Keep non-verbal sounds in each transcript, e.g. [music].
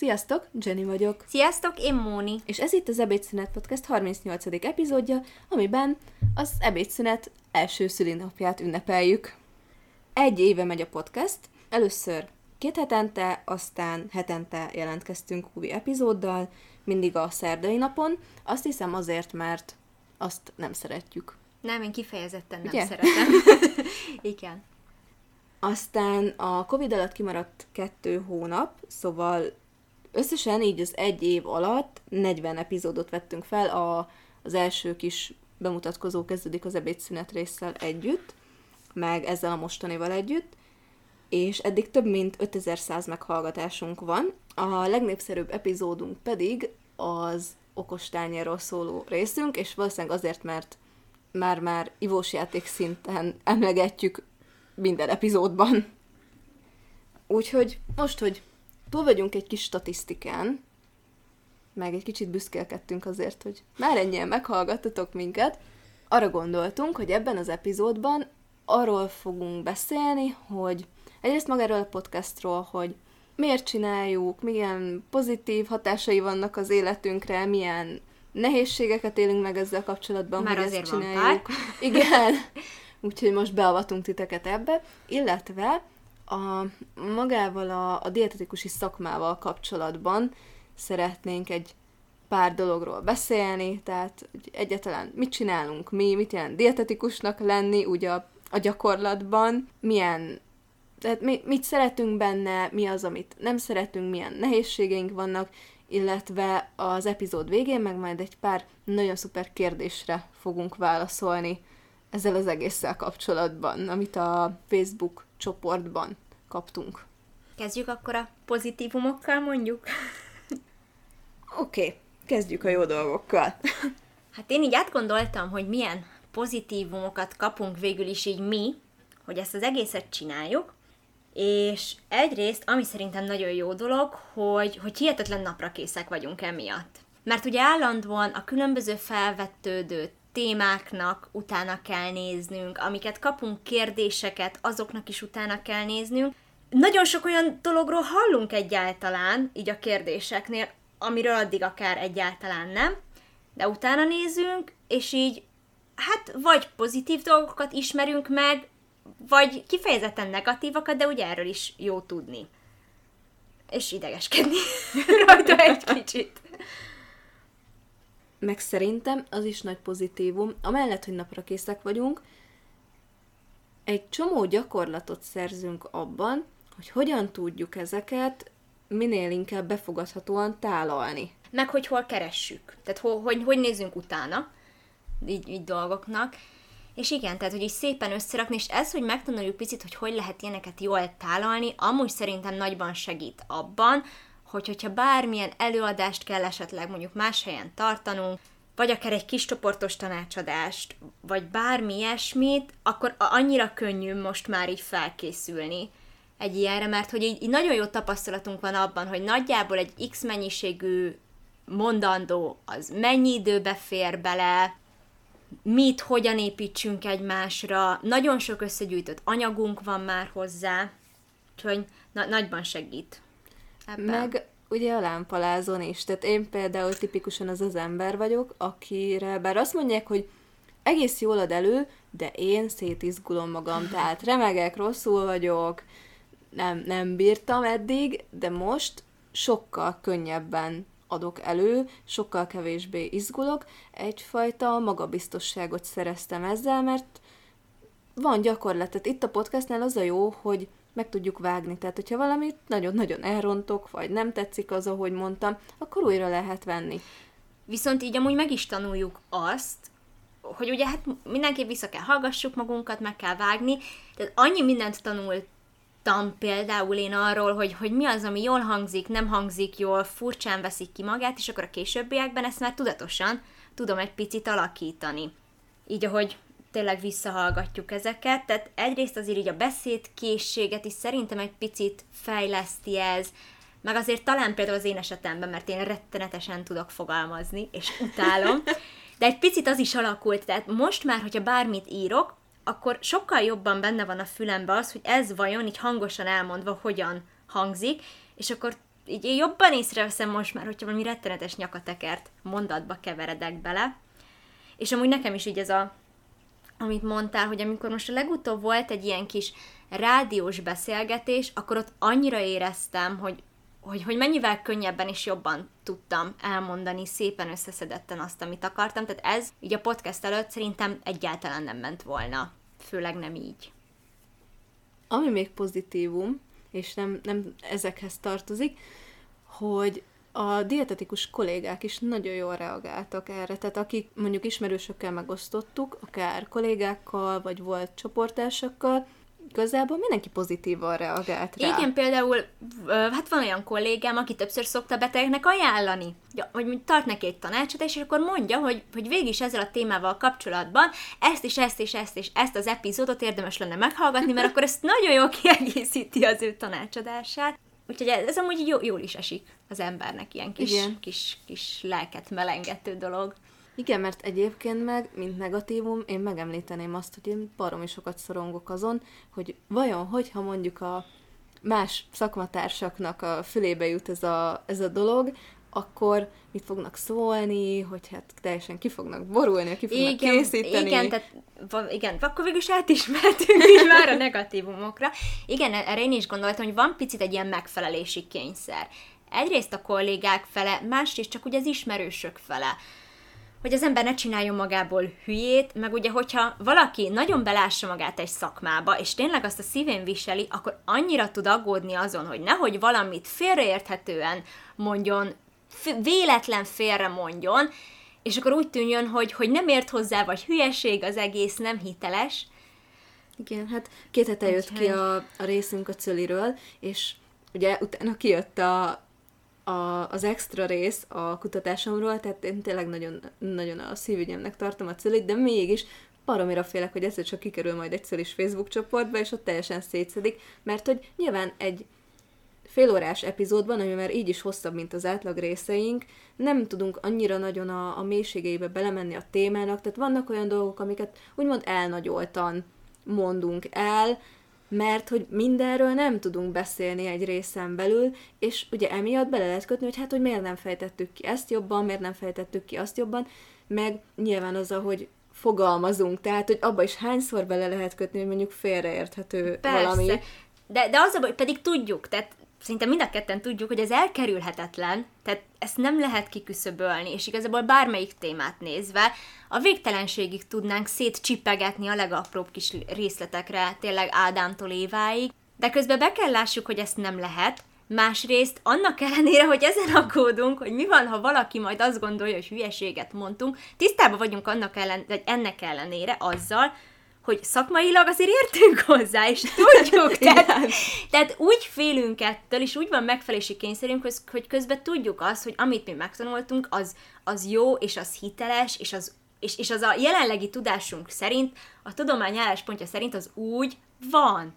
Sziasztok, Jenny vagyok. Sziasztok, én Móni. És ez itt az Ebédszünet Podcast 38. epizódja, amiben az ebédszünet első szülinapját ünnepeljük. Egy éve megy a podcast, először két hetente, aztán hetente jelentkeztünk új epizóddal, mindig a szerdai napon, azt hiszem azért, mert azt nem szeretjük. Nem, én kifejezetten nem Ugye? szeretem. [laughs] Igen. Aztán a Covid alatt kimaradt kettő hónap, szóval összesen így az egy év alatt 40 epizódot vettünk fel, a, az első kis bemutatkozó kezdődik az ebédszünet résszel együtt, meg ezzel a mostanival együtt, és eddig több mint 5100 meghallgatásunk van. A legnépszerűbb epizódunk pedig az okostányáról szóló részünk, és valószínűleg azért, mert már-már ivós játék szinten emlegetjük minden epizódban. Úgyhogy most, hogy túl vagyunk egy kis statisztikán, meg egy kicsit büszkélkedtünk azért, hogy már ennyien meghallgattatok minket, arra gondoltunk, hogy ebben az epizódban arról fogunk beszélni, hogy egyrészt magáról a podcastról, hogy miért csináljuk, milyen pozitív hatásai vannak az életünkre, milyen nehézségeket élünk meg ezzel kapcsolatban, Már hogy azért ezt van csináljuk. Igen. [laughs] Úgyhogy most beavatunk titeket ebbe, illetve a, magával a, a dietetikusi szakmával kapcsolatban szeretnénk egy pár dologról beszélni, tehát hogy egyáltalán mit csinálunk mi, mit jelent dietetikusnak lenni úgy a, a gyakorlatban, milyen, tehát mi, mit szeretünk benne, mi az, amit nem szeretünk, milyen nehézségeink vannak, illetve az epizód végén meg majd egy pár nagyon szuper kérdésre fogunk válaszolni ezzel az egésszel kapcsolatban, amit a Facebook csoportban kaptunk. Kezdjük akkor a pozitívumokkal mondjuk. Oké, okay, kezdjük a jó dolgokkal. Hát én így átgondoltam, hogy milyen pozitívumokat kapunk végül is így mi, hogy ezt az egészet csináljuk, és egyrészt, ami szerintem nagyon jó dolog, hogy, hogy hihetetlen napra készek vagyunk emiatt. Mert ugye állandóan a különböző felvetődő témáknak utána kell néznünk, amiket kapunk kérdéseket, azoknak is utána kell néznünk. Nagyon sok olyan dologról hallunk egyáltalán, így a kérdéseknél, amiről addig akár egyáltalán nem, de utána nézünk, és így hát vagy pozitív dolgokat ismerünk meg, vagy kifejezetten negatívakat, de ugye erről is jó tudni. És idegeskedni [laughs] rajta egy kicsit. Meg szerintem az is nagy pozitívum, amellett, hogy napra készek vagyunk, egy csomó gyakorlatot szerzünk abban, hogy hogyan tudjuk ezeket minél inkább befogadhatóan tálalni. Meg hogy hol keressük. Tehát ho, hogy, hogy nézzünk utána így, így dolgoknak. És igen, tehát hogy így szépen összerakni, és ez, hogy megtanuljuk picit, hogy hogy lehet ilyeneket jól tálalni, amúgy szerintem nagyban segít abban, hogy hogyha bármilyen előadást kell esetleg mondjuk más helyen tartanunk, vagy akár egy kis csoportos tanácsadást, vagy bármi ilyesmit, akkor annyira könnyű most már így felkészülni egy ilyenre, mert hogy így, így nagyon jó tapasztalatunk van abban, hogy nagyjából egy X mennyiségű mondandó az mennyi időbe fér bele, mit, hogyan építsünk egymásra, nagyon sok összegyűjtött anyagunk van már hozzá, úgyhogy na- nagyban segít. Ebben. Meg ugye a lámpalázon is. Tehát én például tipikusan az az ember vagyok, akire bár azt mondják, hogy egész jól ad elő, de én szétizgulom magam, tehát remegek, rosszul vagyok, nem, nem bírtam eddig, de most sokkal könnyebben adok elő, sokkal kevésbé izgulok, egyfajta magabiztosságot szereztem ezzel, mert van gyakorlat. Tehát itt a podcastnál az a jó, hogy meg tudjuk vágni. Tehát, hogyha valamit nagyon-nagyon elrontok, vagy nem tetszik az, ahogy mondtam, akkor újra lehet venni. Viszont így amúgy meg is tanuljuk azt, hogy ugye hát mindenképp vissza kell hallgassuk magunkat, meg kell vágni, tehát annyi mindent tanultam például én arról, hogy, hogy mi az, ami jól hangzik, nem hangzik jól, furcsán veszik ki magát, és akkor a későbbiekben ezt már tudatosan tudom egy picit alakítani. Így, ahogy tényleg visszahallgatjuk ezeket, tehát egyrészt azért így a beszédkészséget is szerintem egy picit fejleszti ez, meg azért talán például az én esetemben, mert én rettenetesen tudok fogalmazni, és utálom, de egy picit az is alakult, tehát most már, hogyha bármit írok, akkor sokkal jobban benne van a fülembe az, hogy ez vajon így hangosan elmondva hogyan hangzik, és akkor így én jobban észreveszem most már, hogyha valami rettenetes nyakatekert mondatba keveredek bele. És amúgy nekem is így ez a, amit mondtál, hogy amikor most a legutóbb volt egy ilyen kis rádiós beszélgetés, akkor ott annyira éreztem, hogy, hogy, hogy mennyivel könnyebben és jobban tudtam elmondani szépen összeszedetten azt, amit akartam. Tehát ez így a podcast előtt szerintem egyáltalán nem ment volna. Főleg nem így. Ami még pozitívum, és nem, nem ezekhez tartozik, hogy a dietetikus kollégák is nagyon jól reagáltak erre, tehát akik mondjuk ismerősökkel megosztottuk, akár kollégákkal, vagy volt csoportársakkal, igazából mindenki pozitívan reagált rá. Igen, például, hát van olyan kollégám, aki többször szokta betegnek ajánlani, hogy tart neki egy tanácsot, és akkor mondja, hogy, hogy végig is ezzel a témával kapcsolatban ezt és ezt és ezt és ezt az epizódot érdemes lenne meghallgatni, mert akkor ezt nagyon jól kiegészíti az ő tanácsadását. Úgyhogy ez, ez amúgy jó, jól is esik az embernek, ilyen kis, Igen. kis, kis lelket melengető dolog. Igen, mert egyébként meg, mint negatívum, én megemlíteném azt, hogy én baromi sokat szorongok azon, hogy vajon, hogyha mondjuk a más szakmatársaknak a fülébe jut ez a, ez a dolog, akkor mit fognak szólni, hogy hát teljesen ki fognak borulni, ki fognak igen, készíteni. Igen, tehát igen, akkor végül is átismertünk is már a negatívumokra. Igen, erre én is gondoltam, hogy van picit egy ilyen megfelelési kényszer. Egyrészt a kollégák fele, másrészt csak ugye az ismerősök fele hogy az ember ne csináljon magából hülyét, meg ugye, hogyha valaki nagyon belássa magát egy szakmába, és tényleg azt a szívén viseli, akkor annyira tud aggódni azon, hogy nehogy valamit félreérthetően mondjon, véletlen félre mondjon, és akkor úgy tűnjön, hogy, hogy nem ért hozzá, vagy hülyeség az egész, nem hiteles. Igen, hát két hete jött ki a, a részünk a Cöliről, és ugye utána kijött a, a, az extra rész a kutatásomról, tehát én tényleg nagyon, nagyon a szívügyemnek tartom a cölit, de mégis baromira félek, hogy egyszer csak kikerül majd egy is Facebook csoportba, és ott teljesen szétszedik, mert hogy nyilván egy félórás epizódban, ami már így is hosszabb, mint az átlag részeink, nem tudunk annyira nagyon a, a mélységeibe belemenni a témának, tehát vannak olyan dolgok, amiket úgymond elnagyoltan mondunk el, mert hogy mindenről nem tudunk beszélni egy részen belül, és ugye emiatt bele lehet kötni, hogy hát, hogy miért nem fejtettük ki ezt jobban, miért nem fejtettük ki azt jobban, meg nyilván az, hogy fogalmazunk, tehát, hogy abba is hányszor bele lehet kötni, hogy mondjuk félreérthető Persze. valami. De, de az a baj, pedig tudjuk, tehát szerintem mind a ketten tudjuk, hogy ez elkerülhetetlen, tehát ezt nem lehet kiküszöbölni, és igazából bármelyik témát nézve, a végtelenségig tudnánk szétcsipegetni a legapróbb kis részletekre, tényleg Ádámtól Éváig, de közben be kell lássuk, hogy ezt nem lehet, Másrészt annak ellenére, hogy ezen aggódunk, hogy mi van, ha valaki majd azt gondolja, hogy hülyeséget mondtunk, tisztában vagyunk annak ellen, vagy ennek ellenére azzal, hogy szakmailag azért értünk [laughs] hozzá, és tudjuk. tehát, tehát úgy félünk ettől, és úgy van megfelelési kényszerünk, hogy közben tudjuk azt, hogy amit mi megtanultunk, az, az jó, és az hiteles, és az és, és az a jelenlegi tudásunk szerint, a tudomány álláspontja szerint az úgy van.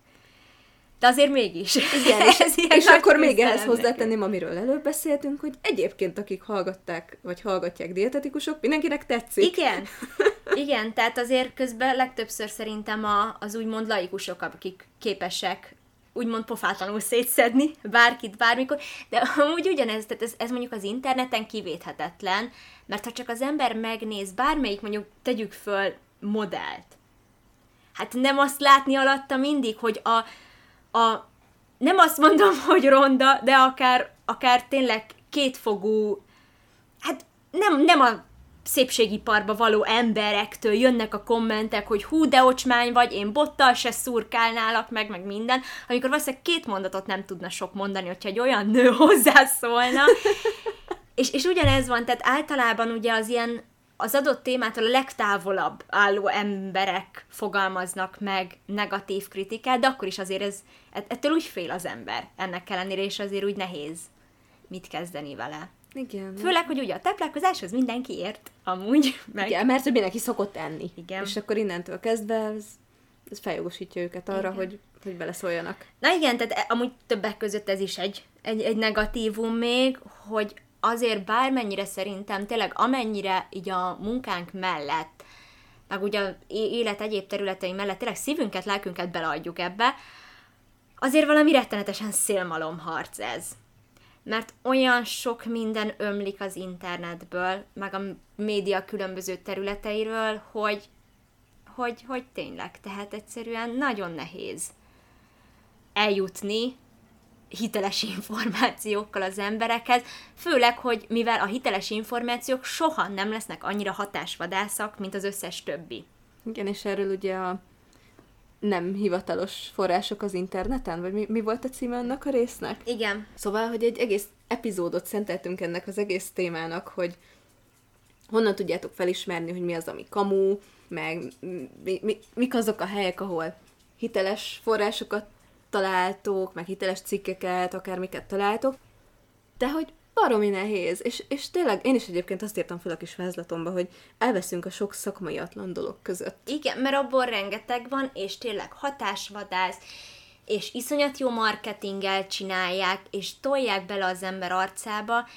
De azért mégis. Igen, [laughs] és, Ez és akkor még ehhez hozzátenném, amiről előbb beszéltünk, hogy egyébként akik hallgatták, vagy hallgatják dietetikusok, mindenkinek tetszik. Igen. [laughs] Igen, tehát azért közben legtöbbször szerintem a, az úgymond laikusok, akik képesek úgymond pofátlanul szétszedni bárkit, bármikor, de amúgy ugyanez, tehát ez, ez mondjuk az interneten kivéthetetlen, mert ha csak az ember megnéz bármelyik mondjuk tegyük föl modellt, hát nem azt látni alatta mindig, hogy a, a nem azt mondom, [laughs] hogy ronda, de akár, akár tényleg kétfogú, hát nem, nem a szépségiparba való emberektől jönnek a kommentek, hogy hú, de ocsmány vagy, én bottal se szurkálnálak meg, meg minden, amikor valószínűleg két mondatot nem tudna sok mondani, hogyha egy olyan nő [laughs] hozzászólna. és, és ugyanez van, tehát általában ugye az ilyen az adott témától a legtávolabb álló emberek fogalmaznak meg negatív kritikát, de akkor is azért ez, ettől úgy fél az ember ennek ellenére, és azért úgy nehéz mit kezdeni vele. Igen. Főleg, hogy ugye a táplálkozáshoz mindenki ért, amúgy. Meg... Igen, mert hogy mindenki szokott enni. Igen. És akkor innentől kezdve ez, ez feljogosítja őket arra, igen. hogy, hogy beleszóljanak. Na igen, tehát e, amúgy többek között ez is egy, egy, egy negatívum még, hogy azért bármennyire szerintem tényleg amennyire így a munkánk mellett, meg ugye élet egyéb területei mellett tényleg szívünket, lelkünket beleadjuk ebbe, azért valami rettenetesen szélmalom harc ez. Mert olyan sok minden ömlik az internetből, meg a média különböző területeiről, hogy, hogy, hogy tényleg, tehát egyszerűen nagyon nehéz eljutni hiteles információkkal az emberekhez, főleg, hogy mivel a hiteles információk soha nem lesznek annyira hatásvadászak, mint az összes többi. Igen, és erről ugye a nem hivatalos források az interneten? Vagy mi, mi volt a címe annak a résznek? Igen. Szóval, hogy egy egész epizódot szenteltünk ennek az egész témának, hogy honnan tudjátok felismerni, hogy mi az, ami kamu, meg mi, mi, mik azok a helyek, ahol hiteles forrásokat találtok, meg hiteles cikkeket, akármiket találtok, de hogy baromi nehéz, és, és tényleg én is egyébként azt írtam fel a kis vázlatomba, hogy elveszünk a sok szakmai atlan dolog között. Igen, mert abból rengeteg van, és tényleg hatásvadász, és iszonyat jó marketinggel csinálják, és tolják bele az ember arcába,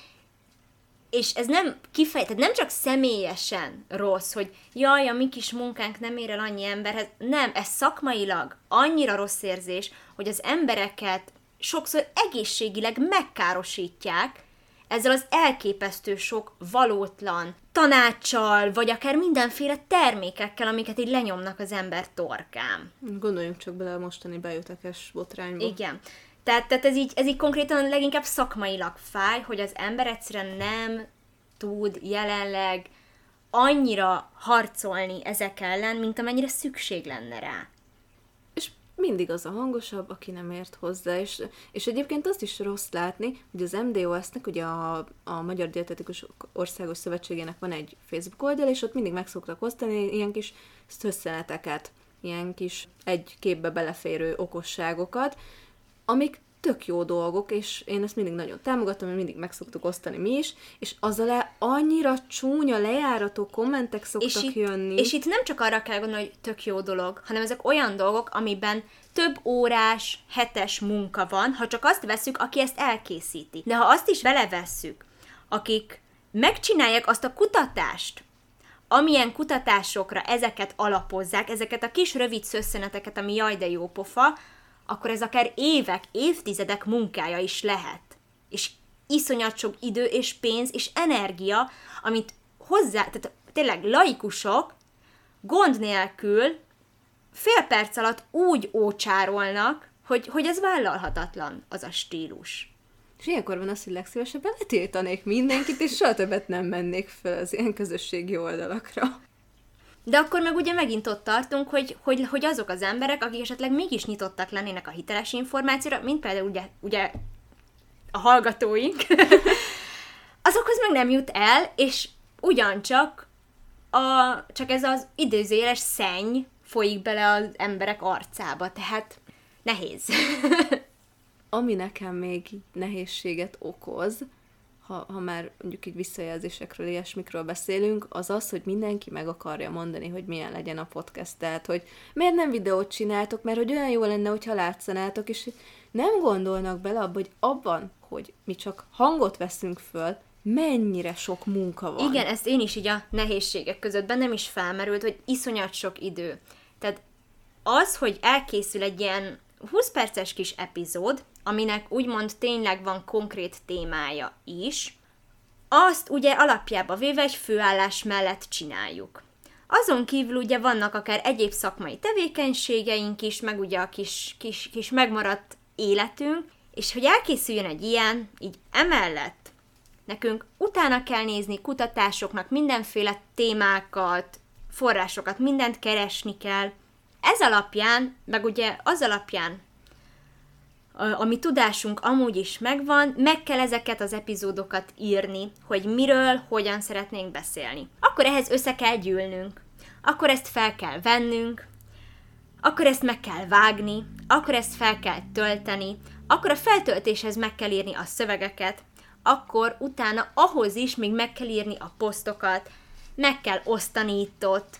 és ez nem kifejezett, nem csak személyesen rossz, hogy jaj, a mi kis munkánk nem ér el annyi emberhez, nem, ez szakmailag annyira rossz érzés, hogy az embereket sokszor egészségileg megkárosítják, ezzel az elképesztő sok valótlan tanácssal, vagy akár mindenféle termékekkel, amiket így lenyomnak az ember torkán. Gondoljunk csak bele a mostani bejutakes botrányba. Igen. Tehát, tehát ez, így, ez így konkrétan leginkább szakmailag fáj, hogy az ember egyszerűen nem tud jelenleg annyira harcolni ezek ellen, mint amennyire szükség lenne rá mindig az a hangosabb, aki nem ért hozzá, és, és egyébként azt is rossz látni, hogy az MDOS-nek, ugye a, a Magyar Dietetikus Országos Szövetségének van egy Facebook oldal, és ott mindig meg szoktak osztani ilyen kis szösszeneteket, ilyen kis egy képbe beleférő okosságokat, amik tök jó dolgok, és én ezt mindig nagyon támogatom, mert mindig meg szoktuk osztani mi is, és az alá annyira csúnya, lejárató kommentek szoktak és itt, jönni. És itt nem csak arra kell gondolni, hogy tök jó dolog, hanem ezek olyan dolgok, amiben több órás, hetes munka van, ha csak azt veszük, aki ezt elkészíti. De ha azt is belevesszük, akik megcsinálják azt a kutatást, amilyen kutatásokra ezeket alapozzák, ezeket a kis rövid szösszeneteket, ami jaj de jó pofa, akkor ez akár évek, évtizedek munkája is lehet. És iszonyat sok idő és pénz és energia, amit hozzá, tehát tényleg laikusok gond nélkül fél perc alatt úgy ócsárolnak, hogy, hogy ez vállalhatatlan, az a stílus. És ilyenkor van az, hogy legszívesebben letiltanék mindenkit, és soha többet nem mennék fel az ilyen közösségi oldalakra. De akkor meg ugye megint ott tartunk, hogy, hogy, hogy azok az emberek, akik esetleg mégis nyitottak lennének a hiteles információra, mint például ugye, ugye a hallgatóink, [laughs] azokhoz meg nem jut el, és ugyancsak a, csak ez az időzéles szenny folyik bele az emberek arcába, tehát nehéz. [laughs] Ami nekem még nehézséget okoz, ha, ha már mondjuk így visszajelzésekről, ilyesmikről beszélünk, az az, hogy mindenki meg akarja mondani, hogy milyen legyen a podcast. Tehát, hogy miért nem videót csináltok, mert hogy olyan jó lenne, hogyha látszanátok, és nem gondolnak bele abba, hogy abban, hogy mi csak hangot veszünk föl, mennyire sok munka van. Igen, ezt én is így a nehézségek között bennem is felmerült, hogy iszonyat sok idő. Tehát az, hogy elkészül egy ilyen 20 perces kis epizód, aminek úgymond tényleg van konkrét témája is, azt ugye alapjába véve egy főállás mellett csináljuk. Azon kívül ugye vannak akár egyéb szakmai tevékenységeink is, meg ugye a kis, kis, kis megmaradt életünk, és hogy elkészüljön egy ilyen, így emellett nekünk utána kell nézni kutatásoknak, mindenféle témákat, forrásokat, mindent keresni kell. Ez alapján, meg ugye az alapján, ami tudásunk amúgy is megvan, meg kell ezeket az epizódokat írni, hogy miről, hogyan szeretnénk beszélni. Akkor ehhez össze kell gyűlnünk, akkor ezt fel kell vennünk, akkor ezt meg kell vágni, akkor ezt fel kell tölteni, akkor a feltöltéshez meg kell írni a szövegeket, akkor utána ahhoz is még meg kell írni a posztokat, meg kell osztani itt ott,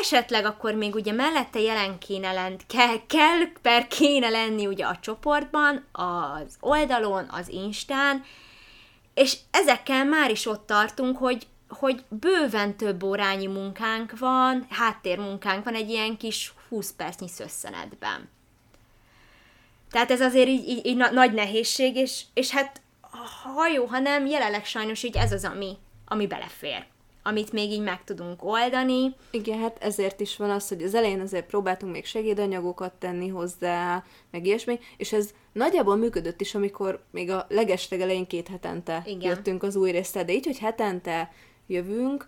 esetleg akkor még ugye mellette jelen kéne lenni, kell, kell per kéne lenni ugye a csoportban, az oldalon, az Instán, és ezekkel már is ott tartunk, hogy, hogy bőven több órányi munkánk van, háttérmunkánk van egy ilyen kis 20 percnyi szösszenetben. Tehát ez azért így, így, így nagy nehézség, és, és hát ha jó, ha nem, jelenleg sajnos így ez az, ami, ami belefér amit még így meg tudunk oldani. Igen, hát ezért is van az, hogy az elején azért próbáltunk még segédanyagokat tenni hozzá, meg ilyesmi, és ez nagyjából működött is, amikor még a legesteg elején két hetente Igen. jöttünk az új részre, de így, hogy hetente jövünk,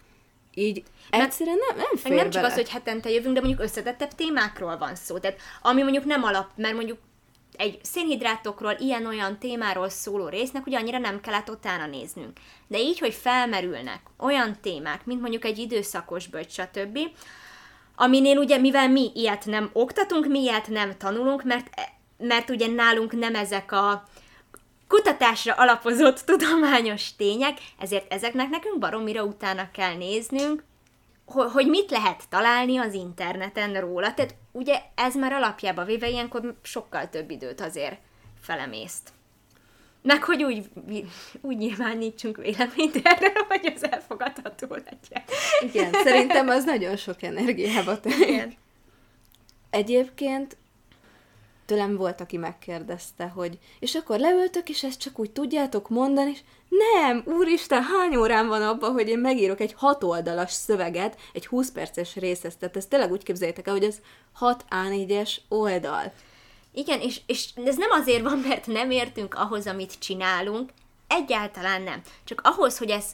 így mert, egyszerűen nem, nem fér Nem csak az, hogy hetente jövünk, de mondjuk összetettebb témákról van szó. Tehát ami mondjuk nem alap, mert mondjuk egy szénhidrátokról, ilyen-olyan témáról szóló résznek ugye annyira nem kellett utána néznünk. De így, hogy felmerülnek olyan témák, mint mondjuk egy időszakos bölcs, stb., aminél ugye, mivel mi ilyet nem oktatunk, mi ilyet nem tanulunk, mert, mert ugye nálunk nem ezek a kutatásra alapozott tudományos tények, ezért ezeknek nekünk baromira utána kell néznünk, hogy mit lehet találni az interneten róla. Tehát ugye ez már alapjába véve ilyenkor sokkal több időt azért felemészt. Meg hogy úgy, úgy nyilvánítsunk véleményt erről, hogy az elfogadható legyen. Igen, szerintem az nagyon sok energiába telik. Egyébként tőlem volt, aki megkérdezte, hogy és akkor leültök, és ezt csak úgy tudjátok mondani, és nem, úristen, hány órán van abban, hogy én megírok egy hat oldalas szöveget, egy 20 perces részhez, tehát ezt tényleg úgy képzeljétek el, hogy ez 6 A4-es oldal. Igen, és, és ez nem azért van, mert nem értünk ahhoz, amit csinálunk, egyáltalán nem. Csak ahhoz, hogy ez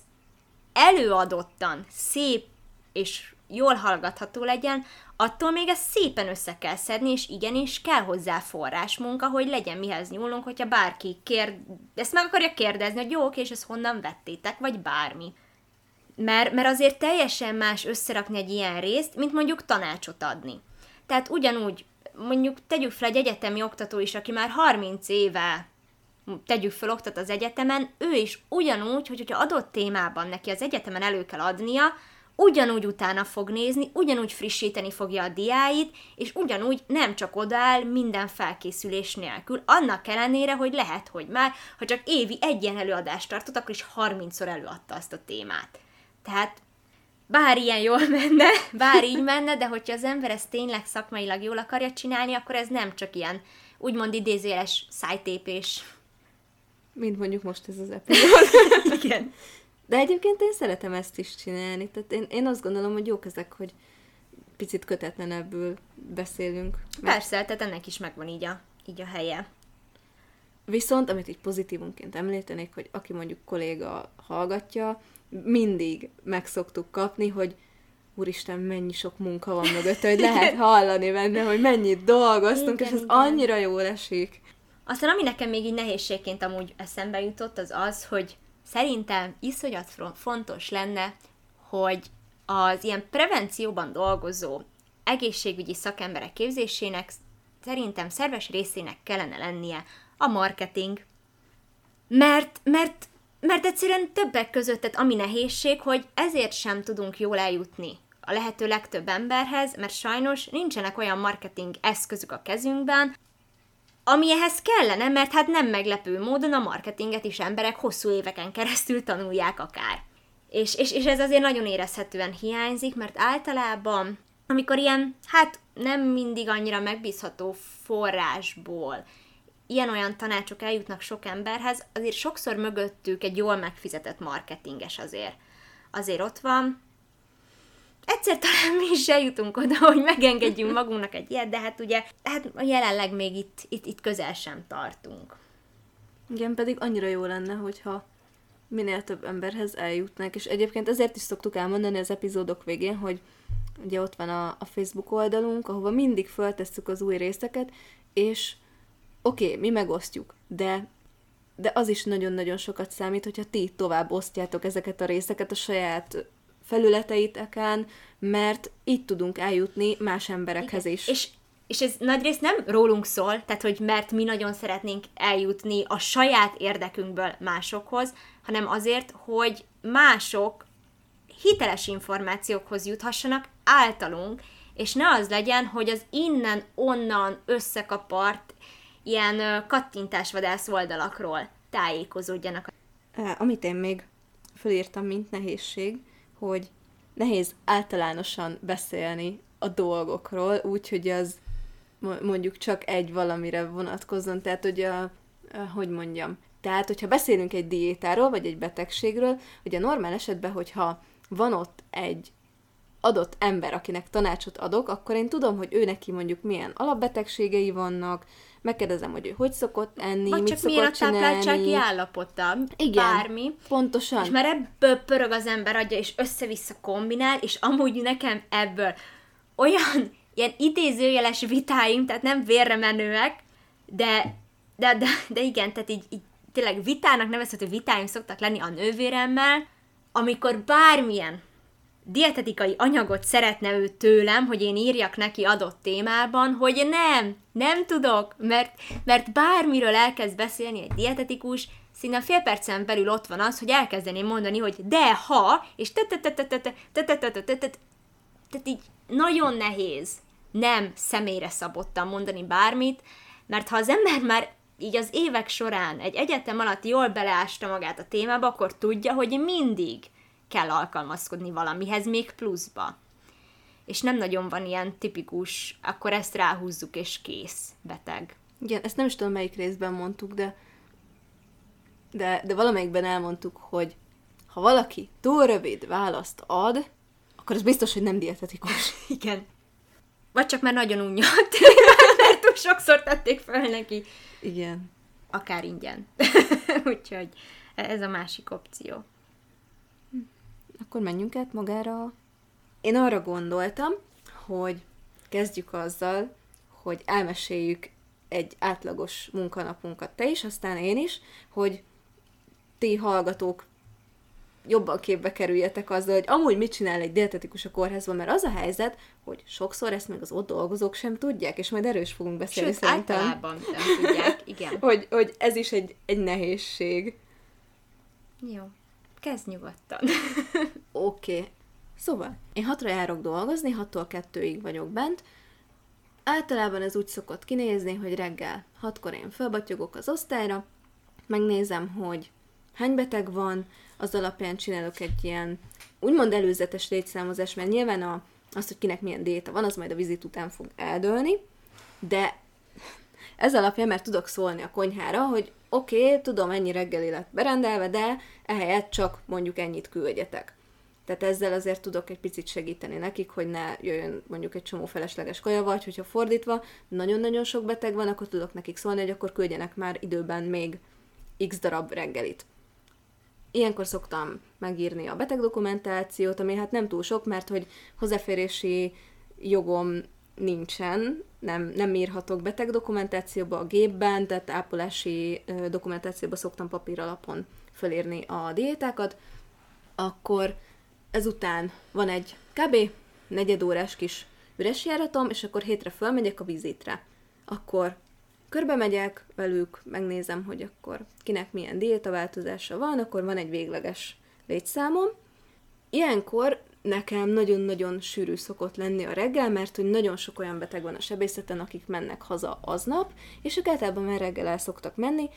előadottan, szép és jól hallgatható legyen, attól még ezt szépen össze kell szedni, és igenis kell hozzá forrásmunka, hogy legyen mihez nyúlunk, hogyha bárki kér, ezt meg akarja kérdezni, hogy jó, oké, és ezt honnan vettétek, vagy bármi. Mert, mert azért teljesen más összerakni egy ilyen részt, mint mondjuk tanácsot adni. Tehát ugyanúgy, mondjuk tegyük fel egy egyetemi oktató is, aki már 30 éve tegyük fel oktat az egyetemen, ő is ugyanúgy, hogy hogyha adott témában neki az egyetemen elő kell adnia, ugyanúgy utána fog nézni, ugyanúgy frissíteni fogja a diáit, és ugyanúgy nem csak odáll minden felkészülés nélkül, annak ellenére, hogy lehet, hogy már, ha csak évi egy ilyen előadást tartott, akkor is 30-szor előadta azt a témát. Tehát bár ilyen jól menne, [laughs] bár így menne, de hogyha az ember ezt tényleg szakmailag jól akarja csinálni, akkor ez nem csak ilyen úgymond idézőjeles szájtépés. Mint mondjuk most ez az epizód. [laughs] Igen. De egyébként én szeretem ezt is csinálni. Tehát én, én azt gondolom, hogy jók ezek, hogy picit kötetlenebbül beszélünk. Persze, tehát ennek is megvan így a, így a helye. Viszont, amit így pozitívunként említenék, hogy aki mondjuk kolléga hallgatja, mindig meg szoktuk kapni, hogy úristen, mennyi sok munka van mögött, hogy lehet hallani benne, hogy mennyit dolgoztunk, igen, és ez igen. annyira jól esik. Aztán ami nekem még így nehézségként amúgy eszembe jutott, az az, hogy szerintem iszonyat fontos lenne, hogy az ilyen prevencióban dolgozó egészségügyi szakemberek képzésének szerintem szerves részének kellene lennie a marketing. Mert, mert, mert egyszerűen többek között, tehát ami nehézség, hogy ezért sem tudunk jól eljutni a lehető legtöbb emberhez, mert sajnos nincsenek olyan marketing eszközök a kezünkben, ami ehhez kellene, mert hát nem meglepő módon a marketinget is emberek hosszú éveken keresztül tanulják akár. És, és, és ez azért nagyon érezhetően hiányzik, mert általában, amikor ilyen, hát nem mindig annyira megbízható forrásból ilyen-olyan tanácsok eljutnak sok emberhez, azért sokszor mögöttük egy jól megfizetett marketinges azért. Azért ott van, egyszer talán mi is eljutunk oda, hogy megengedjünk [laughs] magunknak egy ilyet, de hát ugye, hát jelenleg még itt, itt, itt közel sem tartunk. Igen, pedig annyira jó lenne, hogyha minél több emberhez eljutnak, és egyébként ezért is szoktuk elmondani az epizódok végén, hogy ugye ott van a, a Facebook oldalunk, ahova mindig feltesszük az új részeket, és oké, okay, mi megosztjuk, de de az is nagyon-nagyon sokat számít, hogyha ti tovább osztjátok ezeket a részeket a saját felületeiteken, mert így tudunk eljutni más emberekhez Igen. is. És és ez nagyrészt nem rólunk szól, tehát hogy mert mi nagyon szeretnénk eljutni a saját érdekünkből másokhoz, hanem azért, hogy mások hiteles információkhoz juthassanak általunk, és ne az legyen, hogy az innen-onnan összekapart ilyen kattintásvadász oldalakról tájékozódjanak. Amit én még fölírtam, mint nehézség, hogy nehéz általánosan beszélni a dolgokról, úgyhogy az mondjuk csak egy valamire vonatkozzon, tehát hogy a, hogy mondjam, Tehát, hogyha beszélünk egy diétáról, vagy egy betegségről, ugye normál esetben, hogyha van ott egy adott ember, akinek tanácsot adok, akkor én tudom, hogy ő neki mondjuk milyen alapbetegségei vannak, megkérdezem, hogy ő hogy szokott enni, Vagy mit csak szokott milyen a tápláltsági állapota. Igen. Bármi. Pontosan. És már ebből pörög az ember agya, és össze-vissza kombinál, és amúgy nekem ebből olyan [laughs] ilyen idézőjeles vitáim, tehát nem vérre menőek, de, de, de, de igen, tehát így, így tényleg vitának nevezhető vitáim szoktak lenni a nővéremmel, amikor bármilyen dietetikai anyagot szeretne ő tőlem, hogy én írjak neki adott témában, hogy nem, nem tudok, mert, mert bármiről elkezd beszélni egy dietetikus, szinte fél percen belül ott van az, hogy elkezdeném mondani, hogy de ha, és tehát így nagyon nehéz nem személyre szabottan mondani bármit, mert ha az ember már így az évek során egy egyetem alatt jól beleásta magát a témába, akkor tudja, hogy mindig kell alkalmazkodni valamihez, még pluszba. És nem nagyon van ilyen tipikus, akkor ezt ráhúzzuk és kész, beteg. Igen, ezt nem is tudom, melyik részben mondtuk, de, de, de valamelyikben elmondtuk, hogy ha valaki túl rövid választ ad, akkor az biztos, hogy nem dietetikus. [laughs] Igen. Vagy csak már nagyon unnyalt, [laughs] mert túl sokszor tették fel neki. Igen. Akár ingyen. [laughs] Úgyhogy ez a másik opció. Akkor menjünk át magára. Én arra gondoltam, hogy kezdjük azzal, hogy elmeséljük egy átlagos munkanapunkat te is, aztán én is, hogy ti hallgatók jobban képbe kerüljetek azzal, hogy amúgy mit csinál egy dietetikus a kórházban, mert az a helyzet, hogy sokszor ezt meg az ott dolgozók sem tudják, és majd erős fogunk beszélni Sőt, szerintem. általában nem tudják, igen. [laughs] Hogy, hogy ez is egy, egy nehézség. Jó. Kezd nyugodtan. Oké. Okay. Szóval, én hatra járok dolgozni, hattól kettőig vagyok bent. Általában ez úgy szokott kinézni, hogy reggel hatkor én felbatyogok az osztályra, megnézem, hogy hány beteg van, az alapján csinálok egy ilyen úgymond előzetes létszámozás, mert nyilván a, az, hogy kinek milyen diéta van, az majd a vizit után fog eldőlni, de ez alapján már tudok szólni a konyhára, hogy oké, okay, tudom, ennyi reggeli lett berendelve, de ehelyett csak mondjuk ennyit küldjetek. Tehát ezzel azért tudok egy picit segíteni nekik, hogy ne jöjjön mondjuk egy csomó felesleges kaja, vagy hogyha fordítva nagyon-nagyon sok beteg van, akkor tudok nekik szólni, hogy akkor küldjenek már időben még x darab reggelit. Ilyenkor szoktam megírni a betegdokumentációt, ami hát nem túl sok, mert hogy hozzáférési jogom nincsen, nem, nem írhatok betegdokumentációba a gépben, tehát ápolási dokumentációba szoktam papír alapon fölírni a diétákat, akkor ezután van egy kb. negyedórás kis üres járatom, és akkor hétre fölmegyek a vizitre. Akkor körbe megyek velük, megnézem, hogy akkor kinek milyen diétaváltozása van, akkor van egy végleges létszámom. Ilyenkor nekem nagyon-nagyon sűrű szokott lenni a reggel, mert hogy nagyon sok olyan beteg van a sebészeten, akik mennek haza aznap, és ők általában már reggel el szoktak menni,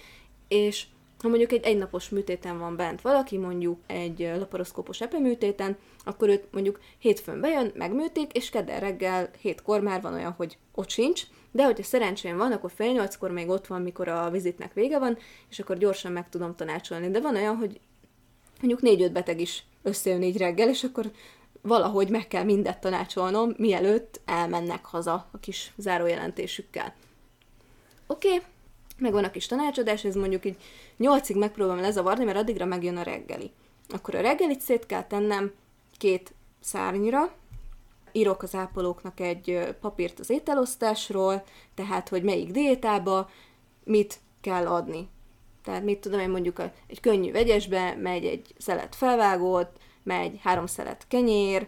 és ha mondjuk egy egynapos műtéten van bent valaki, mondjuk egy laparoszkópos epeműtéten, akkor őt mondjuk hétfőn bejön, megműtik, és kedden reggel hétkor már van olyan, hogy ott sincs, de hogyha szerencsém van, akkor fél nyolckor még ott van, mikor a vizitnek vége van, és akkor gyorsan meg tudom tanácsolni. De van olyan, hogy mondjuk négy-öt beteg is összejön így reggel, és akkor valahogy meg kell mindet tanácsolnom, mielőtt elmennek haza a kis zárójelentésükkel. Oké, okay, megvan a kis tanácsadás, ez mondjuk így nyolcig megpróbálom lezavarni, mert addigra megjön a reggeli. Akkor a reggelit szét kell tennem két szárnyra, írok az ápolóknak egy papírt az ételosztásról, tehát, hogy melyik diétába mit kell adni. Tehát mit tudom én mondjuk egy könnyű vegyesbe megy egy szelet felvágott, megy három szelet kenyér,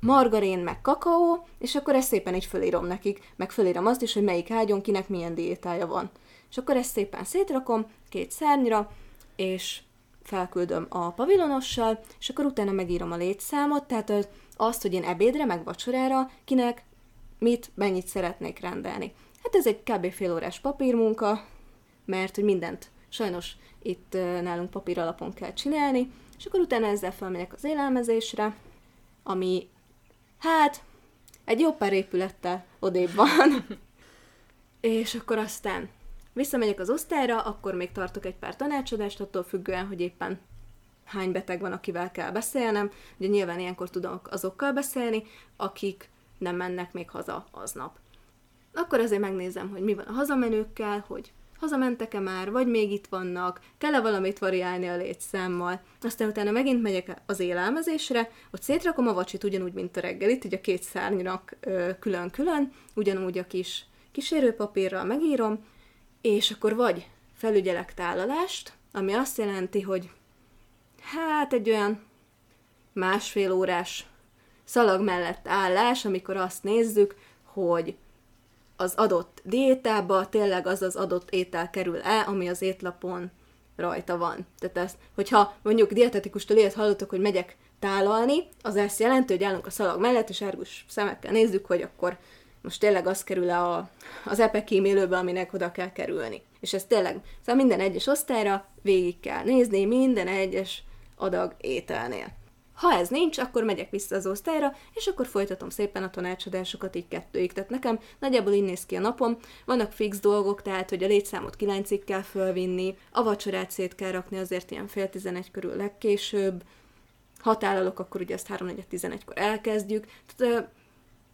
margarin, meg kakaó, és akkor ezt szépen így fölírom nekik, meg fölírom azt is, hogy melyik ágyon kinek milyen diétája van. És akkor ezt szépen szétrakom két szárnyra, és felküldöm a pavilonossal, és akkor utána megírom a létszámot, tehát azt, hogy én ebédre, meg vacsorára kinek mit, mennyit szeretnék rendelni. Hát ez egy kb. fél órás papírmunka, mert hogy mindent sajnos itt nálunk papír alapon kell csinálni, és akkor utána ezzel felmegyek az élelmezésre, ami hát egy jó pár épülettel odébb van. [laughs] és akkor aztán visszamegyek az osztályra, akkor még tartok egy pár tanácsadást, attól függően, hogy éppen hány beteg van, akivel kell beszélnem. Ugye nyilván ilyenkor tudok azokkal beszélni, akik nem mennek még haza aznap. Akkor azért megnézem, hogy mi van a hazamenőkkel, hogy hazamentek-e már, vagy még itt vannak, kell-e valamit variálni a létszámmal. Aztán utána megint megyek az élelmezésre, ott szétrakom a vacsit ugyanúgy, mint a reggelit, így a két szárnynak külön-külön, ugyanúgy a kis kísérőpapírral megírom, és akkor vagy felügyelek tálalást, ami azt jelenti, hogy hát egy olyan másfél órás szalag mellett állás, amikor azt nézzük, hogy az adott diétába tényleg az az adott étel kerül-e, ami az étlapon rajta van. Tehát ezt, hogyha mondjuk dietetikustól ilyet hallottok, hogy megyek tálalni, az ezt jelenti, hogy állunk a szalag mellett, és árgus szemekkel nézzük, hogy akkor most tényleg az kerül a, az EPE kímélőbe, aminek oda kell kerülni. És ez tényleg, szóval minden egyes osztályra végig kell nézni, minden egyes adag ételnél. Ha ez nincs, akkor megyek vissza az osztályra, és akkor folytatom szépen a tanácsadásokat így kettőig. Tehát nekem nagyjából így néz ki a napom. Vannak fix dolgok, tehát hogy a létszámot kilencig kell fölvinni, a vacsorát szét kell rakni azért ilyen fél tizenegy körül legkésőbb, ha tálalok, akkor ugye azt 3 11 kor elkezdjük. Tehát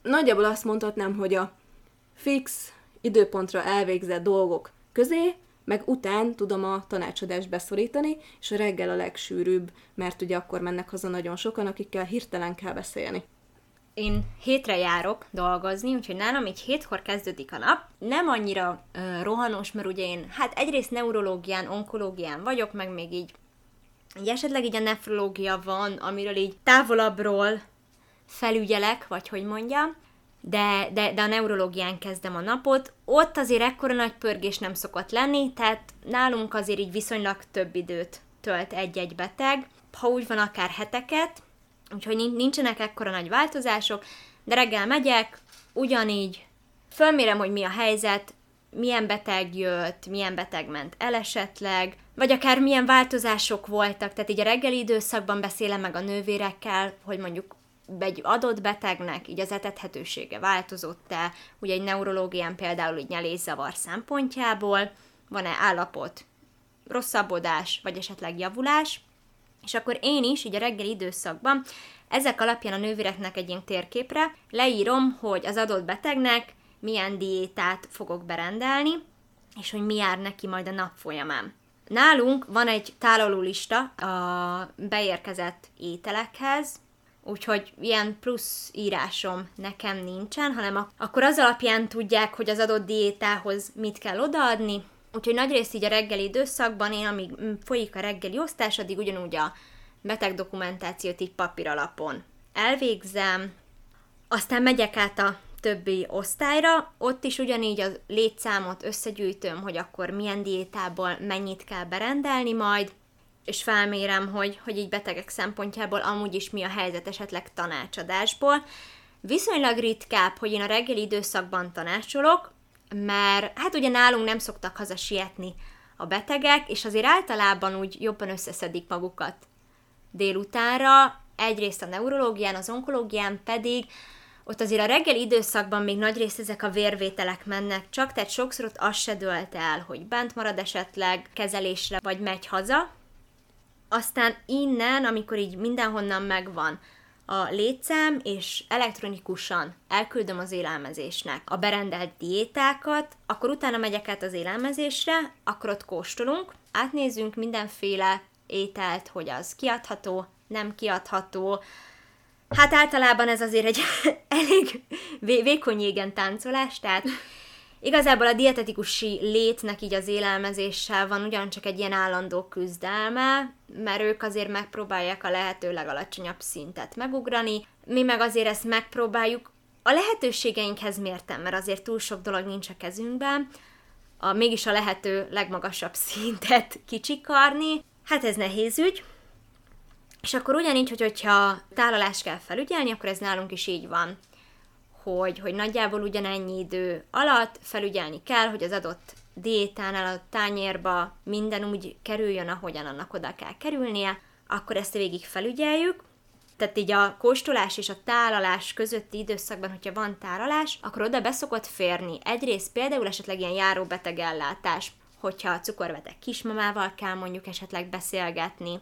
nagyjából azt mondhatnám, hogy a fix időpontra elvégzett dolgok közé meg után tudom a tanácsadást beszorítani, és a reggel a legsűrűbb, mert ugye akkor mennek haza nagyon sokan, akikkel hirtelen kell beszélni. Én hétre járok dolgozni, úgyhogy nálam így hétkor kezdődik a nap. Nem annyira uh, rohanos, mert ugye én hát egyrészt neurológián, onkológián vagyok, meg még így, így esetleg így a nefrológia van, amiről így távolabbról felügyelek, vagy hogy mondjam, de, de, de a neurológián kezdem a napot. Ott azért ekkora nagy pörgés nem szokott lenni, tehát nálunk azért így viszonylag több időt tölt egy-egy beteg, ha úgy van akár heteket, úgyhogy nincsenek ekkora nagy változások, de reggel megyek, ugyanígy fölmérem, hogy mi a helyzet, milyen beteg jött, milyen beteg ment el esetleg, vagy akár milyen változások voltak, tehát így a reggeli időszakban beszélem meg a nővérekkel, hogy mondjuk egy adott betegnek így az etethetősége változott-e, ugye egy neurológián például így nyelészavar szempontjából, van-e állapot, rosszabbodás, vagy esetleg javulás, és akkor én is, így a reggeli időszakban, ezek alapján a nővéreknek egy ilyen térképre leírom, hogy az adott betegnek milyen diétát fogok berendelni, és hogy mi jár neki majd a nap folyamán. Nálunk van egy tálalólista a beérkezett ételekhez, úgyhogy ilyen plusz írásom nekem nincsen, hanem akkor az alapján tudják, hogy az adott diétához mit kell odaadni, úgyhogy nagyrészt így a reggeli időszakban én, amíg folyik a reggeli osztás, addig ugyanúgy a beteg dokumentációt így papír alapon elvégzem, aztán megyek át a többi osztályra, ott is ugyanígy a létszámot összegyűjtöm, hogy akkor milyen diétából mennyit kell berendelni majd, és felmérem, hogy, hogy így betegek szempontjából amúgy is mi a helyzet esetleg tanácsadásból. Viszonylag ritkább, hogy én a reggeli időszakban tanácsolok, mert hát ugye nálunk nem szoktak haza sietni a betegek, és azért általában úgy jobban összeszedik magukat délutánra, egyrészt a neurológián, az onkológián pedig ott azért a reggeli időszakban még nagy rész ezek a vérvételek mennek csak, tehát sokszor ott az se dölt el, hogy bent marad esetleg kezelésre, vagy megy haza, aztán innen, amikor így mindenhonnan megvan a létszám, és elektronikusan elküldöm az élelmezésnek a berendelt diétákat, akkor utána megyek át az élelmezésre, akkor ott kóstolunk, átnézzünk mindenféle ételt, hogy az kiadható, nem kiadható. Hát általában ez azért egy [laughs] elég vékony égen táncolás, tehát Igazából a dietetikusi létnek így az élelmezéssel van ugyancsak egy ilyen állandó küzdelme, mert ők azért megpróbálják a lehető legalacsonyabb szintet megugrani, mi meg azért ezt megpróbáljuk a lehetőségeinkhez mértem, mert azért túl sok dolog nincs a kezünkben, a, mégis a lehető legmagasabb [laughs] szintet kicsikarni. Hát ez nehéz ügy, és akkor ugyanígy, hogy hogyha tálalást kell felügyelni, akkor ez nálunk is így van hogy, hogy nagyjából ugyanennyi idő alatt felügyelni kell, hogy az adott diétánál a tányérba minden úgy kerüljön, ahogyan annak oda kell kerülnie, akkor ezt végig felügyeljük, tehát így a kóstolás és a tálalás közötti időszakban, hogyha van tálalás, akkor oda beszokott férni. Egyrészt például esetleg ilyen járóbeteg ellátás, hogyha a cukorbeteg kismamával kell mondjuk esetleg beszélgetni,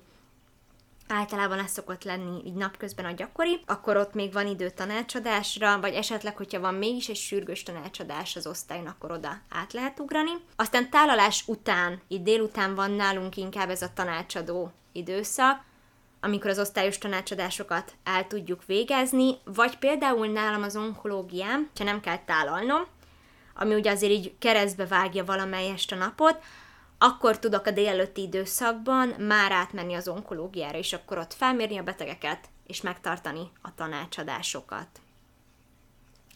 általában ez szokott lenni így napközben a gyakori, akkor ott még van idő tanácsadásra, vagy esetleg, hogyha van mégis egy sürgős tanácsadás az osztályon, akkor oda át lehet ugrani. Aztán tálalás után, itt délután van nálunk inkább ez a tanácsadó időszak, amikor az osztályos tanácsadásokat el tudjuk végezni, vagy például nálam az onkológiám, ha nem kell tálalnom, ami ugye azért így keresztbe vágja valamelyest a napot, akkor tudok a délelőtti időszakban már átmenni az onkológiára, és akkor ott felmérni a betegeket, és megtartani a tanácsadásokat.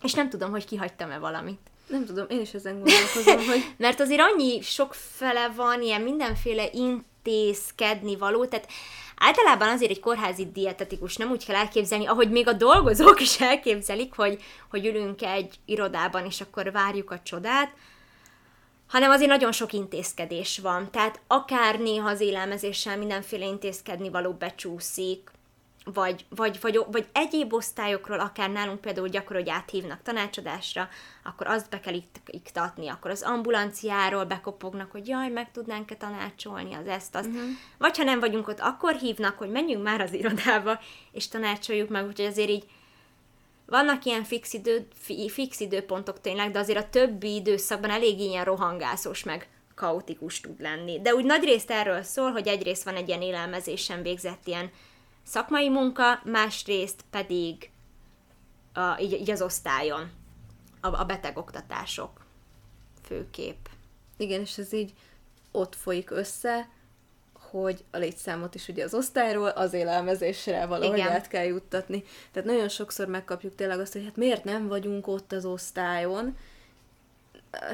És nem tudom, hogy kihagytam-e valamit. Nem tudom, én is ezen gondolkozom, [laughs] hogy... Mert azért annyi sok fele van, ilyen mindenféle intézkedni való, tehát általában azért egy kórházi dietetikus nem úgy kell elképzelni, ahogy még a dolgozók is elképzelik, hogy, hogy ülünk egy irodában, és akkor várjuk a csodát, hanem azért nagyon sok intézkedés van. Tehát akár néha az élelmezéssel mindenféle intézkedni való becsúszik, vagy, vagy, vagy, vagy egyéb osztályokról, akár nálunk például gyakran, hogy áthívnak tanácsadásra, akkor azt be kell iktatni, akkor az ambulanciáról bekopognak, hogy jaj, meg tudnánk-e tanácsolni az ezt, azt. Uh-huh. Vagy ha nem vagyunk ott, akkor hívnak, hogy menjünk már az irodába, és tanácsoljuk meg, úgyhogy azért így vannak ilyen fix, idő, fix időpontok tényleg, de azért a többi időszakban elég ilyen rohangászos meg kaotikus tud lenni. De úgy nagy részt erről szól, hogy egyrészt van egy ilyen élelmezésen végzett ilyen szakmai munka, másrészt pedig a, így, így az osztályon a, a betegoktatások főkép. Igen, és ez így ott folyik össze, hogy a létszámot is ugye az osztályról az élelmezésre valahogy Igen. át kell juttatni. Tehát nagyon sokszor megkapjuk tényleg azt, hogy hát miért nem vagyunk ott az osztályon,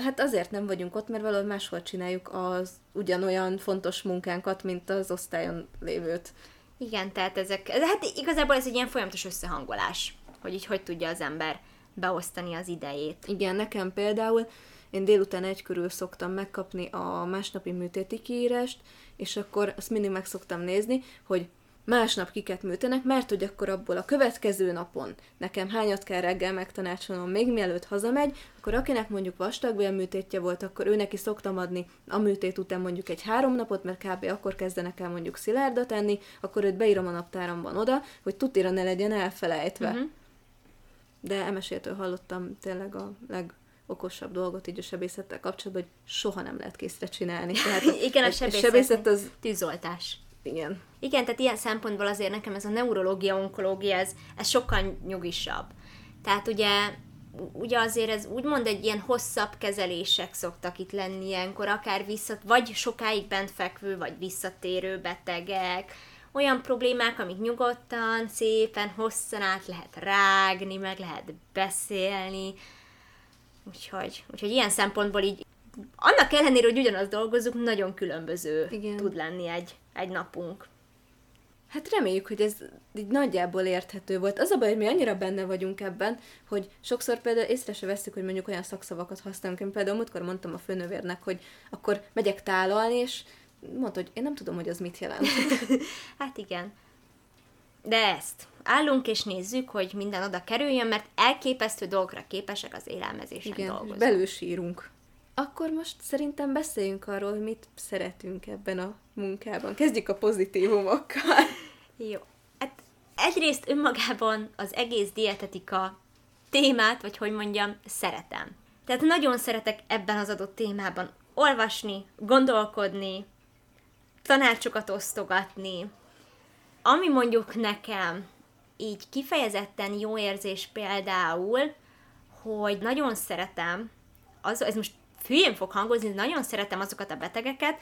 Hát azért nem vagyunk ott, mert valahogy máshol csináljuk az ugyanolyan fontos munkánkat, mint az osztályon lévőt. Igen, tehát ezek, hát igazából ez egy ilyen folyamatos összehangolás, hogy így hogy tudja az ember beosztani az idejét. Igen, nekem például én délután egy körül szoktam megkapni a másnapi műtéti kiírást, és akkor azt mindig meg szoktam nézni, hogy másnap kiket műtenek, mert hogy akkor abból a következő napon nekem hányat kell reggel megtanácsolnom, még mielőtt hazamegy, akkor akinek mondjuk vastagbélműtétje volt, akkor ő neki szoktam adni a műtét után mondjuk egy három napot, mert kb. akkor kezdenek el mondjuk szilárdat enni, akkor őt beírom a naptáramban oda, hogy tutira ne legyen elfelejtve. Uh-huh. De emesétől hallottam tényleg a leg okosabb dolgot így a sebészettel kapcsolatban, hogy soha nem lehet készre csinálni. [laughs] Tehát Igen, a sebészet, sebészet az... Tűzoltás. Igen. Igen, tehát ilyen szempontból azért nekem ez a neurológia, onkológia, ez, ez sokkal nyugisabb. Tehát ugye ugye azért ez úgymond egy ilyen hosszabb kezelések szoktak itt lenni ilyenkor, akár visszat, vagy sokáig bent fekvő, vagy visszatérő betegek, olyan problémák, amik nyugodtan, szépen, hosszan át lehet rágni, meg lehet beszélni, Úgyhogy, úgyhogy ilyen szempontból így, annak ellenére, hogy ugyanaz dolgozunk, nagyon különböző Igen. tud lenni egy, egy napunk. Hát reméljük, hogy ez így nagyjából érthető volt. Az a baj, hogy mi annyira benne vagyunk ebben, hogy sokszor például észre se veszük, hogy mondjuk olyan szakszavakat használunk. Én például múltkor mondtam a főnövérnek, hogy akkor megyek tálalni, és mondta, hogy én nem tudom, hogy az mit jelent. [laughs] hát igen. De ezt állunk és nézzük, hogy minden oda kerüljön, mert elképesztő dolgokra képesek az élelmezésen Igen, dolgozók. belősírunk. Akkor most szerintem beszéljünk arról, hogy mit szeretünk ebben a munkában. Kezdjük a pozitívumokkal. Jó. Hát egyrészt önmagában az egész dietetika témát, vagy hogy mondjam, szeretem. Tehát nagyon szeretek ebben az adott témában olvasni, gondolkodni, tanácsokat osztogatni. Ami mondjuk nekem így kifejezetten jó érzés például, hogy nagyon szeretem, az, ez most hülyén fog hangozni, nagyon szeretem azokat a betegeket,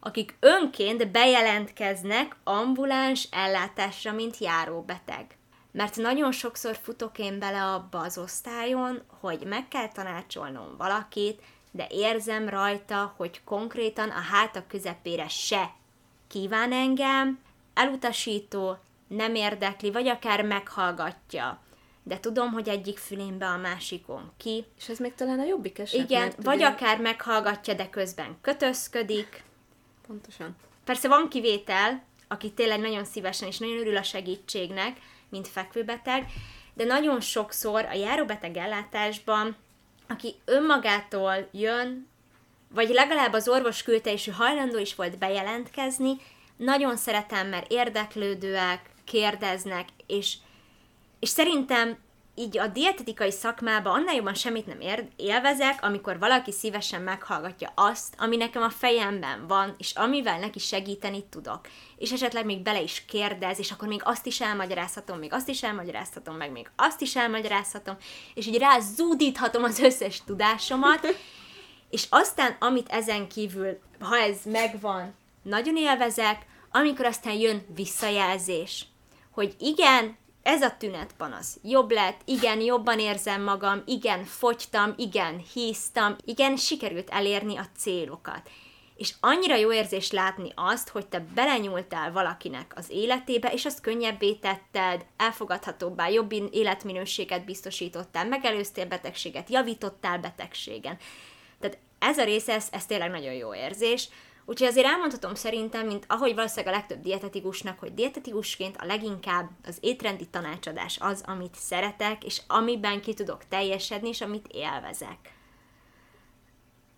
akik önként bejelentkeznek ambuláns ellátásra, mint járóbeteg. Mert nagyon sokszor futok én bele abba az osztályon, hogy meg kell tanácsolnom valakit, de érzem rajta, hogy konkrétan a háta közepére se kíván engem, elutasító, nem érdekli, vagy akár meghallgatja. De tudom, hogy egyik fülénbe a másikon ki. És ez még talán a jobbik eset. Igen, vagy ugye... akár meghallgatja, de közben kötözködik. Pontosan. Persze van kivétel, aki tényleg nagyon szívesen és nagyon örül a segítségnek, mint fekvőbeteg, de nagyon sokszor a járóbeteg ellátásban, aki önmagától jön, vagy legalább az orvos küldte, és ő hajlandó is volt bejelentkezni, nagyon szeretem, mert érdeklődőek, kérdeznek, és, és szerintem így a dietetikai szakmában annál jobban semmit nem ér- élvezek, amikor valaki szívesen meghallgatja azt, ami nekem a fejemben van, és amivel neki segíteni tudok. És esetleg még bele is kérdez, és akkor még azt is elmagyarázhatom, még azt is elmagyarázhatom, meg még azt is elmagyarázhatom, és így rá zúdíthatom az összes tudásomat, [laughs] és aztán, amit ezen kívül, ha ez megvan, nagyon élvezek, amikor aztán jön visszajelzés, hogy igen, ez a tünetpanasz jobb lett, igen, jobban érzem magam, igen, fogytam, igen, híztam, igen, sikerült elérni a célokat. És annyira jó érzés látni azt, hogy te belenyúltál valakinek az életébe, és azt könnyebbé tetted, elfogadhatóbbá, jobb életminőséget biztosítottál, megelőztél betegséget, javítottál betegségen. Tehát ez a része, ez, ez tényleg nagyon jó érzés. Úgyhogy azért elmondhatom szerintem, mint ahogy valószínűleg a legtöbb dietetikusnak, hogy dietetikusként a leginkább az étrendi tanácsadás az, amit szeretek, és amiben ki tudok teljesedni, és amit élvezek.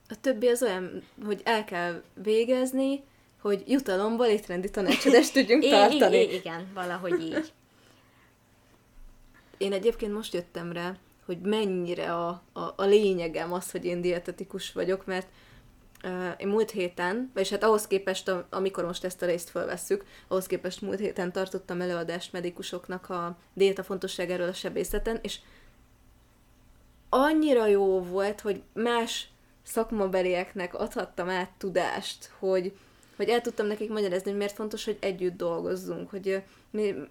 A többi az olyan, hogy el kell végezni, hogy jutalomból étrendi tanácsadást tudjunk [laughs] tartani. I- igen, valahogy így. Én egyébként most jöttem rá, hogy mennyire a, a, a lényegem az, hogy én dietetikus vagyok, mert én múlt héten, vagyis hát ahhoz képest, amikor most ezt a részt felvesszük, ahhoz képest múlt héten tartottam előadást medikusoknak a diéta fontosságáról a sebészeten, és annyira jó volt, hogy más szakmabelieknek adhattam át tudást, hogy, hogy el tudtam nekik magyarázni, hogy miért fontos, hogy együtt dolgozzunk, hogy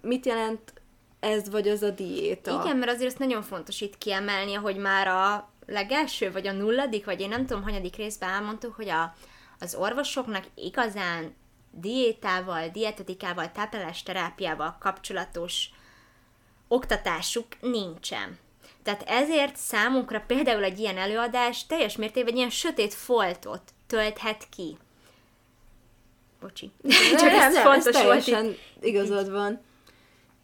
mit jelent ez vagy az a diéta. Igen, mert azért ezt nagyon fontos itt kiemelni, hogy már a legelső, vagy a nulladik, vagy én nem tudom, hanyadik részben elmondtuk, hogy a, az orvosoknak igazán diétával, dietetikával, táplálás terápiával kapcsolatos oktatásuk nincsen. Tehát ezért számunkra például egy ilyen előadás teljes mértékben egy ilyen sötét foltot tölthet ki. Bocsi. Csak nem, ez nem, fontos ez volt igazad van.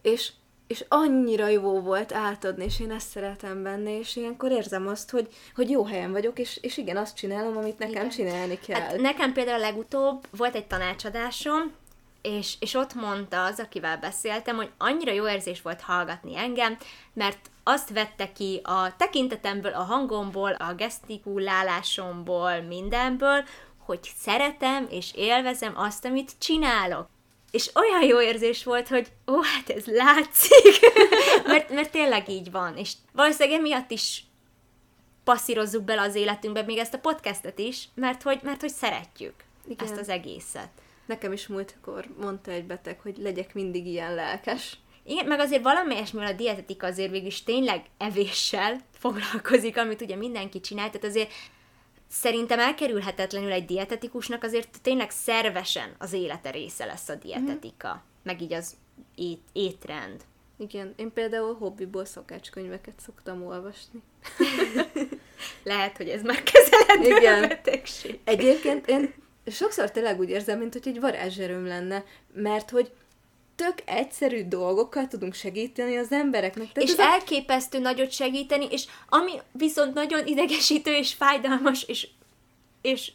És és annyira jó volt átadni, és én ezt szeretem benne, és ilyenkor érzem azt, hogy, hogy jó helyen vagyok, és, és igen, azt csinálom, amit nekem igen. csinálni kell. Hát nekem például legutóbb volt egy tanácsadásom, és, és ott mondta az, akivel beszéltem, hogy annyira jó érzés volt hallgatni engem, mert azt vette ki a tekintetemből, a hangomból, a gesztikulálásomból, mindenből, hogy szeretem és élvezem azt, amit csinálok és olyan jó érzés volt, hogy ó, hát ez látszik, [laughs] mert, mert tényleg így van, és valószínűleg emiatt is passzírozzuk bele az életünkbe még ezt a podcastet is, mert hogy, mert hogy szeretjük Igen. ezt az egészet. Nekem is múltkor mondta egy beteg, hogy legyek mindig ilyen lelkes. Igen, meg azért valamelyesmivel a dietetika azért végül is tényleg evéssel foglalkozik, amit ugye mindenki csinál, tehát azért szerintem elkerülhetetlenül egy dietetikusnak azért tényleg szervesen az élete része lesz a dietetika, mm. meg így az ét, étrend. Igen, én például hobbiból szakácskönyveket szoktam olvasni. [laughs] Lehet, hogy ez már kezelendő Igen. betegség. Egyébként én sokszor tényleg úgy érzem, mint hogy egy varázserőm lenne, mert hogy tök egyszerű dolgokkal tudunk segíteni az embereknek. Tehát és elképesztő a... nagyot segíteni, és ami viszont nagyon idegesítő és fájdalmas, és, és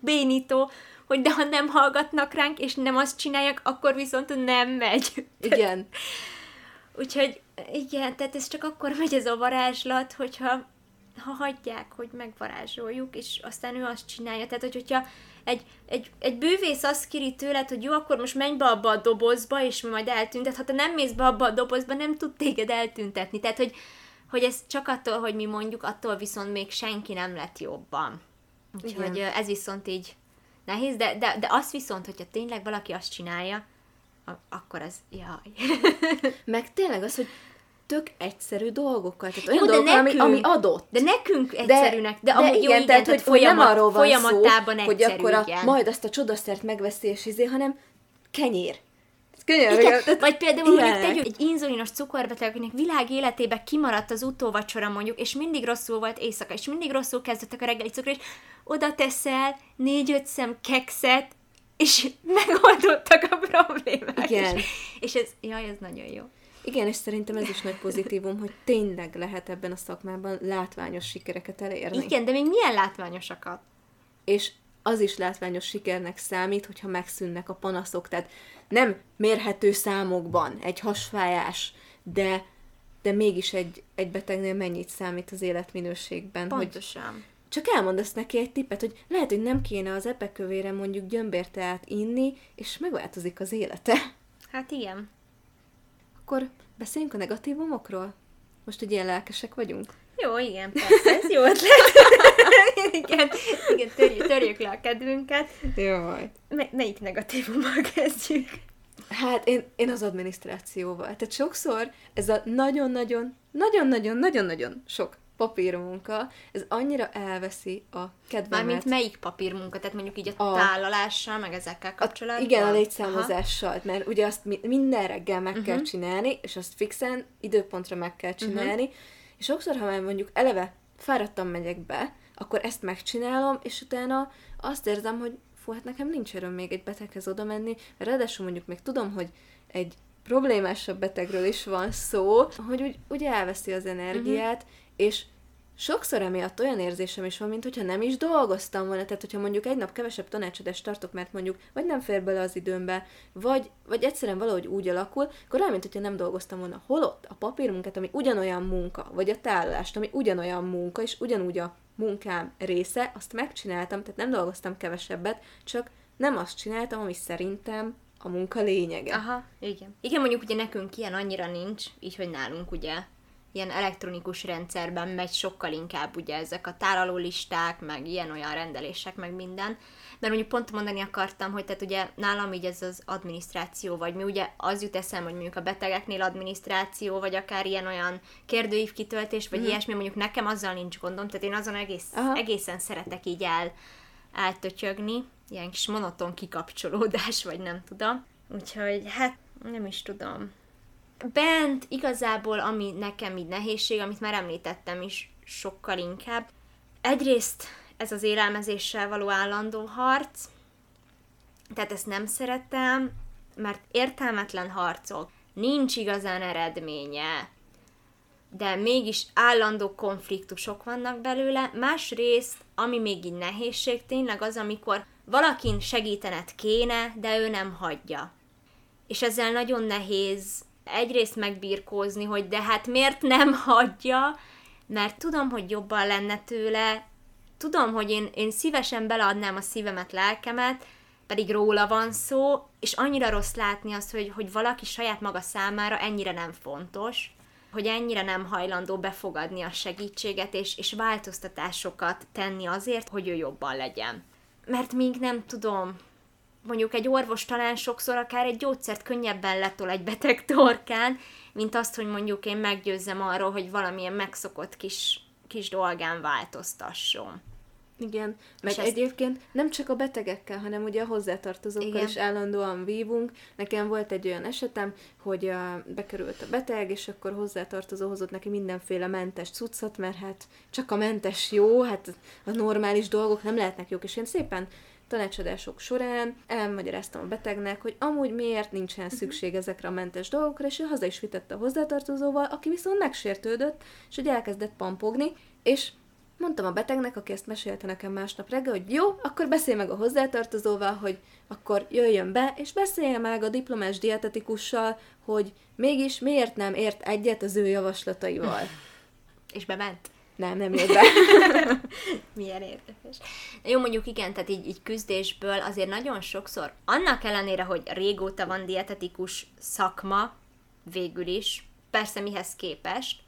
bénító, hogy de ha nem hallgatnak ránk, és nem azt csinálják, akkor viszont nem megy. Igen. [laughs] Úgyhogy igen, tehát ez csak akkor megy ez a varázslat, hogyha ha hagyják, hogy megvarázsoljuk, és aztán ő azt csinálja. Tehát, hogy, hogyha egy, egy, egy bűvész azt kéri tőled, hogy jó, akkor most menj be abba a dobozba, és majd eltüntet. Ha te nem mész be abba a dobozba, nem tud téged eltüntetni. Tehát, hogy, hogy ez csak attól, hogy mi mondjuk, attól viszont még senki nem lett jobban. Úgyhogy Igen. ez viszont így nehéz, de, de, de az viszont, hogyha tényleg valaki azt csinálja, akkor az, jaj. Meg tényleg az, hogy tök egyszerű dolgokkal. Tehát olyan jó, dolgokkal, de nekünk, ami, ami adott. De nekünk egyszerűnek, de, de, de igen, jó, igen, tehát, hogy folyamat, nem arról van szó, egyszerű, hogy akkor a, majd azt a csodaszert megveszi és izé, hanem kenyér. Könyör, igen, tehát vagy például mondjuk tegyük egy inzulinos cukorbeteg, akinek világ életében kimaradt az utóvacsora mondjuk, és mindig rosszul volt éjszaka, és mindig rosszul kezdettek a reggeli cukor, és oda teszel négy-öt szem kekszet, és [laughs] megoldottak a problémák. Igen. És, és ez, jaj, ez nagyon jó. Igen, és szerintem ez is nagy pozitívum, hogy tényleg lehet ebben a szakmában látványos sikereket elérni. Igen, de még milyen látványosakat? És az is látványos sikernek számít, hogyha megszűnnek a panaszok. Tehát nem mérhető számokban egy hasfájás, de, de mégis egy, egy betegnél mennyit számít az életminőségben. Pontosan. Hogy csak elmondasz neki egy tippet, hogy lehet, hogy nem kéne az epekövére mondjuk gyömbérteát inni, és megváltozik az élete. Hát igen. Akkor beszéljünk a negatívumokról? Most, hogy ilyen lelkesek vagyunk? Jó, igen, persze, ez jó ötlet. [laughs] igen, igen törjük, törjük le a kedvünket. Jaj. M- melyik negatívummal kezdjük? Hát én, én az adminisztrációval. Tehát sokszor ez a nagyon-nagyon, nagyon-nagyon-nagyon-nagyon sok papírmunka, ez annyira elveszi a kedvemet. Mármint melyik papírmunka? Tehát mondjuk így a, a tálalással, meg ezekkel kapcsolatban? A, igen, a létszámozással, Aha. mert ugye azt mi, minden reggel meg uh-huh. kell mhm. csinálni, és azt fixen időpontra meg kell csinálni, uh-huh. és sokszor, ha már mondjuk eleve fáradtam megyek be, akkor ezt megcsinálom, és utána azt érzem, hogy fú, hát nekem nincs öröm még egy beteghez oda menni, ráadásul mondjuk még tudom, hogy egy problémásabb betegről is van szó, hogy úgy, úgy elveszi az energiát, uh-huh. és sokszor emiatt olyan érzésem is van, mint hogyha nem is dolgoztam volna, tehát hogyha mondjuk egy nap kevesebb tanácsadást tartok, mert mondjuk vagy nem fér bele az időmbe, vagy, vagy egyszerűen valahogy úgy alakul, akkor olyan, mint hogyha nem dolgoztam volna. Holott a papírmunkát, ami ugyanolyan munka, vagy a tárolást, ami ugyanolyan munka, és ugyanúgy a munkám része, azt megcsináltam, tehát nem dolgoztam kevesebbet, csak nem azt csináltam, ami szerintem a munka lényege. Aha, igen. Igen, mondjuk ugye nekünk ilyen annyira nincs, így, hogy nálunk ugye ilyen elektronikus rendszerben megy sokkal inkább ugye ezek a tálalólisták, meg ilyen-olyan rendelések, meg minden. Mert mondjuk pont mondani akartam, hogy tehát ugye nálam így ez az adminisztráció, vagy mi ugye az jut eszem, hogy mondjuk a betegeknél adminisztráció, vagy akár ilyen-olyan kérdőív kitöltés, vagy mm. ilyesmi, mondjuk nekem azzal nincs gondom, tehát én azon egész, egészen szeretek így el, eltötyögni, ilyen kis monoton kikapcsolódás, vagy nem tudom. Úgyhogy hát nem is tudom bent igazából, ami nekem így nehézség, amit már említettem is sokkal inkább, egyrészt ez az élelmezéssel való állandó harc, tehát ezt nem szeretem, mert értelmetlen harcok, nincs igazán eredménye, de mégis állandó konfliktusok vannak belőle. Másrészt, ami még így nehézség, tényleg az, amikor valakin segítened kéne, de ő nem hagyja. És ezzel nagyon nehéz egyrészt megbirkózni, hogy de hát miért nem hagyja, mert tudom, hogy jobban lenne tőle, tudom, hogy én, én szívesen beleadnám a szívemet, lelkemet, pedig róla van szó, és annyira rossz látni azt, hogy, hogy valaki saját maga számára ennyire nem fontos, hogy ennyire nem hajlandó befogadni a segítséget, és, és változtatásokat tenni azért, hogy ő jobban legyen. Mert még nem tudom, mondjuk egy orvos talán sokszor akár egy gyógyszert könnyebben letol egy beteg [laughs] torkán, mint azt, hogy mondjuk én meggyőzzem arról, hogy valamilyen megszokott kis, kis dolgán változtasson. Igen, meg ezt... egyébként nem csak a betegekkel, hanem ugye a hozzátartozókkal Igen. is állandóan vívunk. Nekem volt egy olyan esetem, hogy a, bekerült a beteg, és akkor hozzátartozó hozott neki mindenféle mentes cuccot, mert hát csak a mentes jó, hát a normális dolgok nem lehetnek jók, és én szépen tanácsadások során elmagyaráztam a betegnek, hogy amúgy miért nincsen mhm. szükség ezekre a mentes dolgokra, és ő haza is vitette a hozzátartozóval, aki viszont megsértődött, és hogy elkezdett pampogni, és mondtam a betegnek, aki ezt mesélte nekem másnap reggel, hogy jó, akkor beszélj meg a hozzátartozóval, hogy akkor jöjjön be, és beszélje meg a diplomás dietetikussal, hogy mégis miért nem ért egyet az ő javaslataival. És bement? Nem, nem jött be. [laughs] Milyen érdekes. Jó, mondjuk igen, tehát így, így küzdésből azért nagyon sokszor, annak ellenére, hogy régóta van dietetikus szakma, végül is, persze mihez képest,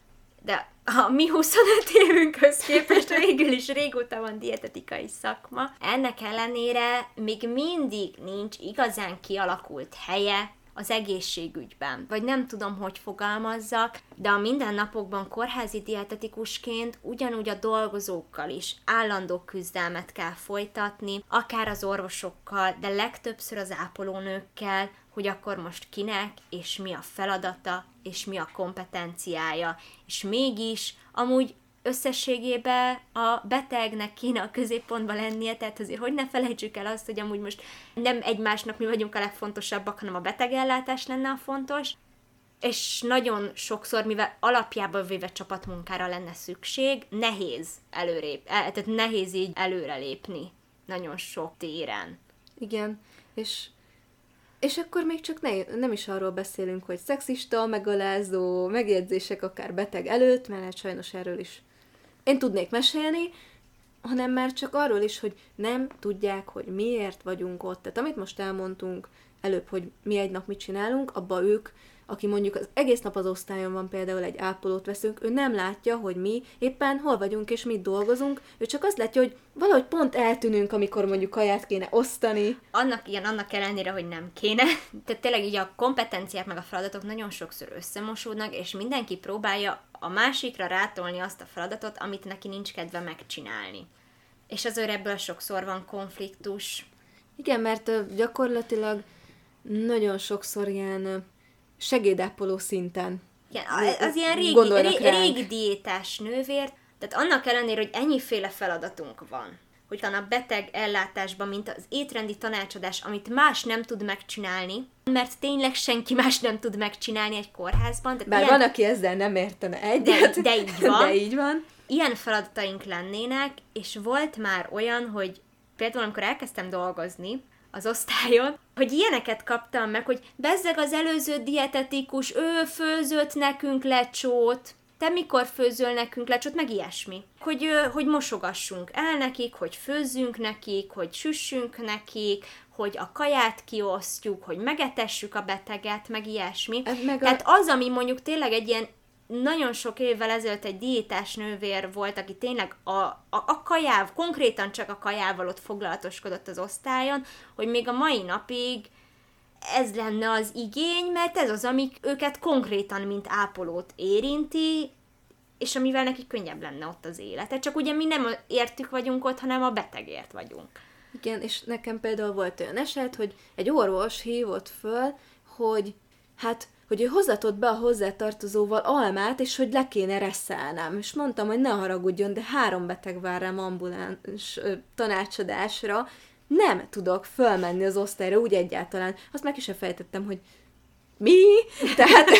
de a mi 25 évünkhöz képest végül is régóta van dietetikai szakma. Ennek ellenére még mindig nincs igazán kialakult helye az egészségügyben, vagy nem tudom, hogy fogalmazzak, de a mindennapokban kórházi dietetikusként ugyanúgy a dolgozókkal is állandó küzdelmet kell folytatni, akár az orvosokkal, de legtöbbször az ápolónőkkel, hogy akkor most kinek, és mi a feladata, és mi a kompetenciája, és mégis amúgy összességében a betegnek kéne a középpontban lennie, tehát azért hogy ne felejtsük el azt, hogy amúgy most nem egymásnak mi vagyunk a legfontosabbak, hanem a betegellátás lenne a fontos. és nagyon sokszor, mivel alapjában véve csapatmunkára lenne szükség, nehéz előrép, tehát nehéz így előrelépni nagyon sok téren. Igen, és és akkor még csak ne, nem is arról beszélünk, hogy szexista, megalázó, megjegyzések akár beteg előtt, mert hát sajnos erről is én tudnék mesélni, hanem már csak arról is, hogy nem tudják, hogy miért vagyunk ott. Tehát amit most elmondtunk előbb, hogy mi egy nap mit csinálunk, abba ők aki mondjuk az egész nap az osztályon van, például egy ápolót veszünk, ő nem látja, hogy mi éppen hol vagyunk és mit dolgozunk, ő csak azt látja, hogy valahogy pont eltűnünk, amikor mondjuk kaját kéne osztani. Annak igen, annak ellenére, hogy nem kéne. [laughs] Tehát tényleg így a kompetenciák meg a feladatok nagyon sokszor összemosódnak, és mindenki próbálja a másikra rátolni azt a feladatot, amit neki nincs kedve megcsinálni. És azért ebből sokszor van konfliktus. Igen, mert gyakorlatilag nagyon sokszor ilyen segédápoló szinten. Igen, az ilyen régi, ré, régi diétás nővér, tehát annak ellenére, hogy ennyiféle feladatunk van, hogy a beteg ellátásban, mint az étrendi tanácsadás, amit más nem tud megcsinálni, mert tényleg senki más nem tud megcsinálni egy kórházban. Tehát Bár ilyen... van, aki ezzel nem értene egyet. De, de így van. De így van. Ilyen feladataink lennének, és volt már olyan, hogy például amikor elkezdtem dolgozni, az osztályon, hogy ilyeneket kaptam meg, hogy bezzeg az előző dietetikus, ő főzött nekünk lecsót, te mikor főzöl nekünk lecsót, meg ilyesmi. Hogy, hogy mosogassunk el nekik, hogy főzzünk nekik, hogy süssünk nekik, hogy a kaját kiosztjuk, hogy megetessük a beteget, meg ilyesmi. Ez meg Tehát a... az, ami mondjuk tényleg egy ilyen nagyon sok évvel ezelőtt egy diétás nővér volt, aki tényleg a, a, a kajáv, konkrétan csak a kajával ott foglalatoskodott az osztályon, hogy még a mai napig ez lenne az igény, mert ez az, amik őket konkrétan, mint ápolót érinti, és amivel neki könnyebb lenne ott az élete. Csak ugye mi nem értük vagyunk ott, hanem a betegért vagyunk. Igen, és nekem például volt olyan eset, hogy egy orvos hívott föl, hogy hát hogy ő hozatott be a hozzátartozóval almát, és hogy le kéne reszelnem. És mondtam, hogy ne haragudjon, de három beteg vár rám ambuláns ö, tanácsadásra, nem tudok fölmenni az osztályra úgy egyáltalán. Azt meg is fejtettem, hogy mi? Tehát,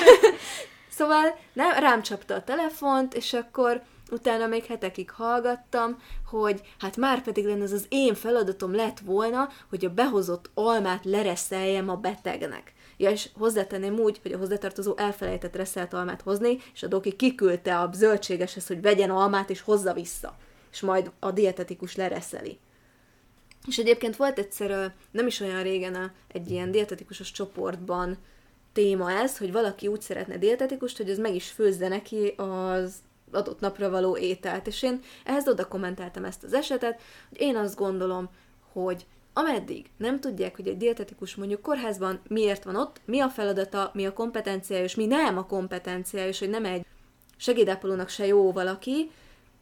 [laughs] szóval nem, rám csapta a telefont, és akkor utána még hetekig hallgattam, hogy hát már pedig lenne az az én feladatom lett volna, hogy a behozott almát lereszeljem a betegnek. Ja, és hozzátenném úgy, hogy a hozzátartozó elfelejtett reszelt almát hozni, és a doki kiküldte a zöldségeshez, hogy vegyen almát, és hozza vissza. És majd a dietetikus lereszeli. És egyébként volt egyszer, nem is olyan régen egy ilyen dietetikusos csoportban téma ez, hogy valaki úgy szeretne dietetikust, hogy az meg is főzze neki az adott napra való ételt. És én ehhez oda kommentáltam ezt az esetet, hogy én azt gondolom, hogy ameddig nem tudják, hogy egy dietetikus mondjuk kórházban miért van ott, mi a feladata, mi a kompetenciája, és mi nem a kompetenciája, és hogy nem egy segédápolónak se jó valaki,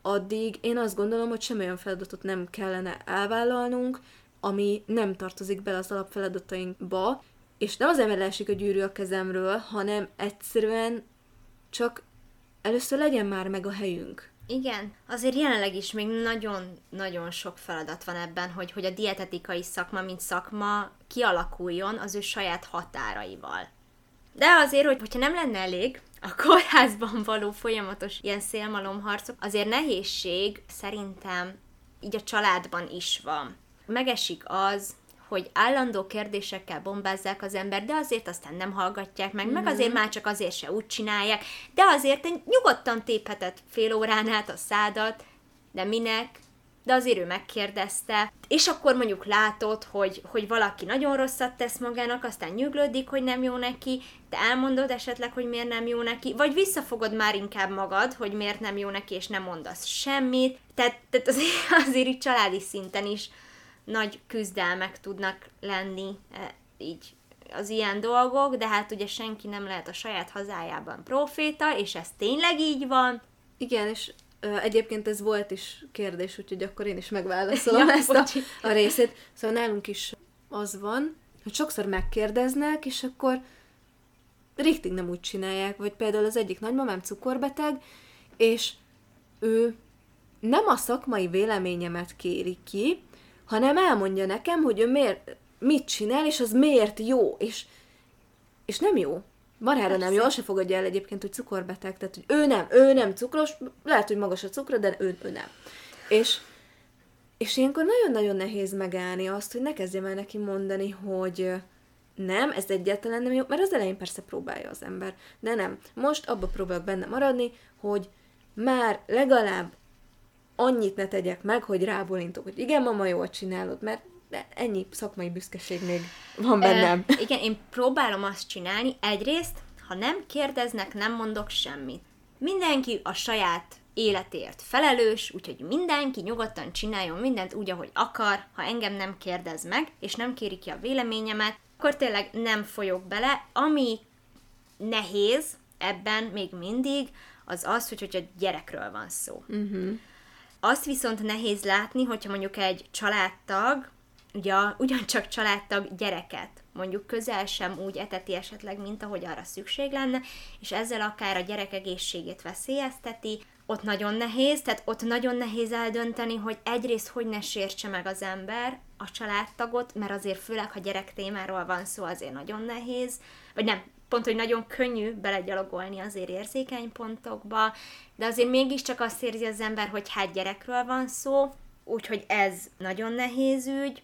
addig én azt gondolom, hogy semmi olyan feladatot nem kellene elvállalnunk, ami nem tartozik bele az alapfeladatainkba, és nem azért, mert leesik a gyűrű a kezemről, hanem egyszerűen csak először legyen már meg a helyünk. Igen, azért jelenleg is még nagyon-nagyon sok feladat van ebben, hogy, hogy a dietetikai szakma, mint szakma kialakuljon az ő saját határaival. De azért, hogy, hogyha nem lenne elég a kórházban való folyamatos ilyen szélmalomharcok, azért nehézség szerintem így a családban is van. Megesik az, hogy állandó kérdésekkel bombázzák az ember, de azért aztán nem hallgatják meg, mm-hmm. meg azért mhm. már csak azért se úgy csinálják, de azért egy nyugodtan téphetett fél órán át a szádat, de minek? De azért ő megkérdezte, és akkor mondjuk látod, hogy, hogy valaki nagyon rosszat tesz magának, aztán nyuglódik, hogy nem jó neki, te elmondod esetleg, hogy miért nem jó neki, vagy visszafogod már inkább magad, hogy miért nem jó neki, és nem mondasz semmit. Tehát, tehát azért, [laughs] azért így családi szinten is nagy küzdelmek tudnak lenni e, így az ilyen dolgok, de hát ugye senki nem lehet a saját hazájában proféta, és ez tényleg így van. Igen, és ö, egyébként ez volt is kérdés, úgyhogy akkor én is megválaszolom [laughs] ja, ezt a, a részét. Szóval nálunk is az van, hogy sokszor megkérdeznek, és akkor riktig nem úgy csinálják, vagy például az egyik nagymamám cukorbeteg, és ő nem a szakmai véleményemet kéri ki, hanem elmondja nekem, hogy ő miért, mit csinál, és az miért jó, és, és nem jó. Marára nem jó, se fogadja el egyébként, hogy cukorbeteg, tehát hogy ő nem, ő nem cukros, lehet, hogy magas a cukra, de ő, ő nem. És, és ilyenkor nagyon-nagyon nehéz megállni azt, hogy ne kezdjem el neki mondani, hogy nem, ez egyáltalán nem jó, mert az elején persze próbálja az ember, de nem. Most abba próbálok benne maradni, hogy már legalább annyit ne tegyek meg, hogy rábólintok, hogy igen, mama, jól csinálod, mert ennyi szakmai büszkeség még van bennem. E, [laughs] igen, én próbálom azt csinálni, egyrészt, ha nem kérdeznek, nem mondok semmit. Mindenki a saját életért felelős, úgyhogy mindenki nyugodtan csináljon mindent úgy, ahogy akar, ha engem nem kérdez meg, és nem kéri ki a véleményemet, akkor tényleg nem folyok bele. Ami nehéz ebben még mindig, az az, hogy hogyha gyerekről van szó. Uh-huh. Azt viszont nehéz látni, hogyha mondjuk egy családtag, ugye ugyancsak családtag gyereket mondjuk közel sem úgy eteti esetleg, mint ahogy arra szükség lenne, és ezzel akár a gyerek egészségét veszélyezteti, ott nagyon nehéz, tehát ott nagyon nehéz eldönteni, hogy egyrészt hogy ne sértse meg az ember a családtagot, mert azért főleg, ha gyerek témáról van szó, azért nagyon nehéz, vagy nem, pont, hogy nagyon könnyű belegyalogolni azért érzékeny pontokba, de azért mégiscsak azt érzi az ember, hogy hát gyerekről van szó, úgyhogy ez nagyon nehéz ügy.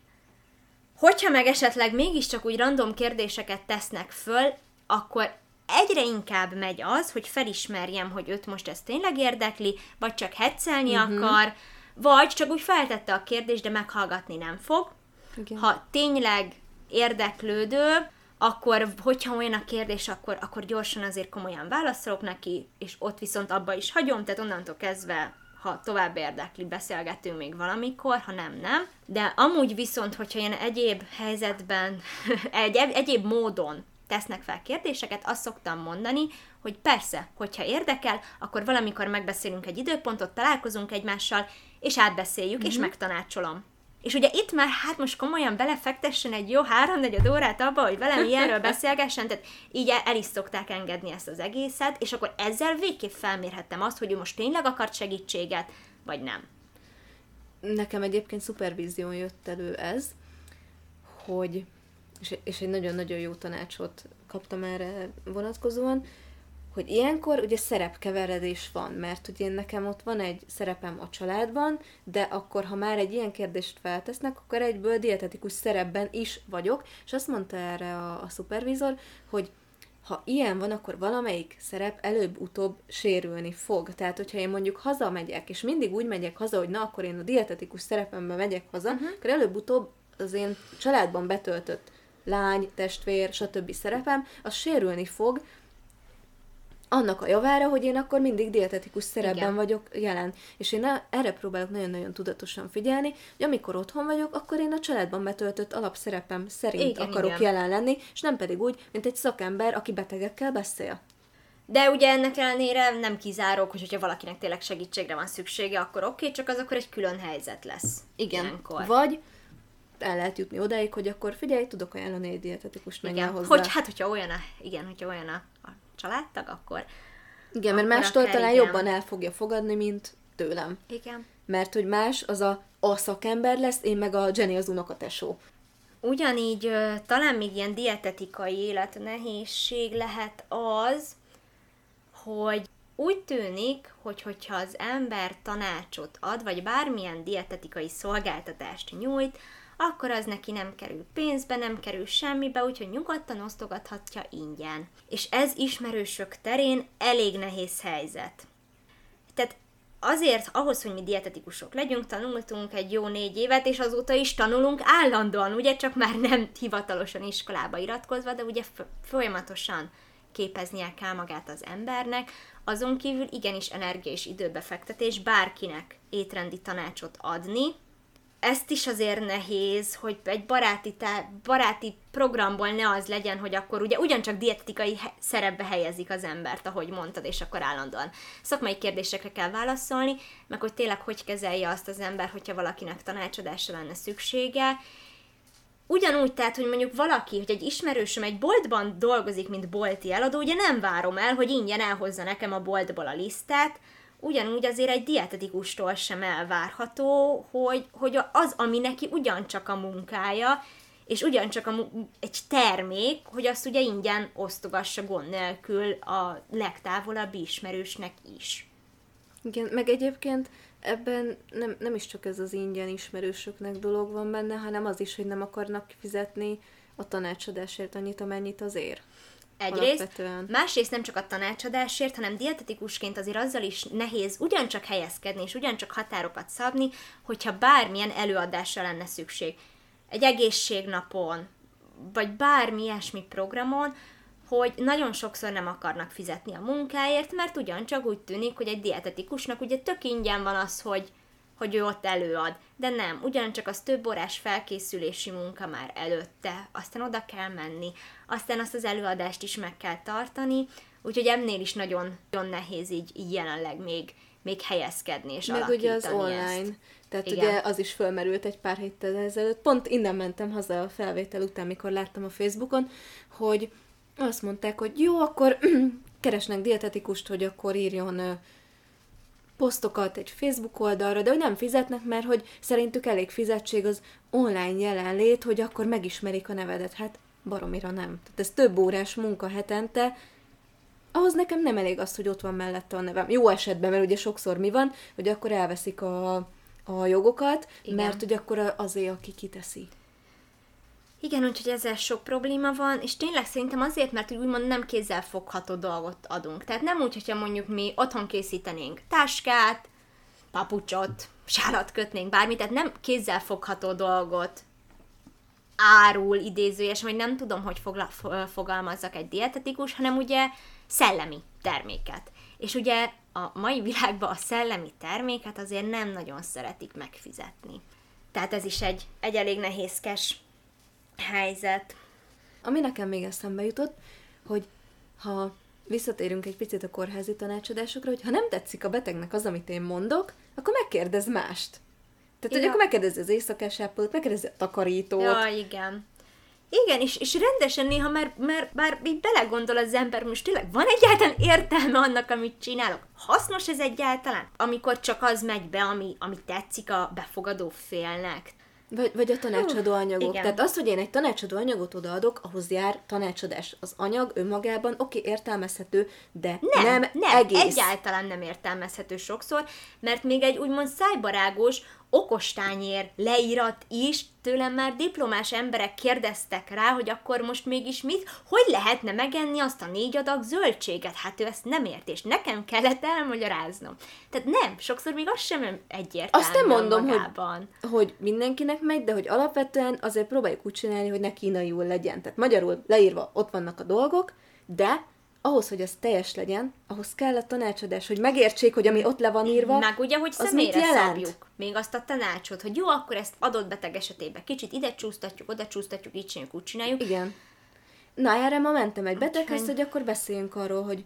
Hogyha meg esetleg mégiscsak úgy random kérdéseket tesznek föl, akkor egyre inkább megy az, hogy felismerjem, hogy őt most ez tényleg érdekli, vagy csak hetszelni uh-huh. akar, vagy csak úgy feltette a kérdést, de meghallgatni nem fog. Igen. Ha tényleg érdeklődő, akkor, hogyha olyan a kérdés, akkor, akkor gyorsan azért komolyan válaszolok neki, és ott viszont abba is hagyom, tehát onnantól kezdve, ha tovább érdekli, beszélgetünk még valamikor, ha nem, nem. De amúgy viszont, hogyha ilyen egyéb helyzetben, [laughs] egy, egyéb módon tesznek fel kérdéseket, azt szoktam mondani, hogy persze, hogyha érdekel, akkor valamikor megbeszélünk egy időpontot, találkozunk egymással, és átbeszéljük, mm-hmm. és mhm. megtanácsolom. És ugye itt már hát most komolyan belefektessen egy jó háromnegyed órát abba, hogy velem ilyenről [laughs] beszélgessen, tehát így el is szokták engedni ezt az egészet, és akkor ezzel végképp felmérhettem azt, hogy ő most tényleg akart segítséget, vagy nem. Nekem egyébként szupervízión jött elő ez, hogy és, és egy nagyon-nagyon jó tanácsot kaptam erre vonatkozóan, hogy ilyenkor ugye szerepkeveredés van, mert ugye nekem ott van egy szerepem a családban, de akkor, ha már egy ilyen kérdést feltesznek, akkor egyből dietetikus szerepben is vagyok, és azt mondta erre a, a szupervizor, hogy ha ilyen van, akkor valamelyik szerep előbb-utóbb sérülni fog. Tehát, hogyha én mondjuk hazamegyek, és mindig úgy megyek haza, hogy na, akkor én a dietetikus szerepemben megyek haza, uh-huh. akkor előbb-utóbb az én családban betöltött lány, testvér, stb. szerepem, az sérülni fog, annak a javára, hogy én akkor mindig dietetikus szerepben Igen. vagyok jelen. És én erre próbálok nagyon-nagyon tudatosan figyelni, hogy amikor otthon vagyok, akkor én a családban betöltött alapszerepem szerint igen, akarok igen. jelen lenni, és nem pedig úgy, mint egy szakember, aki betegekkel beszél. De ugye ennek ellenére nem kizárok, hogy hogyha valakinek tényleg segítségre van szüksége, akkor oké, okay, csak az akkor egy külön helyzet lesz. Igen. Ilyenkor. Vagy el lehet jutni odáig, hogy akkor figyelj, tudok ajánlani egy dietetikus igen. hozzá. Hogy, hát, hogyha olyan a, igen, hogyha olyan a családtag, akkor... Igen, mert mástól talán igen. jobban el fogja fogadni, mint tőlem. Igen. Mert hogy más az a, a szakember lesz, én meg a Jenny az unokatesó. Ugyanígy talán még ilyen dietetikai életnehézség lehet az, hogy úgy tűnik, hogy hogyha az ember tanácsot ad, vagy bármilyen dietetikai szolgáltatást nyújt, akkor az neki nem kerül pénzbe, nem kerül semmibe, úgyhogy nyugodtan osztogathatja ingyen. És ez ismerősök terén elég nehéz helyzet. Tehát azért, ahhoz, hogy mi dietetikusok legyünk, tanultunk egy jó négy évet, és azóta is tanulunk állandóan, ugye, csak már nem hivatalosan iskolába iratkozva, de ugye folyamatosan képeznie kell magát az embernek, azon kívül igenis energia és időbefektetés bárkinek étrendi tanácsot adni, ezt is azért nehéz, hogy egy baráti, tá- baráti programból ne az legyen, hogy akkor ugye ugyancsak dietetikai he- szerepbe helyezik az embert, ahogy mondtad, és akkor állandóan szakmai kérdésekre kell válaszolni, meg hogy tényleg hogy kezelje azt az ember, hogyha valakinek tanácsadásra lenne szüksége. Ugyanúgy, tehát, hogy mondjuk valaki, hogy egy ismerősöm egy boltban dolgozik, mint bolti eladó, ugye nem várom el, hogy ingyen elhozza nekem a boltból a lisztet, ugyanúgy azért egy dietetikustól sem elvárható, hogy, hogy az, ami neki ugyancsak a munkája, és ugyancsak a, egy termék, hogy azt ugye ingyen osztogassa gond nélkül a legtávolabbi ismerősnek is. Igen, meg egyébként ebben nem, nem is csak ez az ingyen ismerősöknek dolog van benne, hanem az is, hogy nem akarnak fizetni a tanácsadásért annyit, amennyit azért. Egyrészt, Alapvetően. másrészt nem csak a tanácsadásért, hanem dietetikusként azért azzal is nehéz ugyancsak helyezkedni, és ugyancsak határokat szabni, hogyha bármilyen előadásra lenne szükség. Egy egészségnapon, vagy bármi ilyesmi programon, hogy nagyon sokszor nem akarnak fizetni a munkáért, mert ugyancsak úgy tűnik, hogy egy dietetikusnak ugye tök ingyen van az, hogy, hogy ő ott előad. De nem, ugyancsak az több órás felkészülési munka már előtte, aztán oda kell menni, aztán azt az előadást is meg kell tartani, úgyhogy ennél is nagyon, nagyon nehéz így, így jelenleg még, még helyezkedni és Meg ugye az online. Ezt. Tehát Igen. ugye az is fölmerült egy pár héttel ezelőtt. Pont innen mentem haza a felvétel után, mikor láttam a Facebookon, hogy azt mondták, hogy jó, akkor [clears throat] keresnek dietetikust, hogy akkor írjon posztokat egy Facebook oldalra, de hogy nem fizetnek, mert hogy szerintük elég fizetség az online jelenlét, hogy akkor megismerik a nevedet. Hát baromira nem. Tehát ez több órás munka hetente, ahhoz nekem nem elég az, hogy ott van mellette a nevem. Jó esetben, mert ugye sokszor mi van, hogy akkor elveszik a, a jogokat, Igen. mert hogy akkor azért, aki kiteszi. Igen, úgyhogy ezzel sok probléma van, és tényleg szerintem azért, mert úgy úgymond nem kézzel fogható dolgot adunk. Tehát nem úgy, hogyha mondjuk mi otthon készítenénk táskát, papucsot, sárat kötnénk, bármit, tehát nem kézzel fogható dolgot árul idézőjes, vagy nem tudom, hogy fogla, fogalmazzak egy dietetikus, hanem ugye szellemi terméket. És ugye a mai világban a szellemi terméket azért nem nagyon szeretik megfizetni. Tehát ez is egy, egy elég nehézkes helyzet. Ami nekem még eszembe jutott, hogy ha visszatérünk egy picit a kórházi tanácsadásokra, hogy ha nem tetszik a betegnek az, amit én mondok, akkor megkérdez mást. Tehát, ja. hogy akkor megkérdezi az éjszakás megkérdezi a takarítót. Ja, igen. Igen, és, és rendesen néha, mert, mert bár így belegondol az ember, most tényleg van egyáltalán értelme annak, amit csinálok? Hasznos ez egyáltalán? Amikor csak az megy be, ami, ami tetszik a befogadó félnek. Vagy, vagy a tanácsadó anyagok. Igen. Tehát az, hogy én egy tanácsadó anyagot odaadok, ahhoz jár tanácsadás. Az anyag önmagában oké, okay, értelmezhető, de nem, nem, nem egész. egyáltalán nem értelmezhető sokszor, mert még egy úgymond szájbarágos, okostányér leírat is, tőlem már diplomás emberek kérdeztek rá, hogy akkor most mégis mit, hogy lehetne megenni azt a négy adag zöldséget? Hát ő ezt nem ért, és nekem kellett elmagyaráznom. Tehát nem, sokszor még az sem egyértelmű Azt nem mondom, hogy, hogy mindenkinek megy, de hogy alapvetően azért próbáljuk úgy csinálni, hogy ne kínaiul legyen. Tehát magyarul leírva ott vannak a dolgok, de ahhoz, hogy ez teljes legyen, ahhoz kell a tanácsadás, hogy megértsék, hogy ami ott le van írva, Meg ugye, hogy az mit jelent? szabjuk még azt a tanácsot, hogy jó, akkor ezt adott beteg esetében kicsit ide csúsztatjuk, oda csúsztatjuk, így csináljuk, úgy csináljuk. Igen. Na, erre ma mentem egy beteghez, hogy akkor beszéljünk arról, hogy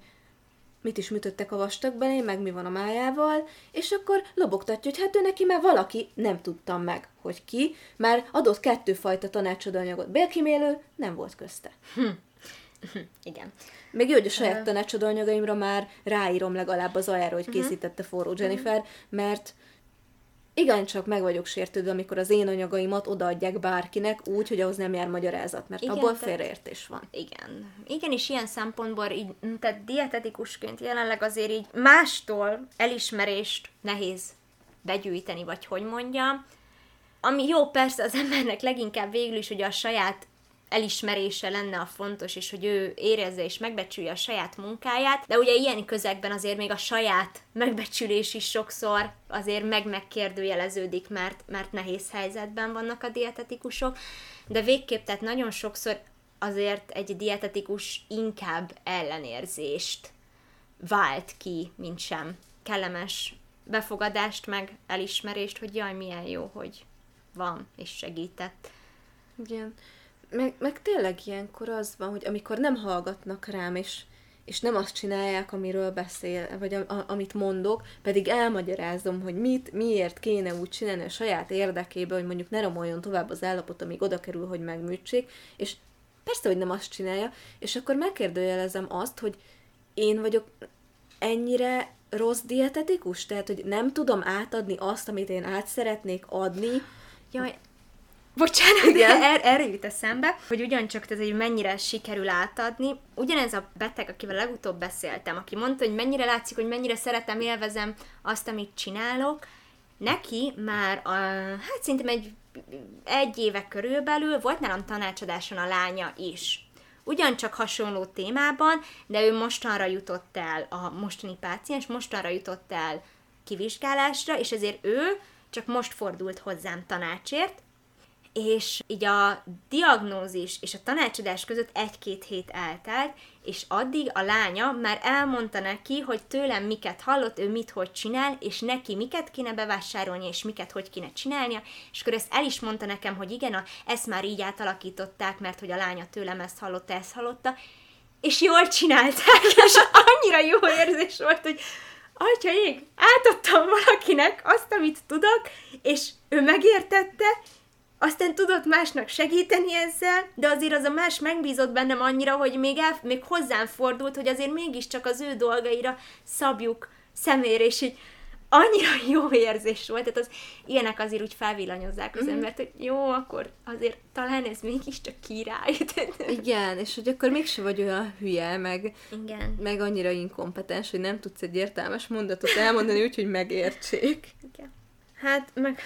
mit is műtöttek a vastagbelé, meg mi van a májával, és akkor lobogtatja, hogy hát ő neki már valaki, nem tudtam meg, hogy ki, már adott kettőfajta tanácsadóanyagot. Bélkimélő nem volt közte. Hm. [laughs] Igen. Még jó, hogy a saját uh, tanácsadó anyagaimra már ráírom legalább az ajára, hogy uh-huh. készítette forró Jennifer, uh-huh. mert igencsak meg vagyok sértődve, amikor az én anyagaimat odaadják bárkinek úgy, hogy ahhoz nem jár magyarázat, mert igen, abból félreértés van. Igen. Igen, és ilyen szempontból így, tehát dietetikusként jelenleg azért így mástól elismerést nehéz begyűjteni, vagy hogy mondjam. Ami jó, persze az [laughs] embernek leginkább végül is, hogy a saját elismerése lenne a fontos, és hogy ő érezze és megbecsülje a saját munkáját, de ugye ilyen közegben azért még a saját megbecsülés is sokszor azért meg-megkérdőjeleződik, mert, mert nehéz helyzetben vannak a dietetikusok, de végképp tehát nagyon sokszor azért egy dietetikus inkább ellenérzést vált ki, mint sem kellemes befogadást, meg elismerést, hogy jaj, milyen jó, hogy van, és segített. Igen meg, meg tényleg ilyenkor az van, hogy amikor nem hallgatnak rám, és, és nem azt csinálják, amiről beszél, vagy a, a, amit mondok, pedig elmagyarázom, hogy mit, miért kéne úgy csinálni a saját érdekében, hogy mondjuk ne romoljon tovább az állapot, amíg oda kerül, hogy megműtsék, és persze, hogy nem azt csinálja, és akkor megkérdőjelezem azt, hogy én vagyok ennyire rossz dietetikus, tehát, hogy nem tudom átadni azt, amit én át szeretnék adni. Jaj, Bocsánat, Igen. de [laughs] er, erre jut eszembe, hogy ugyancsak ez egy mennyire sikerül átadni. Ugyanez a beteg, akivel legutóbb beszéltem, aki mondta, hogy mennyire látszik, hogy mennyire szeretem, élvezem azt, amit csinálok, neki már a, hát szerintem egy, egy éve körülbelül volt nálam tanácsadáson a lánya is. Ugyancsak hasonló témában, de ő mostanra jutott el, a mostani páciens mostanra jutott el kivizsgálásra, és ezért ő csak most fordult hozzám tanácsért, és így a diagnózis és a tanácsadás között egy-két hét eltelt, és addig a lánya már elmondta neki, hogy tőlem miket hallott, ő mit hogy csinál, és neki miket kéne bevásárolni, és miket hogy kéne csinálnia, és akkor ezt el is mondta nekem, hogy igen, a, ezt már így átalakították, mert hogy a lánya tőlem ezt hallotta, ezt hallotta, és jól csinálták, [laughs] és annyira jó érzés volt, hogy atya ég, átadtam valakinek azt, amit tudok, és ő megértette, aztán tudott másnak segíteni ezzel, de azért az a más megbízott bennem annyira, hogy még, el, még hozzám fordult, hogy azért mégiscsak az ő dolgaira szabjuk személyre, és így annyira [laughs] jó érzés volt, tehát az ilyenek azért úgy felvillanyozzák az mm. embert, hogy jó, akkor azért talán ez mégiscsak király. [laughs] Igen, és hogy akkor mégse vagy olyan hülye, meg, Igen. meg annyira inkompetens, hogy nem tudsz egy értelmes mondatot elmondani úgy, hogy megértsék. Igen. Hát, meg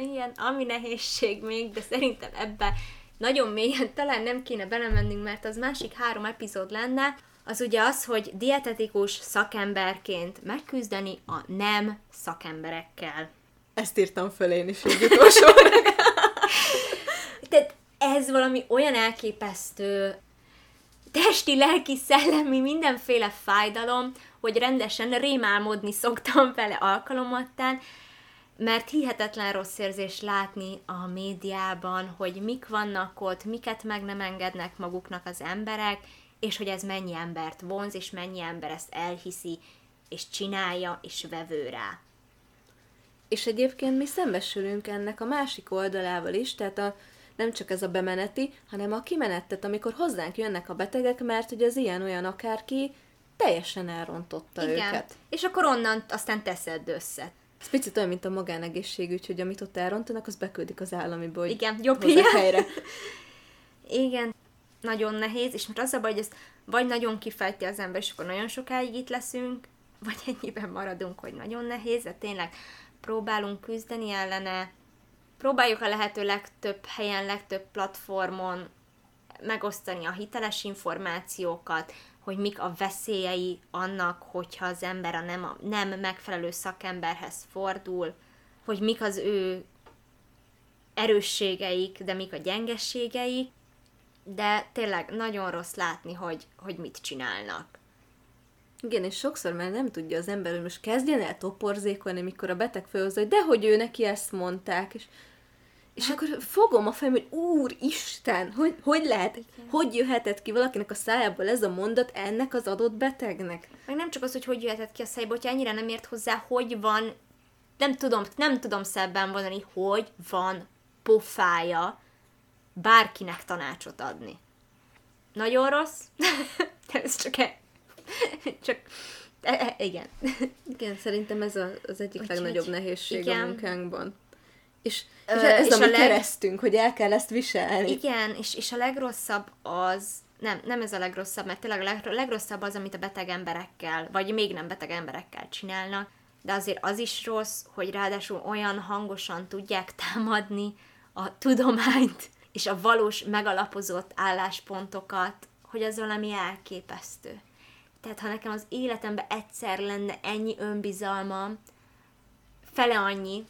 ilyen, ami nehézség még, de szerintem ebbe nagyon mélyen talán nem kéne belemennünk, mert az másik három epizód lenne, az ugye az, hogy dietetikus szakemberként megküzdeni a nem szakemberekkel. Ezt írtam föl én is egy utolsóra. [laughs] Tehát ez valami olyan elképesztő testi, lelki, szellemi, mindenféle fájdalom, hogy rendesen rémálmodni szoktam vele alkalomattán, mert hihetetlen rossz érzés látni a médiában, hogy mik vannak ott, miket meg nem engednek maguknak az emberek, és hogy ez mennyi embert vonz, és mennyi ember ezt elhiszi, és csinálja, és vevő rá. És egyébként mi szembesülünk ennek a másik oldalával is, tehát a, nem csak ez a bemeneti, hanem a kimenetet, amikor hozzánk jönnek a betegek, mert hogy az ilyen-olyan akárki teljesen elrontotta Igen. őket. És akkor onnan aztán teszed össze. Ez picit olyan, mint a magánegészségügy, hogy amit ott elrontanak, az beküldik az államiba, hogy Igen, jobb helyre. [laughs] Igen, nagyon nehéz, és mert az a baj, hogy ezt vagy nagyon kifejti az ember, és akkor nagyon sokáig itt leszünk, vagy [laughs] ennyiben maradunk, hogy nagyon nehéz, de tényleg próbálunk küzdeni ellene, próbáljuk a lehető legtöbb helyen, legtöbb platformon megosztani a hiteles információkat, hogy mik a veszélyei annak, hogyha az ember a nem, a nem megfelelő szakemberhez fordul, hogy mik az ő erősségeik, de mik a gyengességeik, de tényleg nagyon rossz látni, hogy, hogy mit csinálnak. Igen, és sokszor már nem tudja az ember, hogy most kezdjen el toporzékolni, mikor a beteg felhozza, hogy dehogy ő neki ezt mondták, és és hát... akkor fogom a fejem, hogy úristen, hogy, hogy lehet, Igen. hogy jöhetett ki valakinek a szájából ez a mondat ennek az adott betegnek? Meg nem csak az, hogy hogy jöhetett ki a szájából, hogyha ennyire nem ért hozzá, hogy van, nem tudom, nem tudom szebben mondani, hogy van pofája bárkinek tanácsot adni. Nagyon rossz, [laughs] ez csak e, csak e, e, igen. Igen, szerintem ez a, az egyik Úgy, legnagyobb nehézség igen. a munkánkban. És, és ez, és a leg... keresztünk, hogy el kell ezt viselni. Igen, és, és a legrosszabb az, nem, nem ez a legrosszabb, mert tényleg a leg, legrosszabb az, amit a beteg emberekkel, vagy még nem beteg emberekkel csinálnak, de azért az is rossz, hogy ráadásul olyan hangosan tudják támadni a tudományt, és a valós, megalapozott álláspontokat, hogy az valami elképesztő. Tehát ha nekem az életemben egyszer lenne ennyi önbizalmam, fele annyi,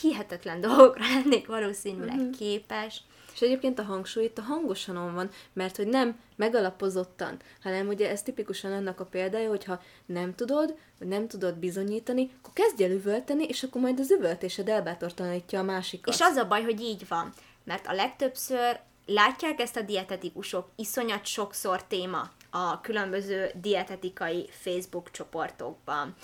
hihetetlen dolgokra lennék valószínűleg uh-huh. képes. És egyébként a hangsúly itt a hangosanon van, mert hogy nem megalapozottan, hanem ugye ez tipikusan annak a példája, hogyha nem tudod, vagy nem tudod bizonyítani, akkor kezdj el üvölteni, és akkor majd az üvöltésed elbátortalanítja a másikat. És az a baj, hogy így van, mert a legtöbbször látják ezt a dietetikusok, iszonyat sokszor téma a különböző dietetikai Facebook csoportokban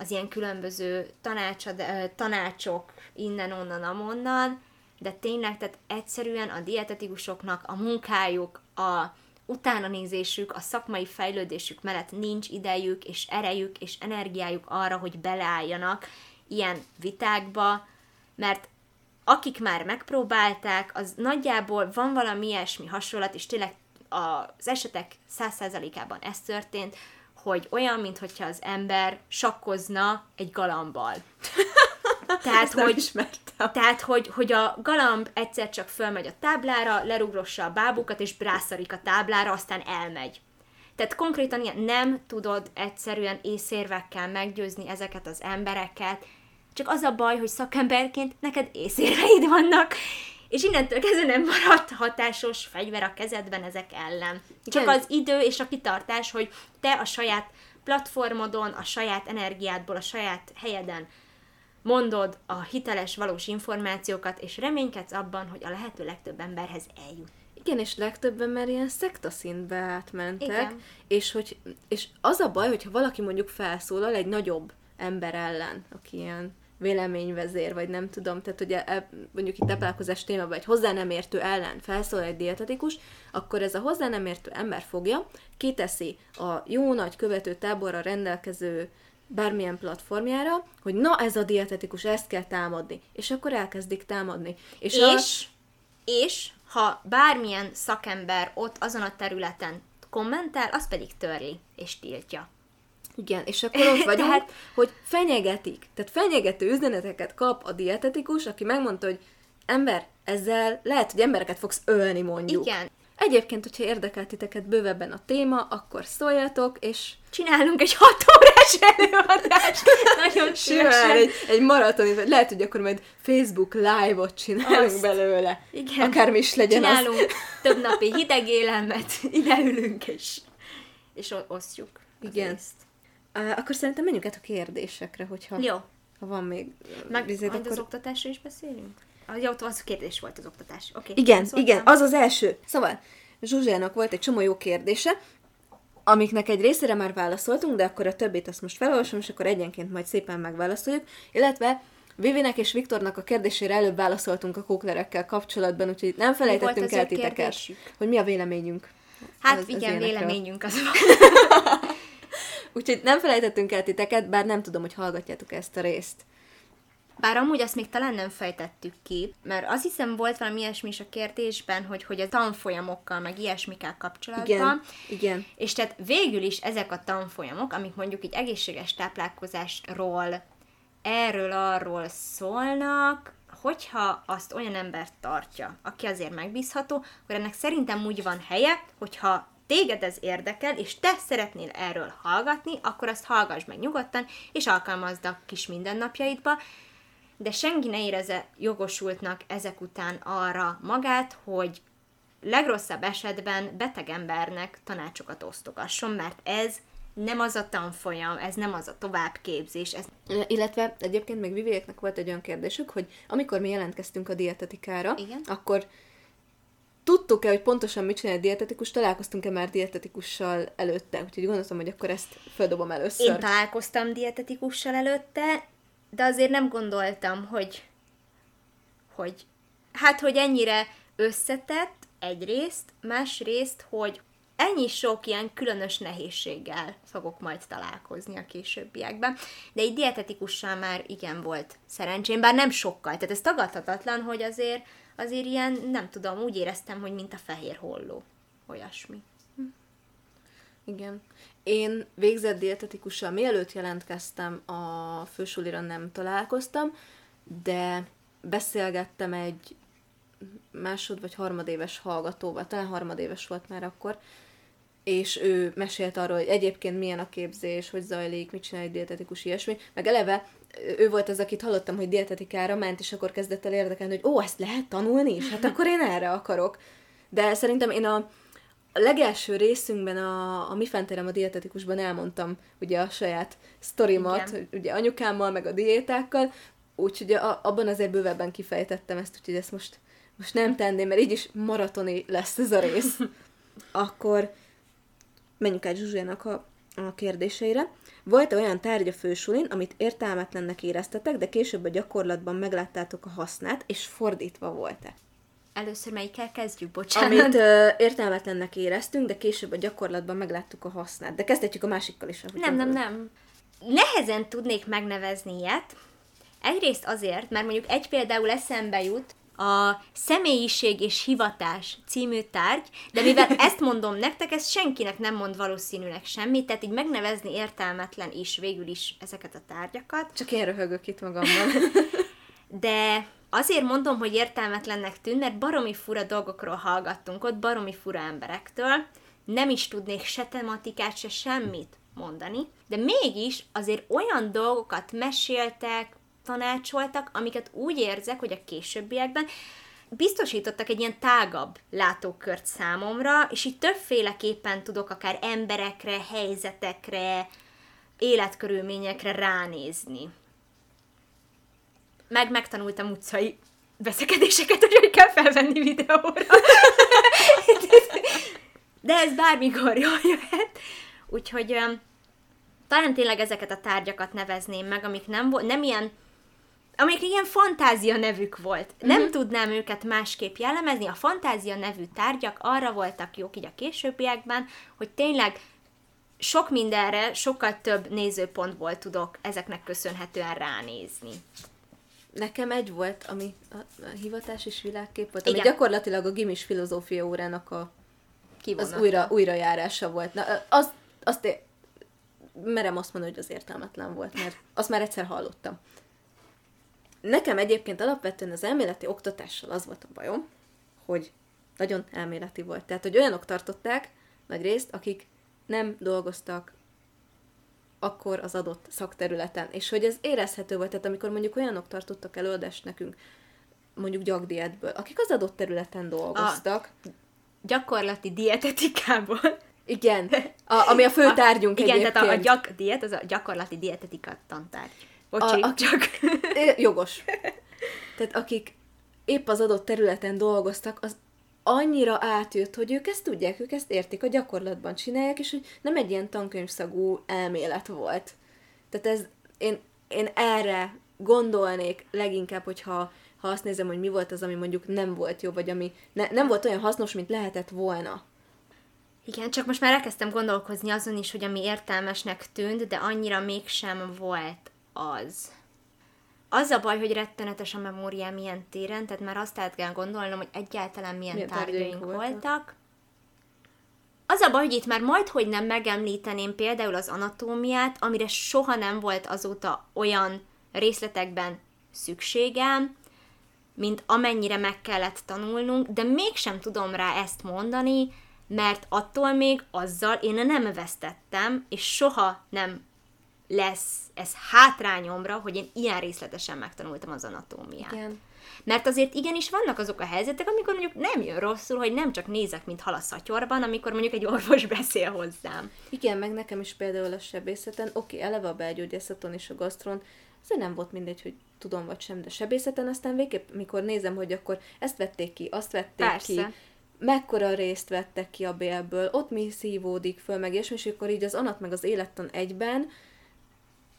az ilyen különböző tanácsad, tanácsok innen-onnan, amonnan, de tényleg, tehát egyszerűen a dietetikusoknak a munkájuk, a utána nézésük, a szakmai fejlődésük mellett nincs idejük, és erejük, és energiájuk arra, hogy beleálljanak ilyen vitákba, mert akik már megpróbálták, az nagyjából van valami ilyesmi hasonlat, és tényleg az esetek száz százalékában ez történt, hogy olyan, mintha az ember sakkozna egy galambal. [laughs] Tehát, hogy, tehát hogy, hogy a galamb egyszer csak fölmegy a táblára, lerugrossa a bábukat, és brászarik a táblára, aztán elmegy. Tehát konkrétan ilyen nem tudod egyszerűen észérvekkel meggyőzni ezeket az embereket, csak az a baj, hogy szakemberként neked észérveid vannak, és innentől kezdve nem maradt hatásos fegyver a kezedben ezek ellen. Csak az idő és a kitartás, hogy te a saját platformodon, a saját energiádból, a saját helyeden mondod a hiteles, valós információkat, és reménykedsz abban, hogy a lehető legtöbb emberhez eljut. Igen, és legtöbben már ilyen szektaszintbe átmentek, Igen. És, hogy, és az a baj, hogyha valaki mondjuk felszólal egy nagyobb ember ellen, aki ilyen véleményvezér, vagy nem tudom, tehát ugye e, mondjuk itt táplálkozás témában egy hozzá nem értő ellen felszól egy dietetikus, akkor ez a hozzá nem értő ember fogja, kiteszi a jó nagy követő táborra rendelkező bármilyen platformjára, hogy na ez a dietetikus, ezt kell támadni. És akkor elkezdik támadni. És, és, a... és ha bármilyen szakember ott azon a területen kommentel, az pedig törli és tiltja. Igen, és akkor ott [laughs] vagyunk, tehát... hogy fenyegetik. Tehát fenyegető üzeneteket kap a dietetikus, aki megmondta, hogy ember, ezzel lehet, hogy embereket fogsz ölni mondjuk. Igen. Egyébként, hogyha érdekel titeket bővebben a téma, akkor szóljatok, és... Csinálunk egy hat órás előadást! [laughs] Nagyon szívesen. egy, egy maraton, vagy lehet, hogy akkor majd Facebook live-ot csinálunk Azt. belőle. Igen. Akármi is legyen Csinálunk [laughs] az. több napi hideg élelmet, ide ülünk, és, és osztjuk. Igen. Részt. Akkor szerintem menjünk át a kérdésekre, hogyha Jó. ha van még Meg vizet, akkor... az oktatásra is beszélünk? Ah, jó, az kérdés volt az oktatás. Okay, igen, igen, az az első. Szóval Zsuzsának volt egy csomó jó kérdése, amiknek egy részére már válaszoltunk, de akkor a többit azt most felolvasom, és akkor egyenként majd szépen megválaszoljuk, illetve Vivinek és Viktornak a kérdésére előbb válaszoltunk a kóklerekkel kapcsolatban, úgyhogy nem felejtettünk el titeket, hogy mi a véleményünk. Hát az, igen, az véleményünk az. [laughs] úgyhogy nem felejtettünk el titeket, bár nem tudom, hogy hallgatjátok ezt a részt. Bár amúgy azt még talán nem fejtettük ki, mert azt hiszem volt valami ilyesmi is a kérdésben, hogy, hogy a tanfolyamokkal, meg ilyesmikkel kapcsolatban. Igen, igen. És tehát végül is ezek a tanfolyamok, amik mondjuk egy egészséges táplálkozásról, erről, arról szólnak, hogyha azt olyan ember tartja, aki azért megbízható, akkor ennek szerintem úgy van helye, hogyha téged ez érdekel, és te szeretnél erről hallgatni, akkor azt hallgass meg nyugodtan, és alkalmazd a kis mindennapjaidba, de senki ne érezze jogosultnak ezek után arra magát, hogy legrosszabb esetben beteg embernek tanácsokat osztogasson, mert ez nem az a tanfolyam, ez nem az a továbbképzés. Ez... Illetve egyébként még Vivieknek volt egy olyan kérdésük, hogy amikor mi jelentkeztünk a dietetikára, Igen? akkor tudtuk-e, hogy pontosan mit csinál a dietetikus, találkoztunk-e már dietetikussal előtte, úgyhogy gondoltam, hogy akkor ezt földobom először. Én találkoztam dietetikussal előtte, de azért nem gondoltam, hogy, hogy hát, hogy ennyire összetett egyrészt, másrészt, hogy ennyi sok ilyen különös nehézséggel fogok majd találkozni a későbbiekben. De egy dietetikussal már igen volt szerencsém, bár nem sokkal. Tehát ez tagadhatatlan, hogy azért, azért ilyen, nem tudom, úgy éreztem, hogy mint a fehér holló. Olyasmi. Hm. Igen. Én végzett dietetikussal, mielőtt jelentkeztem a fősulira nem találkoztam, de beszélgettem egy másod vagy harmadéves hallgatóval, talán harmadéves volt már akkor, és ő mesélt arról, hogy egyébként milyen a képzés, hogy zajlik, mit csinál egy dietetikus, ilyesmi. Meg eleve ő volt az, akit hallottam, hogy dietetikára ment, és akkor kezdett el érdekelni, hogy ó, ezt lehet tanulni is? Hát akkor én erre akarok. De szerintem én a, legelső részünkben a, a Mi Fenterem a dietetikusban elmondtam ugye a saját sztorimat, hogy ugye anyukámmal, meg a diétákkal, úgyhogy a, abban azért bővebben kifejtettem ezt, úgyhogy ezt most, most nem tenném, mert így is maratoni lesz ez a rész. [laughs] Akkor menjünk át Zsuzsának a, a kérdéseire. Volt-e olyan tárgy a fősulin, amit értelmetlennek éreztetek, de később a gyakorlatban megláttátok a hasznát, és fordítva volt-e? Először melyikkel kezdjük, bocsánat. Amit ö, értelmetlennek éreztünk, de később a gyakorlatban megláttuk a hasznát. De kezdhetjük a másikkal is. Nem, nem, nem. Nehezen tudnék megnevezni ilyet, Egyrészt azért, mert mondjuk egy például eszembe jut, a Személyiség és Hivatás című tárgy, de mivel ezt mondom nektek, ez senkinek nem mond valószínűleg semmit, tehát így megnevezni értelmetlen is végül is ezeket a tárgyakat. Csak én röhögök itt magammal. [laughs] de azért mondom, hogy értelmetlennek tűn, mert baromi fura dolgokról hallgattunk ott, baromi fura emberektől, nem is tudnék se tematikát, se semmit mondani, de mégis azért olyan dolgokat meséltek, tanácsoltak, amiket úgy érzek, hogy a későbbiekben biztosítottak egy ilyen tágabb látókört számomra, és így többféleképpen tudok akár emberekre, helyzetekre, életkörülményekre ránézni. Meg megtanultam utcai veszekedéseket, hogy hogy kell felvenni videóra. De ez bármikor jól jöhet. Úgyhogy talán tényleg ezeket a tárgyakat nevezném meg, amik nem, nem ilyen amik ilyen fantázia nevük volt. Mm-hmm. Nem tudnám őket másképp jellemezni, a fantázia nevű tárgyak arra voltak jók így a későbbiekben, hogy tényleg sok mindenre, sokkal több nézőpontból tudok ezeknek köszönhetően ránézni. Nekem egy volt, ami a, a hivatás és világkép volt, ami Igen. gyakorlatilag a gimis filozófia órának a az újra, újrajárása volt. Na, az, azt én merem azt mondani, hogy az értelmetlen volt, mert azt már egyszer hallottam. Nekem egyébként alapvetően az elméleti oktatással az volt a bajom, hogy nagyon elméleti volt. Tehát, hogy olyanok tartották nagy részt, akik nem dolgoztak akkor az adott szakterületen. És hogy ez érezhető volt, tehát amikor mondjuk olyanok tartottak előadást nekünk, mondjuk gyakdietből, akik az adott területen dolgoztak. A gyakorlati dietetikából. Igen, a, ami a fő tárgyunk a, Igen, egyébként. tehát a, a gyak diet, az a gyakorlati dietetika tantárgy. Bocsi, a, a, csak. [laughs] Jogos. Tehát akik épp az adott területen dolgoztak, az annyira átjött, hogy ők ezt tudják, ők ezt értik, a gyakorlatban csinálják, és hogy nem egy ilyen tankönyvszagú elmélet volt. Tehát ez, én, én erre gondolnék leginkább, hogyha ha azt nézem, hogy mi volt az, ami mondjuk nem volt jó, vagy ami ne, nem volt olyan hasznos, mint lehetett volna. Igen, csak most már elkezdtem gondolkozni azon is, hogy ami értelmesnek tűnt, de annyira mégsem volt az. Az a baj, hogy rettenetes a memóriám ilyen téren, tehát már azt át kell gondolnom, hogy egyáltalán milyen, milyen tárgyaink voltak. voltak. Az a baj, hogy itt már majd, hogy nem megemlíteném például az anatómiát, amire soha nem volt azóta olyan részletekben szükségem, mint amennyire meg kellett tanulnunk, de mégsem tudom rá ezt mondani, mert attól még azzal én nem vesztettem, és soha nem lesz ez hátrányomra, hogy én ilyen részletesen megtanultam az anatómiát. Igen. Mert azért igenis vannak azok a helyzetek, amikor mondjuk nem jön rosszul, hogy nem csak nézek, mint hal a szatyorban, amikor mondjuk egy orvos [laughs] beszél hozzám. Igen, meg nekem is például a sebészeten, oké, eleve a belgyógyászaton és a gasztron, azért nem volt mindegy, hogy tudom vagy sem, de sebészeten aztán végképp, mikor nézem, hogy akkor ezt vették ki, azt vették Persze. ki, mekkora részt vettek ki a bélből, ott mi szívódik föl, meg és, és akkor így az anat meg az élettan egyben,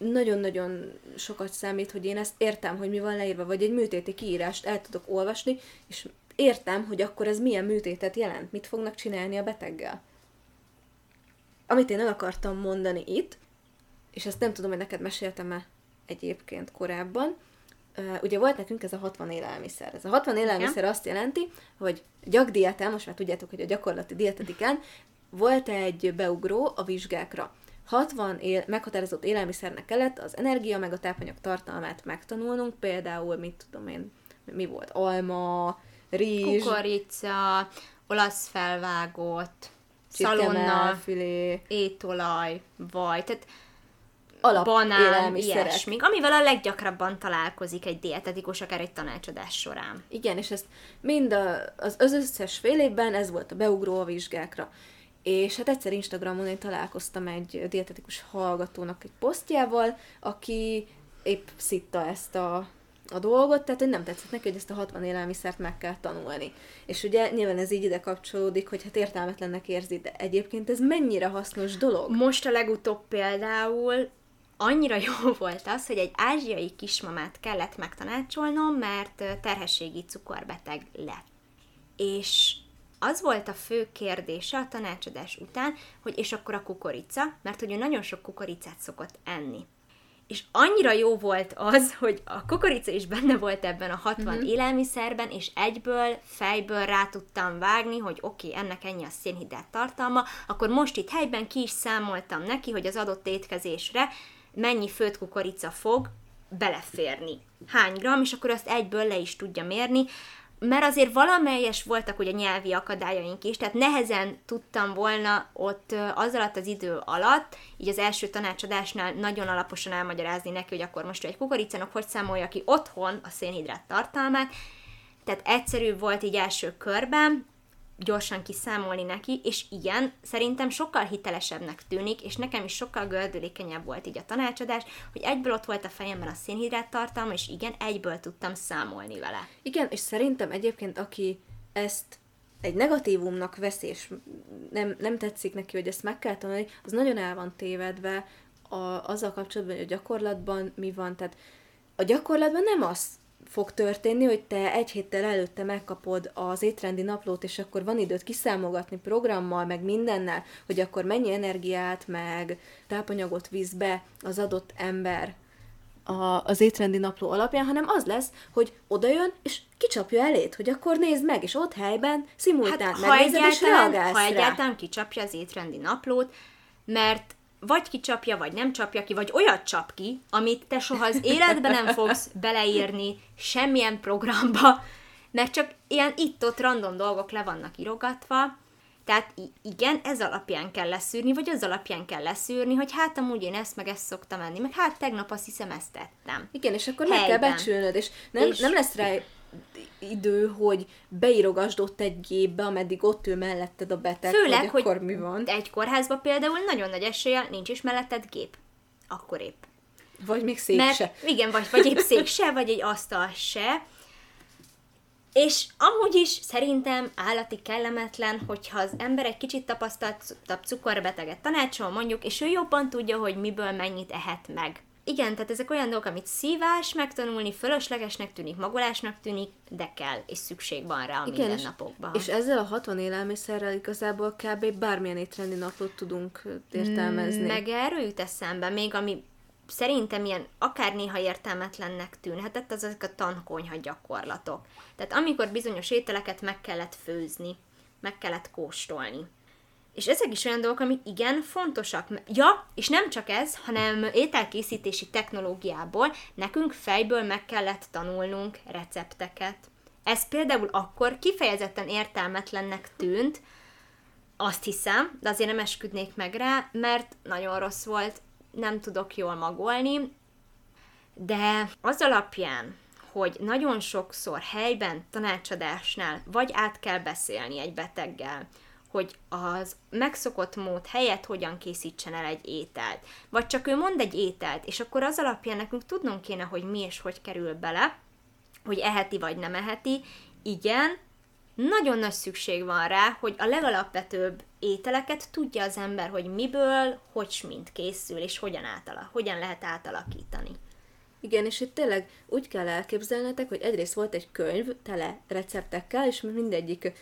nagyon-nagyon sokat számít, hogy én ezt értem, hogy mi van leírva, vagy egy műtéti kiírást el tudok olvasni, és értem, hogy akkor ez milyen műtétet jelent, mit fognak csinálni a beteggel. Amit én el akartam mondani itt, és ezt nem tudom, hogy neked meséltem-e egyébként korábban, ugye volt nekünk ez a 60 élelmiszer. Ez a 60 élelmiszer azt jelenti, hogy gyakdieten, most már tudjátok, hogy a gyakorlati dietetikán volt egy beugró a vizsgákra. 60 él, meghatározott élelmiszernek kellett az energia meg a tápanyag tartalmát megtanulnunk, például, mit tudom én, mi volt, alma, rizs, kukorica, olasz felvágott, szalonna, étolaj, vaj, tehát alap banán, ilyesmi, amivel a leggyakrabban találkozik egy dietetikus, akár egy tanácsadás során. Igen, és ezt mind a, az, az összes fél évben ez volt a beugró a vizsgákra. És hát egyszer Instagramon én találkoztam egy dietetikus hallgatónak egy posztjával, aki épp szitta ezt a, a dolgot, tehát hogy nem tetszett neki, hogy ezt a 60 élelmiszert meg kell tanulni. És ugye nyilván ez így ide kapcsolódik, hogy hát értelmetlennek érzi, de egyébként ez mennyire hasznos dolog. Most a legutóbb például annyira jó [laughs] volt az, hogy egy ázsiai kismamát kellett megtanácsolnom, mert terhességi cukorbeteg lett. És az volt a fő kérdése a tanácsadás után, hogy és akkor a kukorica, mert hogy ő nagyon sok kukoricát szokott enni. és annyira jó volt az, hogy a kukorica is benne volt ebben a 60 mm-hmm. élelmiszerben, és egyből, fejből rá tudtam vágni, hogy oké, okay, ennek ennyi a szénhidrát tartalma, akkor most itt helyben ki is számoltam neki, hogy az adott étkezésre mennyi főtt kukorica fog beleférni. Hány gram, és akkor azt egyből le is tudja mérni mert azért valamelyes voltak ugye nyelvi akadályaink is, tehát nehezen tudtam volna ott az alatt az idő alatt, így az első tanácsadásnál nagyon alaposan elmagyarázni neki, hogy akkor most egy kukoricának hogy számolja ki otthon a szénhidrát tartalmát, tehát egyszerű volt így első körben, gyorsan kiszámolni neki, és igen, szerintem sokkal hitelesebbnek tűnik, és nekem is sokkal gördülékenyebb volt így a tanácsadás, hogy egyből ott volt a fejemben a szénhidrát tartalma, és igen, egyből tudtam számolni vele. Igen, és szerintem egyébként, aki ezt egy negatívumnak vesz, és nem, nem tetszik neki, hogy ezt meg kell tanulni, az nagyon el van tévedve a, azzal kapcsolatban, hogy a gyakorlatban mi van. Tehát a gyakorlatban nem az fog történni, hogy te egy héttel előtte megkapod az étrendi naplót, és akkor van időt kiszámogatni programmal, meg mindennel, hogy akkor mennyi energiát, meg tápanyagot visz be az adott ember a, az étrendi napló alapján, hanem az lesz, hogy odajön, és kicsapja elét, hogy akkor nézd meg, és ott helyben szimultán hát, megnézed, és reagálsz Ha egyáltalán kicsapja az étrendi naplót, mert vagy kicsapja, vagy nem csapja ki, vagy olyat csap ki, amit te soha az életben nem fogsz beleírni semmilyen programba, mert csak ilyen itt-ott random dolgok le vannak irogatva, tehát igen, ez alapján kell leszűrni, vagy az alapján kell leszűrni, hogy hát amúgy én ezt meg ezt szoktam enni, meg hát tegnap azt hiszem ezt tettem. Igen, és akkor Helyben. meg kell becsülnöd, és nem, és nem lesz rá idő, hogy beírogasd ott egy gépbe, ameddig ott ül melletted a beteg, Főleg, hogy akkor hogy mi van. egy kórházban például nagyon nagy esélye nincs is melletted gép. Akkor épp. Vagy még szék Mert, se. Igen, vagy, vagy épp szék se, vagy egy asztal se. És amúgy is szerintem állati kellemetlen, hogyha az ember egy kicsit tapasztaltabb cukorbeteget tanácsol mondjuk, és ő jobban tudja, hogy miből mennyit ehet meg igen, tehát ezek olyan dolgok, amit szívás megtanulni, fölöslegesnek tűnik, magolásnak tűnik, de kell, és szükség van rá a igen, mindennapokban. És, és ezzel a 60 élelmiszerrel igazából kb. bármilyen étrendi napot tudunk értelmezni. Meg erről jut eszembe, még ami szerintem ilyen akár néha értelmetlennek tűnhetett, az ezek a tankonyha gyakorlatok. Tehát amikor bizonyos ételeket meg kellett főzni, meg kellett kóstolni és ezek is olyan dolgok, amik igen fontosak. Ja, és nem csak ez, hanem ételkészítési technológiából nekünk fejből meg kellett tanulnunk recepteket. Ez például akkor kifejezetten értelmetlennek tűnt, azt hiszem, de azért nem esküdnék meg rá, mert nagyon rossz volt, nem tudok jól magolni, de az alapján, hogy nagyon sokszor helyben, tanácsadásnál vagy át kell beszélni egy beteggel, hogy az megszokott mód helyett hogyan készítsen el egy ételt. Vagy csak ő mond egy ételt, és akkor az alapján nekünk tudnunk kéne, hogy mi és hogy kerül bele, hogy eheti vagy nem eheti. Igen, nagyon nagy szükség van rá, hogy a legalapvetőbb ételeket tudja az ember, hogy miből, hogy mint készül, és hogyan, átala, hogyan lehet átalakítani. Igen, és itt tényleg úgy kell elképzelnetek, hogy egyrészt volt egy könyv tele receptekkel, és mindegyik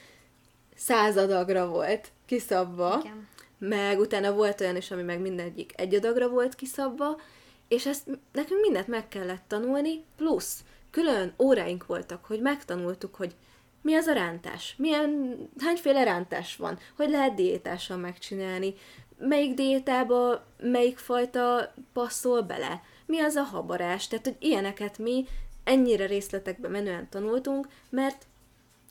századagra volt kiszabva, Igen. meg utána volt olyan is, ami meg mindegyik egy adagra volt kiszabva, és ezt nekünk mindent meg kellett tanulni, plusz külön óráink voltak, hogy megtanultuk, hogy mi az a rántás, milyen, hányféle rántás van, hogy lehet diétásan megcsinálni, melyik diétába melyik fajta passzol bele, mi az a habarás, tehát hogy ilyeneket mi ennyire részletekbe menően tanultunk, mert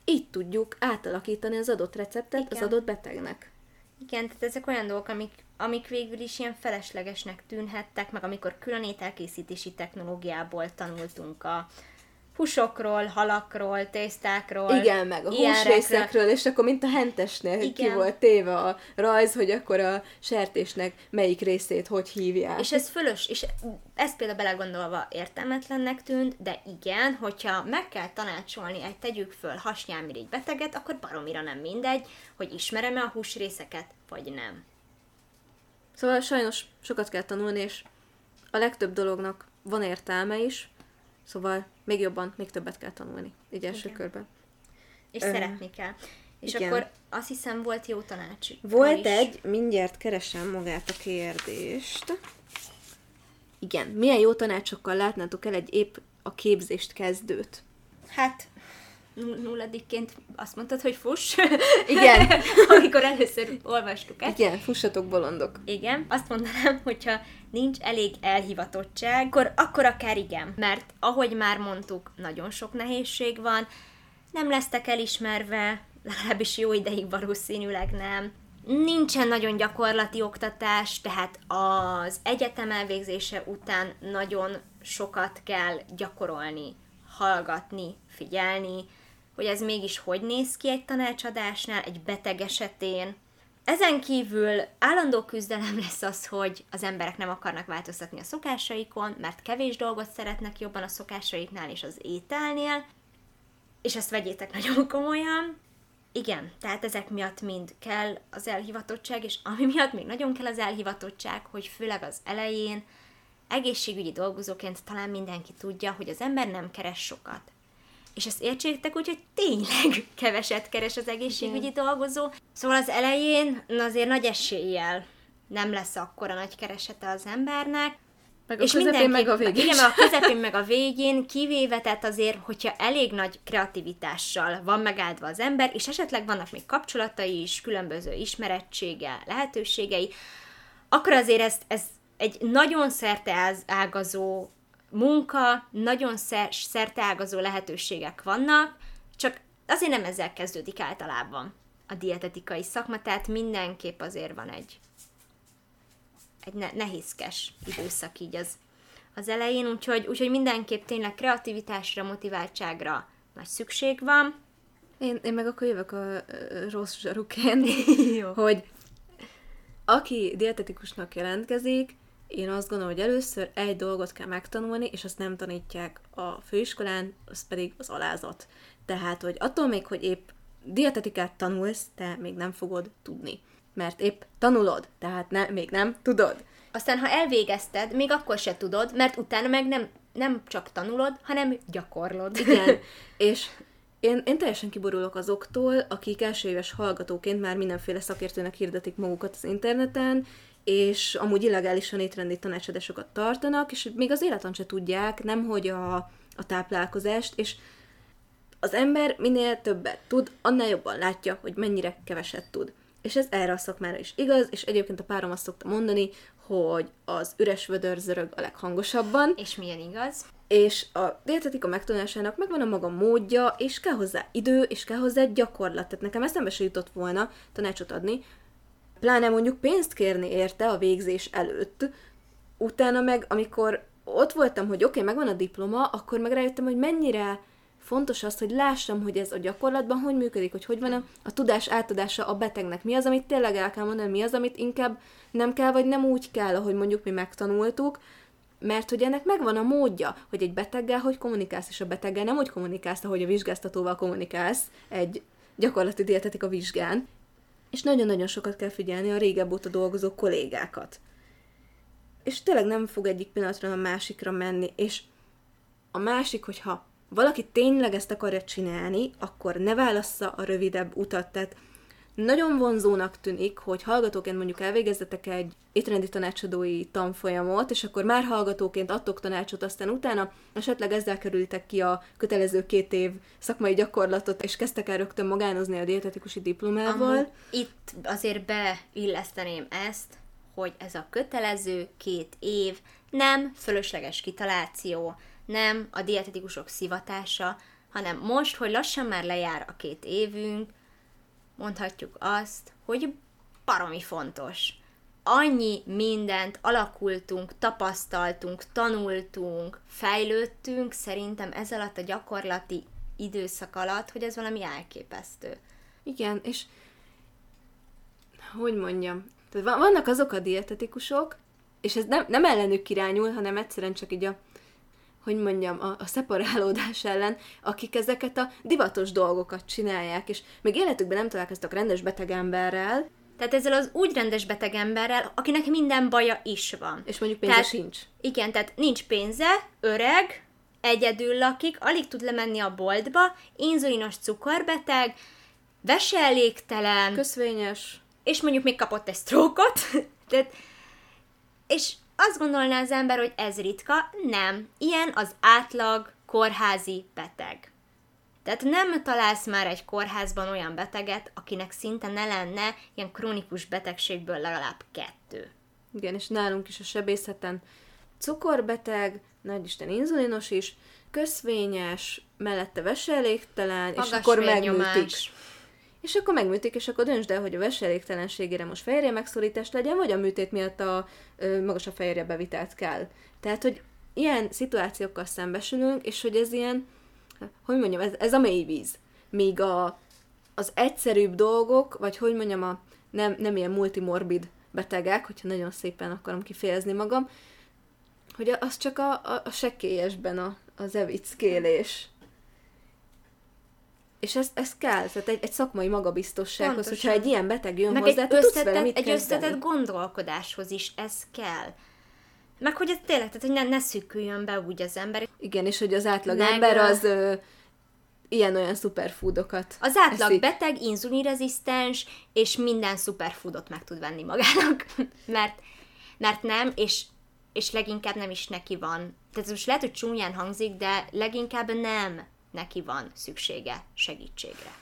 így tudjuk átalakítani az adott receptet Igen. az adott betegnek. Igen, tehát ezek olyan dolgok, amik, amik végül is ilyen feleslegesnek tűnhettek, meg amikor külön ételkészítési technológiából tanultunk a, húsokról, halakról, tésztákról. Igen, meg a húsrészekről, és akkor mint a hentesnél Igen. ki volt téve a rajz, hogy akkor a sertésnek melyik részét hogy hívják. És ez fölös, és ez például belegondolva értelmetlennek tűnt, de igen, hogyha meg kell tanácsolni egy tegyük föl hasnyálmirigy beteget, akkor baromira nem mindegy, hogy ismerem-e a húsrészeket, vagy nem. Szóval sajnos sokat kell tanulni, és a legtöbb dolognak van értelme is, Szóval még jobban, még többet kell tanulni, így első igen. körben. És Ö, szeretni kell. És igen. akkor azt hiszem volt jó tanács. Volt is. egy, mindjárt keresem magát a kérdést. Igen. Milyen jó tanácsokkal látnátok el egy épp a képzést kezdőt? Hát, nulladikként azt mondtad, hogy fuss. [laughs] Igen. [laughs] Amikor először olvastuk ezt. Igen, fussatok bolondok. Igen, azt mondanám, hogyha nincs elég elhivatottság, akkor, akkor akár igen. Mert ahogy már mondtuk, nagyon sok nehézség van, nem lesztek elismerve, legalábbis jó ideig valószínűleg nem. Nincsen nagyon gyakorlati oktatás, tehát az egyetem elvégzése után nagyon sokat kell gyakorolni, hallgatni, figyelni, hogy ez mégis hogy néz ki egy tanácsadásnál, egy beteg esetén. Ezen kívül állandó küzdelem lesz az, hogy az emberek nem akarnak változtatni a szokásaikon, mert kevés dolgot szeretnek jobban a szokásaiknál és az ételnél, és ezt vegyétek nagyon komolyan. Igen, tehát ezek miatt mind kell az elhivatottság, és ami miatt még nagyon kell az elhivatottság, hogy főleg az elején egészségügyi dolgozóként talán mindenki tudja, hogy az ember nem keres sokat. És ezt értsétek úgy, hogy tényleg [laughs] keveset keres az egészségügyi dolgozó. Szóval az elején azért nagy eséllyel nem lesz akkora nagy keresete az embernek, Meg a közepén, meg a végén. Igen, a közepén, [laughs] meg a végén, kivéve, tehát azért, hogyha elég nagy kreativitással van megáldva az ember, és esetleg vannak még kapcsolatai is, különböző ismerettsége, lehetőségei, akkor azért ez, ez egy nagyon szerteágazó munka, nagyon szer- szerteágazó lehetőségek vannak, csak azért nem ezzel kezdődik általában a dietetikai szakma, tehát mindenképp azért van egy egy ne- nehézkes időszak így az, az elején, úgyhogy, úgyhogy mindenképp tényleg kreativitásra, motiváltságra nagy szükség van. Én, én meg akkor jövök a, a rossz zsaruként, [laughs] hogy aki dietetikusnak jelentkezik, én azt gondolom, hogy először egy dolgot kell megtanulni, és azt nem tanítják a főiskolán, az pedig az alázat. Tehát, hogy attól még, hogy épp dietetikát tanulsz, te még nem fogod tudni. Mert épp tanulod, tehát ne, még nem tudod. Aztán, ha elvégezted, még akkor se tudod, mert utána meg nem, nem csak tanulod, hanem gyakorlod. Igen, [laughs] és én, én teljesen kiborulok azoktól, akik első éves hallgatóként már mindenféle szakértőnek hirdetik magukat az interneten, és amúgy illegálisan étrendi tanácsadásokat tartanak, és még az életan se tudják, nemhogy a, a táplálkozást, és az ember minél többet tud, annál jobban látja, hogy mennyire keveset tud. És ez erre a szakmára is igaz, és egyébként a párom azt szokta mondani, hogy az üres vödör zörög a leghangosabban, És milyen igaz? és a dietetika megtanulásának megvan a maga módja, és kell hozzá idő, és kell hozzá gyakorlat. Tehát nekem eszembe se jutott volna tanácsot adni, pláne mondjuk pénzt kérni érte a végzés előtt. Utána meg, amikor ott voltam, hogy oké, okay, megvan a diploma, akkor meg rájöttem, hogy mennyire fontos az, hogy lássam, hogy ez a gyakorlatban hogy működik, hogy hogy van a, a tudás átadása a betegnek. Mi az, amit tényleg el kell mondani, mi az, amit inkább nem kell, vagy nem úgy kell, ahogy mondjuk mi megtanultuk, mert hogy ennek megvan a módja, hogy egy beteggel hogy kommunikálsz, és a beteggel nem úgy kommunikálsz, ahogy a vizsgáztatóval kommunikálsz egy gyakorlati dietetika vizsgán, és nagyon-nagyon sokat kell figyelni a régebb óta dolgozó kollégákat. És tényleg nem fog egyik pillanatra a másikra menni, és a másik, hogyha valaki tényleg ezt akarja csinálni, akkor ne válassza a rövidebb utat, tehát nagyon vonzónak tűnik, hogy hallgatóként mondjuk elvégezzetek egy étrendi tanácsadói tanfolyamot, és akkor már hallgatóként adtok tanácsot, aztán utána esetleg ezzel kerültek ki a kötelező két év szakmai gyakorlatot, és kezdtek el rögtön magánozni a dietetikusi diplomával. Amúgy itt azért beilleszteném ezt, hogy ez a kötelező két év nem fölösleges kitaláció, nem a dietetikusok szivatása, hanem most, hogy lassan már lejár a két évünk, mondhatjuk azt, hogy baromi fontos. Annyi mindent alakultunk, tapasztaltunk, tanultunk, fejlődtünk szerintem ez alatt a gyakorlati időszak alatt, hogy ez valami elképesztő. Igen, és hogy mondjam, tehát van- vannak azok a dietetikusok, és ez nem, nem ellenük irányul, hanem egyszerűen csak így a, hogy mondjam, a, a szeparálódás ellen, akik ezeket a divatos dolgokat csinálják, és még életükben nem találkoztak rendes beteg emberrel, Tehát ezzel az úgy rendes beteg emberrel, akinek minden baja is van. és mondjuk pénze Tehát- sincs. Igen, tehát nincs pénze, öreg, egyedül lakik, alig tud lemenni a boltba, inzulinos cukorbeteg, veselégtelen, Köszvényes. és mondjuk még kapott egy sztrókot, [laughs] tehát, és azt gondolná az ember, hogy ez ritka, nem. Ilyen az átlag kórházi beteg. Tehát nem találsz már egy kórházban olyan beteget, akinek szinte ne lenne ilyen krónikus betegségből legalább kettő. Igen, és nálunk is a sebészeten cukorbeteg, nagy Isten inzulinos is, köszvényes, mellette veselégtelen, és akkor megműtik. És akkor megműtik, és akkor döntsd el, hogy a veselégtelenségére most fehérje megszorítás legyen, vagy a műtét miatt a ö, magas a fehérje bevitelt kell. Tehát, hogy ilyen szituációkkal szembesülünk, és hogy ez ilyen, hogy mondjam, ez, ez a mély víz. Míg a, az egyszerűbb dolgok, vagy hogy mondjam, a nem, nem ilyen multimorbid betegek, hogyha nagyon szépen akarom kifejezni magam, hogy az csak a, a, a sekélyesben a, az evickélés. És ez, ez kell, tehát egy, egy szakmai magabiztossághoz, Pontosan. hogyha egy ilyen beteg jön Meg hozzá, egy összetett, egy összetett gondolkodáshoz is ez kell. Meg hogy ez tényleg, tehát hogy ne, ne szűküljön be úgy az ember. Igen, és hogy az átlag Meg, ember az ö, ilyen-olyan superfoodokat Az átlag eszik. beteg, inzulinrezisztens, és minden superfoodot meg tud venni magának. [laughs] mert, mert nem, és, és leginkább nem is neki van. Tehát most lehet, hogy csúnyán hangzik, de leginkább nem neki van szüksége segítségre.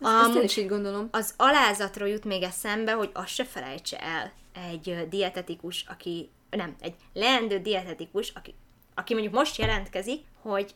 Ezt, ezt is így gondolom. Az alázatról jut még eszembe, hogy azt se felejtse el egy dietetikus, aki, nem, egy leendő dietetikus, aki, aki mondjuk most jelentkezik, hogy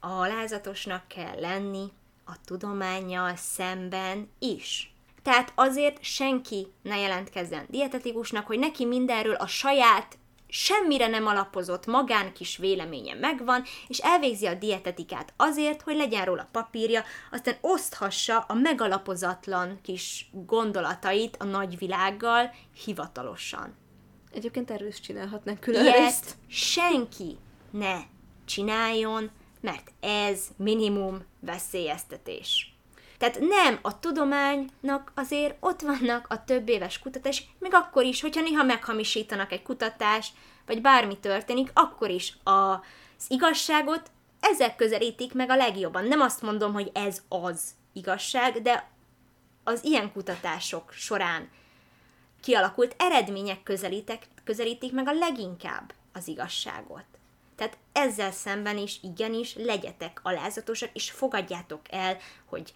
alázatosnak kell lenni a tudományjal szemben is. Tehát azért senki ne jelentkezzen dietetikusnak, hogy neki mindenről a saját semmire nem alapozott magán kis véleménye megvan, és elvégzi a dietetikát azért, hogy legyen róla papírja, aztán oszthassa a megalapozatlan kis gondolatait a nagyvilággal hivatalosan. Egyébként erről is csinálhatnánk külön Ilyet senki ne csináljon, mert ez minimum veszélyeztetés. Tehát nem, a tudománynak azért ott vannak a több éves kutatás, még akkor is, hogyha néha meghamisítanak egy kutatást, vagy bármi történik, akkor is a, az igazságot ezek közelítik meg a legjobban. Nem azt mondom, hogy ez az igazság, de az ilyen kutatások során kialakult eredmények közelítek, közelítik meg a leginkább az igazságot. Tehát ezzel szemben is igenis legyetek alázatosak, és fogadjátok el, hogy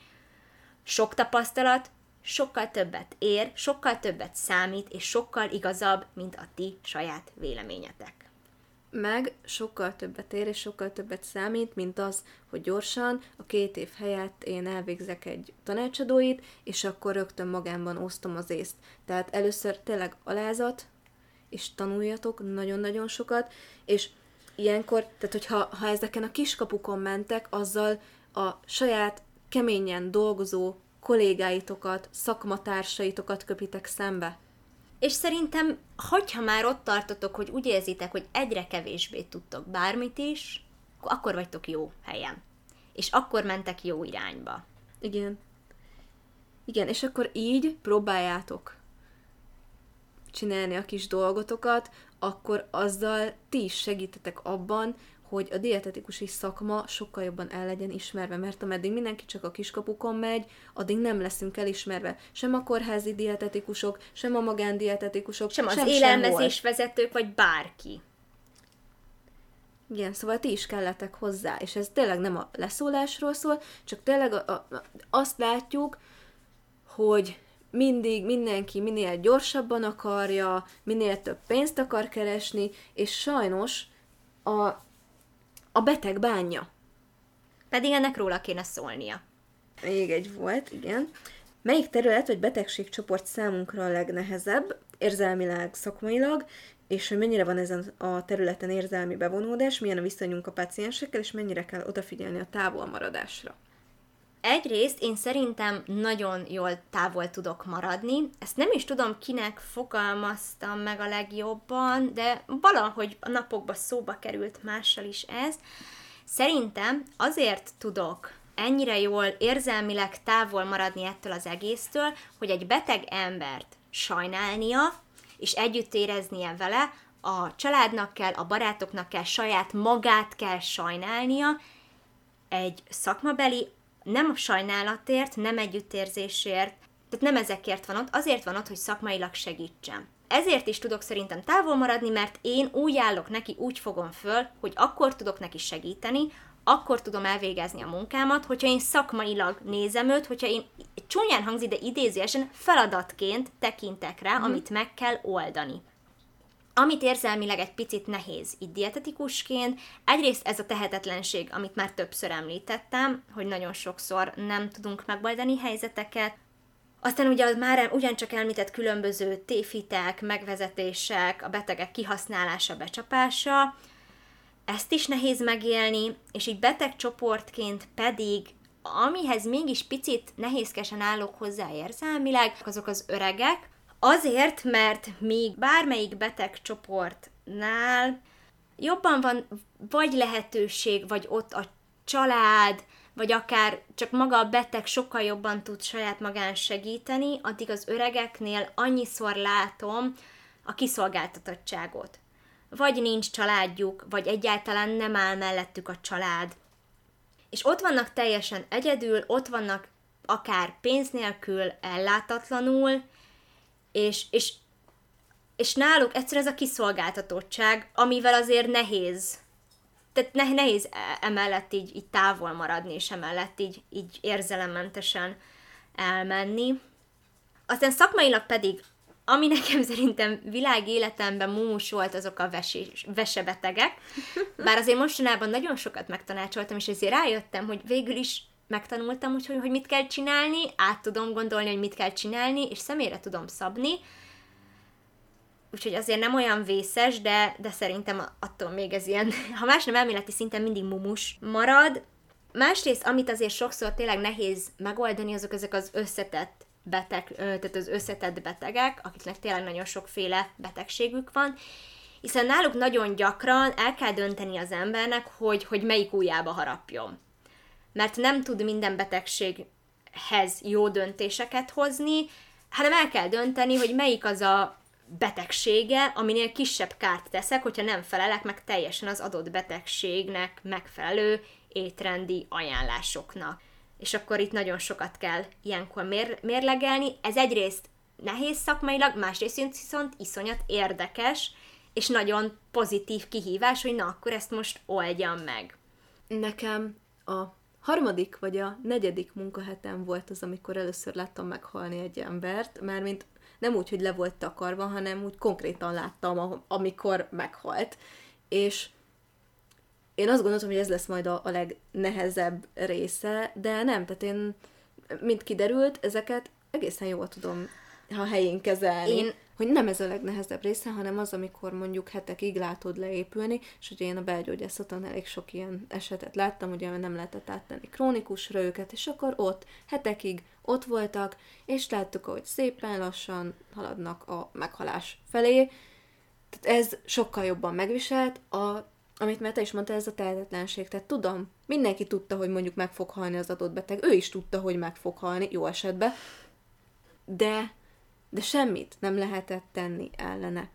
sok tapasztalat sokkal többet ér, sokkal többet számít, és sokkal igazabb, mint a ti saját véleményetek. Meg sokkal többet ér, és sokkal többet számít, mint az, hogy gyorsan a két év helyett én elvégzek egy tanácsadóit, és akkor rögtön magámban osztom az észt. Tehát először tényleg alázat, és tanuljatok nagyon-nagyon sokat, és ilyenkor, tehát hogyha ha ezeken a kiskapukon mentek, azzal a saját keményen dolgozó kollégáitokat, szakmatársaitokat köpitek szembe. És szerintem, hogyha már ott tartotok, hogy úgy érzitek, hogy egyre kevésbé tudtok bármit is, akkor vagytok jó helyen. És akkor mentek jó irányba. Igen. Igen, és akkor így próbáljátok csinálni a kis dolgotokat, akkor azzal ti is segítetek abban, hogy a dietetikusi szakma sokkal jobban el legyen ismerve, mert ameddig mindenki csak a kiskapukon megy, addig nem leszünk elismerve. Sem a kórházi dietetikusok, sem a magándietetikusok, sem az sem élelmezésvezetők, vagy bárki. Igen, szóval ti is kelletek hozzá, és ez tényleg nem a leszólásról szól, csak tényleg a, a, azt látjuk, hogy mindig mindenki minél gyorsabban akarja, minél több pénzt akar keresni, és sajnos a a beteg bánja. Pedig ennek róla kéne szólnia. Még egy volt, igen. Melyik terület vagy betegségcsoport számunkra a legnehezebb, érzelmileg, szakmailag, és hogy mennyire van ezen a területen érzelmi bevonódás, milyen a viszonyunk a paciensekkel, és mennyire kell odafigyelni a távolmaradásra. Egyrészt én szerintem nagyon jól távol tudok maradni. Ezt nem is tudom, kinek fogalmaztam meg a legjobban, de valahogy a napokban szóba került mással is ez. Szerintem azért tudok ennyire jól érzelmileg távol maradni ettől az egésztől, hogy egy beteg embert sajnálnia, és együtt éreznie vele, a családnak kell, a barátoknak kell, saját magát kell sajnálnia, egy szakmabeli nem sajnálatért, nem együttérzésért, tehát nem ezekért van ott, azért van ott, hogy szakmailag segítsen. ezért is tudok szerintem távol maradni, mert én úgy állok neki, úgy fogom föl, hogy akkor tudok neki segíteni, akkor tudom elvégezni a munkámat, hogyha én szakmailag nézem őt, hogyha én csúnyán hangzik, de idézőesen feladatként tekintek rá, mm. amit meg kell oldani. Amit érzelmileg egy picit nehéz itt dietetikusként, egyrészt ez a tehetetlenség, amit már többször említettem, hogy nagyon sokszor nem tudunk megoldani helyzeteket, aztán ugye az már ugyancsak említett különböző téfitek, megvezetések, a betegek kihasználása, becsapása, ezt is nehéz megélni, és így betegcsoportként pedig, amihez mégis picit nehézkesen állok hozzá érzelmileg, azok az öregek, azért, mert még bármelyik betegcsoportnál jobban van vagy lehetőség, vagy ott a család, vagy akár csak maga a beteg sokkal jobban tud saját magán segíteni, addig az öregeknél annyiszor látom a kiszolgáltatottságot. Vagy nincs családjuk, vagy egyáltalán nem áll mellettük a család. És ott vannak teljesen egyedül, ott vannak akár pénz nélkül, ellátatlanul, és, és, és náluk egyszer ez a kiszolgáltatottság, amivel azért nehéz tehát ne, nehéz e, emellett így, így távol maradni, és emellett így, így érzelemmentesen elmenni. Aztán szakmailag pedig, ami nekem [laughs] szerintem világ életemben múmus volt, azok a vesés, vesebetegek. Bár azért mostanában nagyon sokat megtanácsoltam, és ezért rájöttem, hogy végül is megtanultam, hogy, hogy mit kell csinálni, át tudom gondolni, hogy mit kell csinálni, és személyre tudom szabni, úgyhogy azért nem olyan vészes, de, de szerintem attól még ez ilyen, [laughs] ha más nem elméleti szinten mindig mumus marad. Másrészt, amit azért sokszor tényleg nehéz megoldani, azok ezek az összetett beteg, tehát az összetett betegek, akiknek tényleg nagyon sokféle betegségük van, hiszen náluk nagyon gyakran el kell dönteni az embernek, hogy, hogy melyik ujjába harapjon. Mert nem tud minden betegséghez jó döntéseket hozni, hanem el kell dönteni, hogy melyik az a betegsége, aminél kisebb kárt teszek, hogyha nem felelek meg teljesen az adott betegségnek megfelelő étrendi ajánlásoknak. És akkor itt nagyon sokat kell ilyenkor mér- mérlegelni. Ez egyrészt nehéz szakmailag, másrészt viszont iszonyat érdekes, és nagyon pozitív kihívás, hogy na, akkor ezt most oldjam meg. Nekem a harmadik vagy a negyedik munkahetem volt az, amikor először láttam meghalni egy embert, mert mint nem úgy, hogy le volt takarva, hanem úgy konkrétan láttam, amikor meghalt. És én azt gondoltam, hogy ez lesz majd a, a legnehezebb része, de nem, tehát én, mint kiderült, ezeket egészen jól tudom ha helyén kezelni. Én... Hogy nem ez a legnehezebb része, hanem az, amikor mondjuk hetekig látod leépülni, és ugye én a belgyógyászaton elég sok ilyen esetet láttam, ugye nem lehetett áttenni krónikusra őket, és akkor ott hetekig ott voltak, és láttuk, hogy szépen lassan haladnak a meghalás felé. Tehát ez sokkal jobban megviselt, a, amit Meta is mondta, ez a tehetetlenség. Tehát tudom, mindenki tudta, hogy mondjuk meg fog halni az adott beteg, ő is tudta, hogy meg fog halni, jó esetben, de, de semmit nem lehetett tenni ellene.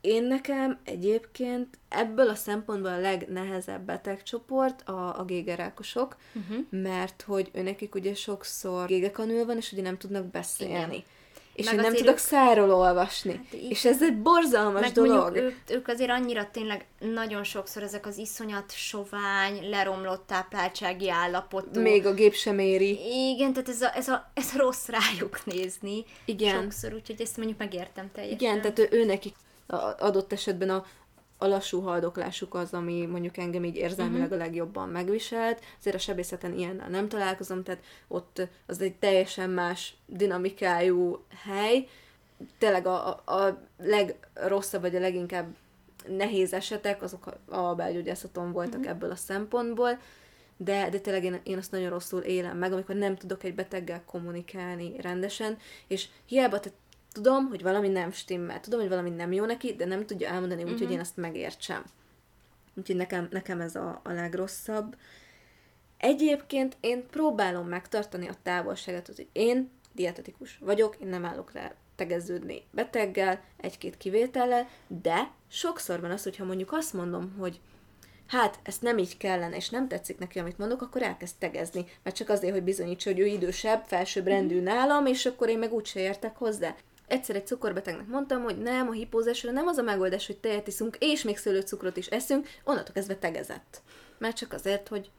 Én nekem egyébként ebből a szempontból a legnehezebb betegcsoport a, a gégerákosok, uh-huh. mert hogy őnekik ugye sokszor gégekanül van, és ugye nem tudnak beszélni. Igen. És én nem tudok ők... száról olvasni. Hát és ez egy borzalmas meg dolog. Ők, ők azért annyira tényleg nagyon sokszor ezek az iszonyat sovány, leromlott tápláltsági állapotú. Még a gép sem éri. Igen, tehát ez a, ez a, ez a rossz rájuk nézni. Igen. Sokszor, úgyhogy ezt mondjuk megértem teljesen. Igen, tehát ő, ő nekik adott esetben a, a lassú haldoklásuk az, ami mondjuk engem így érzelmileg uh-huh. a legjobban megviselt. Azért a sebészeten ilyennel nem találkozom, tehát ott az egy teljesen más dinamikájú hely. Tényleg a, a, a legrosszabb, vagy a leginkább nehéz esetek, azok a, a belgyógyászaton voltak uh-huh. ebből a szempontból, de, de tényleg én, én azt nagyon rosszul élem meg, amikor nem tudok egy beteggel kommunikálni rendesen, és hiába te tudom, hogy valami nem stimmel, tudom, hogy valami nem jó neki, de nem tudja elmondani úgy, uh-huh. hogy mhm. én azt megértsem. Úgyhogy nekem, nekem ez a, a legrosszabb. Egyébként én próbálom megtartani a távolságot, hogy én dietetikus vagyok, én nem állok rá tegeződni beteggel, egy-két kivétellel, de sokszor van az, hogyha mondjuk azt mondom, hogy hát ezt nem így kellene, és nem tetszik neki, amit mondok, akkor elkezd tegezni, mert csak azért, hogy bizonyítsa, hogy ő idősebb, felsőbb rendű nálam, és akkor én meg úgyse értek hozzá Egyszer egy cukorbetegnek mondtam, hogy nem, a hipózásra nem az a megoldás, hogy tejet iszunk, és még szőlőcukrot is eszünk, onnantól kezdve tegezett. Mert csak azért, hogy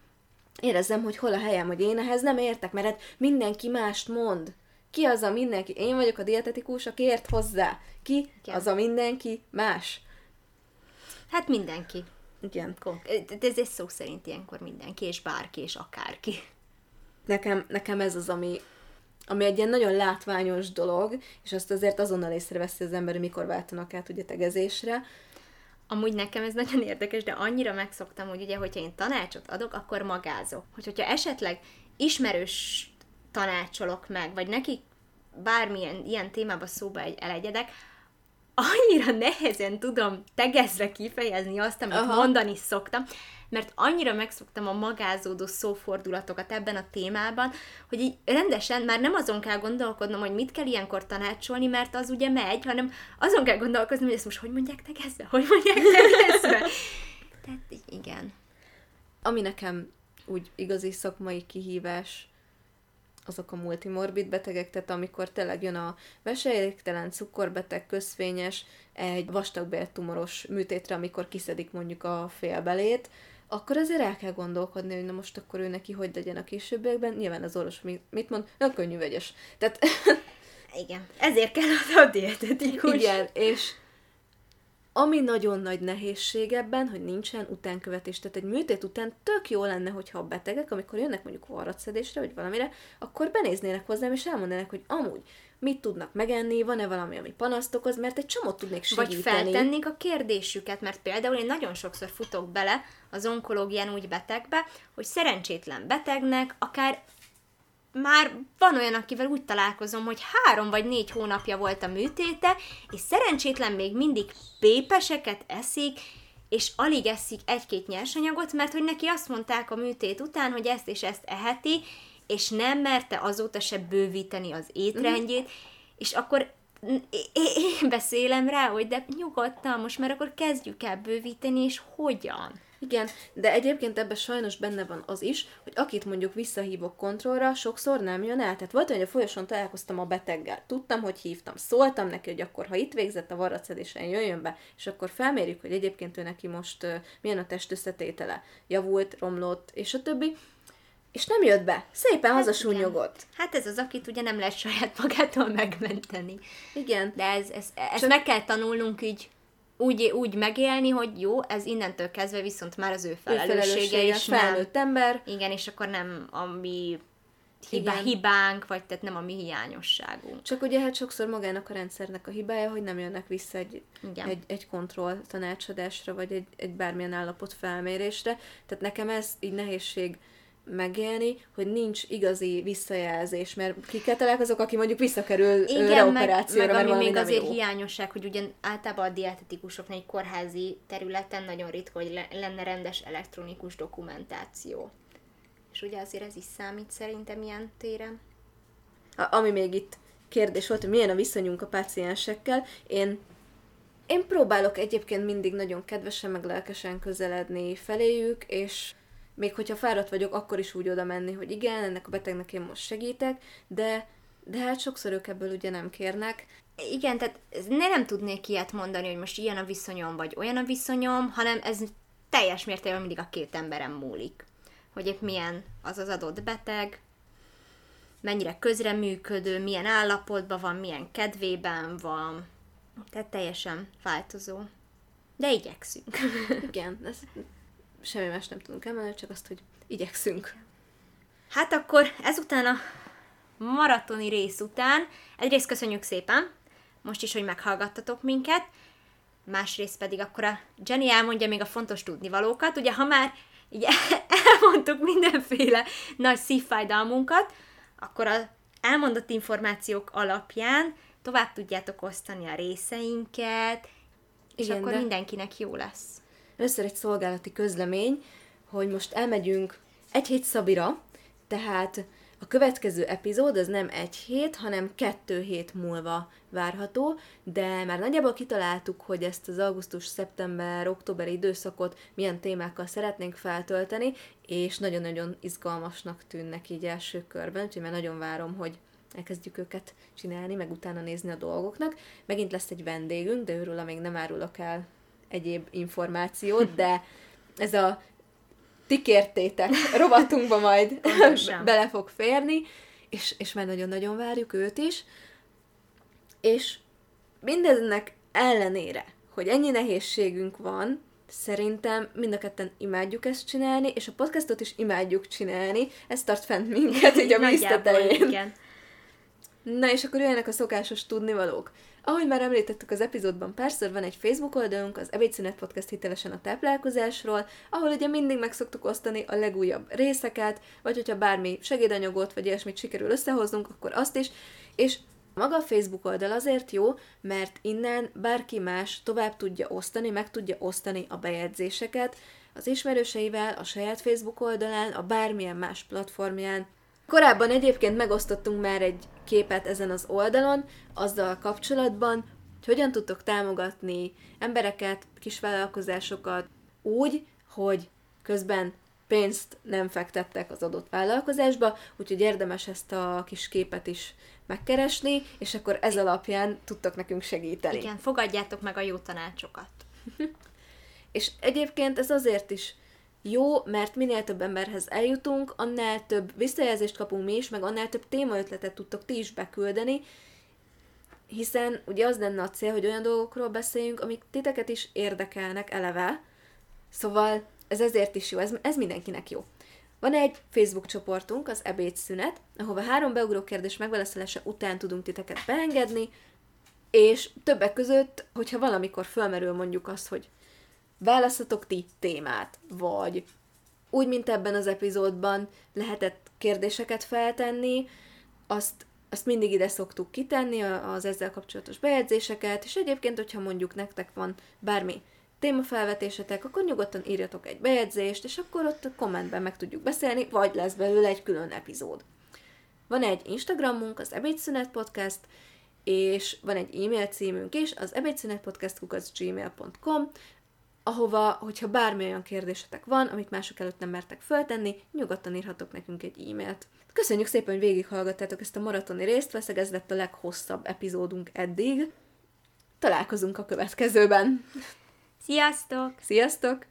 érezzem, hogy hol a helyem, hogy én ehhez nem értek, mert hát mindenki mást mond. Ki az a mindenki? Én vagyok a dietetikus, aki ért hozzá. Ki Igen. az a mindenki más? Hát mindenki. Igen. Konk- Ez egy szó szerint ilyenkor mindenki, és bárki, és akárki. Nekem, nekem ez az, ami, ami egy ilyen nagyon látványos dolog, és azt azért azonnal észreveszi az ember, mikor váltanak át ugye tegezésre. Amúgy nekem ez nagyon érdekes, de annyira megszoktam, hogy ugye, hogyha én tanácsot adok, akkor magázok. Hogy, hogyha esetleg ismerős tanácsolok meg, vagy neki bármilyen ilyen témába szóba egy, elegyedek, annyira nehezen tudom tegezve kifejezni azt, amit. Aha. mondani szoktam, mert annyira megszoktam a magázódó szófordulatokat ebben a témában, hogy így rendesen már nem azon kell gondolkodnom, hogy mit kell ilyenkor tanácsolni, mert az ugye megy, hanem azon kell gondolkozni, hogy ezt most hogy mondják tegezve, hogy mondják tegezve. [laughs] Tehát igen. Ami nekem úgy igazi szakmai kihívás, azok a multimorbid betegek, tehát amikor tényleg jön a veselégtelen, cukorbeteg, közfényes, egy vastagbéltumoros műtétre, amikor kiszedik mondjuk a félbelét, akkor azért el kell gondolkodni, hogy na most akkor ő neki hogy legyen a későbbiekben. Nyilván az orvos mi- mit mond? Na, könnyű vegyes. Tehát [laughs] Igen. Ezért kell oda a dietetikus. Igen, és ami nagyon nagy nehézség ebben, hogy nincsen utánkövetés. Tehát egy műtét után tök jó lenne, hogyha a betegek, amikor jönnek mondjuk varratszedésre, vagy valamire, akkor benéznének hozzám, és elmondanak, hogy amúgy mit tudnak megenni, van-e valami, ami panaszt okoz, mert egy csomót tudnék segíteni. Vagy feltennék a kérdésüket, mert például én nagyon sokszor futok bele az onkológián úgy betegbe, hogy szerencsétlen betegnek akár már van olyan, akivel úgy találkozom, hogy három vagy négy hónapja volt a műtéte, és szerencsétlen még mindig pépeseket eszik, és alig eszik egy-két nyersanyagot, mert hogy neki azt mondták a műtét után, hogy ezt és ezt eheti, és nem merte azóta se bővíteni az étrendjét, és akkor én beszélem rá, hogy de nyugodtan, most már akkor kezdjük el bővíteni, és hogyan? Igen, de egyébként ebben sajnos benne van az is, hogy akit mondjuk visszahívok kontrollra, sokszor nem jön el. Tehát volt, hogy a folyosón találkoztam a beteggel. Tudtam, hogy hívtam, szóltam neki, hogy akkor, ha itt végzett a varratszedésen, jöjjön be, és akkor felmérjük, hogy egyébként ő neki most uh, milyen a test összetétele. Javult, romlott, és a többi. És nem jött be. Szépen Hát hazasúnyogott. Hát ez az, akit ugye nem lehet saját magától megmenteni. Igen. De ez, ez, ezt Csak- meg kell tanulnunk így úgy, úgy megélni, hogy jó, ez innentől kezdve viszont már az ő Ő felelőssége, és nem, felnőtt ember. igen, és akkor nem a mi hibá, Igen. hibánk, vagy tehát nem a mi hiányosságunk. Csak ugye hát sokszor magának a rendszernek a hibája, hogy nem jönnek vissza egy, Igen. egy, egy kontroll tanácsadásra, vagy egy, egy bármilyen állapot felmérésre. Tehát nekem ez így nehézség megélni, hogy nincs igazi visszajelzés, mert kikkel találkozok, aki mondjuk visszakerül Igen, Igen, meg, reoperációra, meg mert ami még azért jó. hiányosság, hogy ugyan általában a dietetikusoknál egy kórházi területen nagyon ritka, hogy le, lenne rendes elektronikus dokumentáció. És ugye azért ez is számít szerintem ilyen téren. A- Ami még itt kérdés volt, hogy milyen a viszonyunk a páciensekkel. Én, én próbálok egyébként mindig nagyon kedvesen, meg lelkesen közeledni feléjük, és még hogyha fáradt vagyok, akkor is úgy oda menni, hogy igen, ennek a betegnek én most segítek, de, de hát sokszor ők ebből ugye nem kérnek. Igen, tehát ne nem tudnék ilyet mondani, hogy most ilyen a viszonyom, vagy olyan a viszonyom, hanem ez teljes mértékben mindig a két emberem múlik. Hogy épp milyen az az adott beteg, mennyire közreműködő, milyen állapotban van, milyen kedvében van. Tehát teljesen változó. De igyekszünk. Igen, ez semmi más nem tudunk emelni, csak azt, hogy igyekszünk. Hát akkor ezután a maratoni rész után egyrészt köszönjük szépen, most is, hogy meghallgattatok minket, másrészt pedig akkor a Jenny elmondja még a fontos tudnivalókat. Ugye, ha már így [laughs] elmondtuk mindenféle nagy szívfájdalmunkat, akkor az elmondott információk alapján tovább tudjátok osztani a részeinket, és Igen, akkor de- mindenkinek jó lesz. Először egy szolgálati közlemény, hogy most elmegyünk egy hét Szabira, tehát a következő epizód az nem egy hét, hanem kettő hét múlva várható, de már nagyjából kitaláltuk, hogy ezt az augusztus-szeptember-októberi időszakot milyen témákkal szeretnénk feltölteni, és nagyon-nagyon izgalmasnak tűnnek így első körben, úgyhogy már nagyon várom, hogy elkezdjük őket csinálni, meg utána nézni a dolgoknak. Megint lesz egy vendégünk, de őről még nem árulok el egyéb információt, de ez a ti kértétek rovatunkba majd bele fog férni, és, és már nagyon-nagyon várjuk őt is. És mindeznek ellenére, hogy ennyi nehézségünk van, szerintem mind a ketten imádjuk ezt csinálni, és a podcastot is imádjuk csinálni, ez tart fent minket így a víztetején. igen. Na és akkor jöjjenek a szokásos tudnivalók. Ahogy már említettük az epizódban párszor, van egy Facebook oldalunk, az Ebédszünet Podcast hitelesen a táplálkozásról, ahol ugye mindig meg szoktuk osztani a legújabb részeket, vagy hogyha bármi segédanyagot, vagy ilyesmit sikerül összehoznunk, akkor azt is, és maga a Facebook oldal azért jó, mert innen bárki más tovább tudja osztani, meg tudja osztani a bejegyzéseket az ismerőseivel, a saját Facebook oldalán, a bármilyen más platformján. Korábban egyébként megosztottunk már egy képet ezen az oldalon, azzal kapcsolatban, hogy hogyan tudtok támogatni embereket, kisvállalkozásokat úgy, hogy közben pénzt nem fektettek az adott vállalkozásba, úgyhogy érdemes ezt a kis képet is megkeresni, és akkor ez alapján tudtak nekünk segíteni. Igen, fogadjátok meg a jó tanácsokat. [laughs] és egyébként ez azért is jó, mert minél több emberhez eljutunk, annál több visszajelzést kapunk mi is, meg annál több témaötletet tudtok ti is beküldeni, hiszen ugye az lenne a cél, hogy olyan dolgokról beszéljünk, amik titeket is érdekelnek eleve, szóval ez ezért is jó, ez, ez mindenkinek jó. Van egy Facebook csoportunk, az ebédszünet, ahova három beugró kérdés megválaszolása után tudunk titeket beengedni, és többek között, hogyha valamikor fölmerül mondjuk az, hogy választatok ti témát, vagy úgy, mint ebben az epizódban lehetett kérdéseket feltenni, azt, azt mindig ide szoktuk kitenni, az ezzel kapcsolatos bejegyzéseket, és egyébként, hogyha mondjuk nektek van bármi témafelvetésetek, akkor nyugodtan írjatok egy bejegyzést, és akkor ott a kommentben meg tudjuk beszélni, vagy lesz belőle egy külön epizód. Van egy Instagramunk, az Ebédszünet Podcast, és van egy e-mail címünk is, az ebédszünetpodcast.gmail.com, ahova, hogyha bármi olyan kérdésetek van, amit mások előtt nem mertek föltenni, nyugodtan írhatok nekünk egy e-mailt. Köszönjük szépen, hogy végighallgattátok ezt a maratoni részt, veszek ez lett a leghosszabb epizódunk eddig. Találkozunk a következőben! Sziasztok! Sziasztok!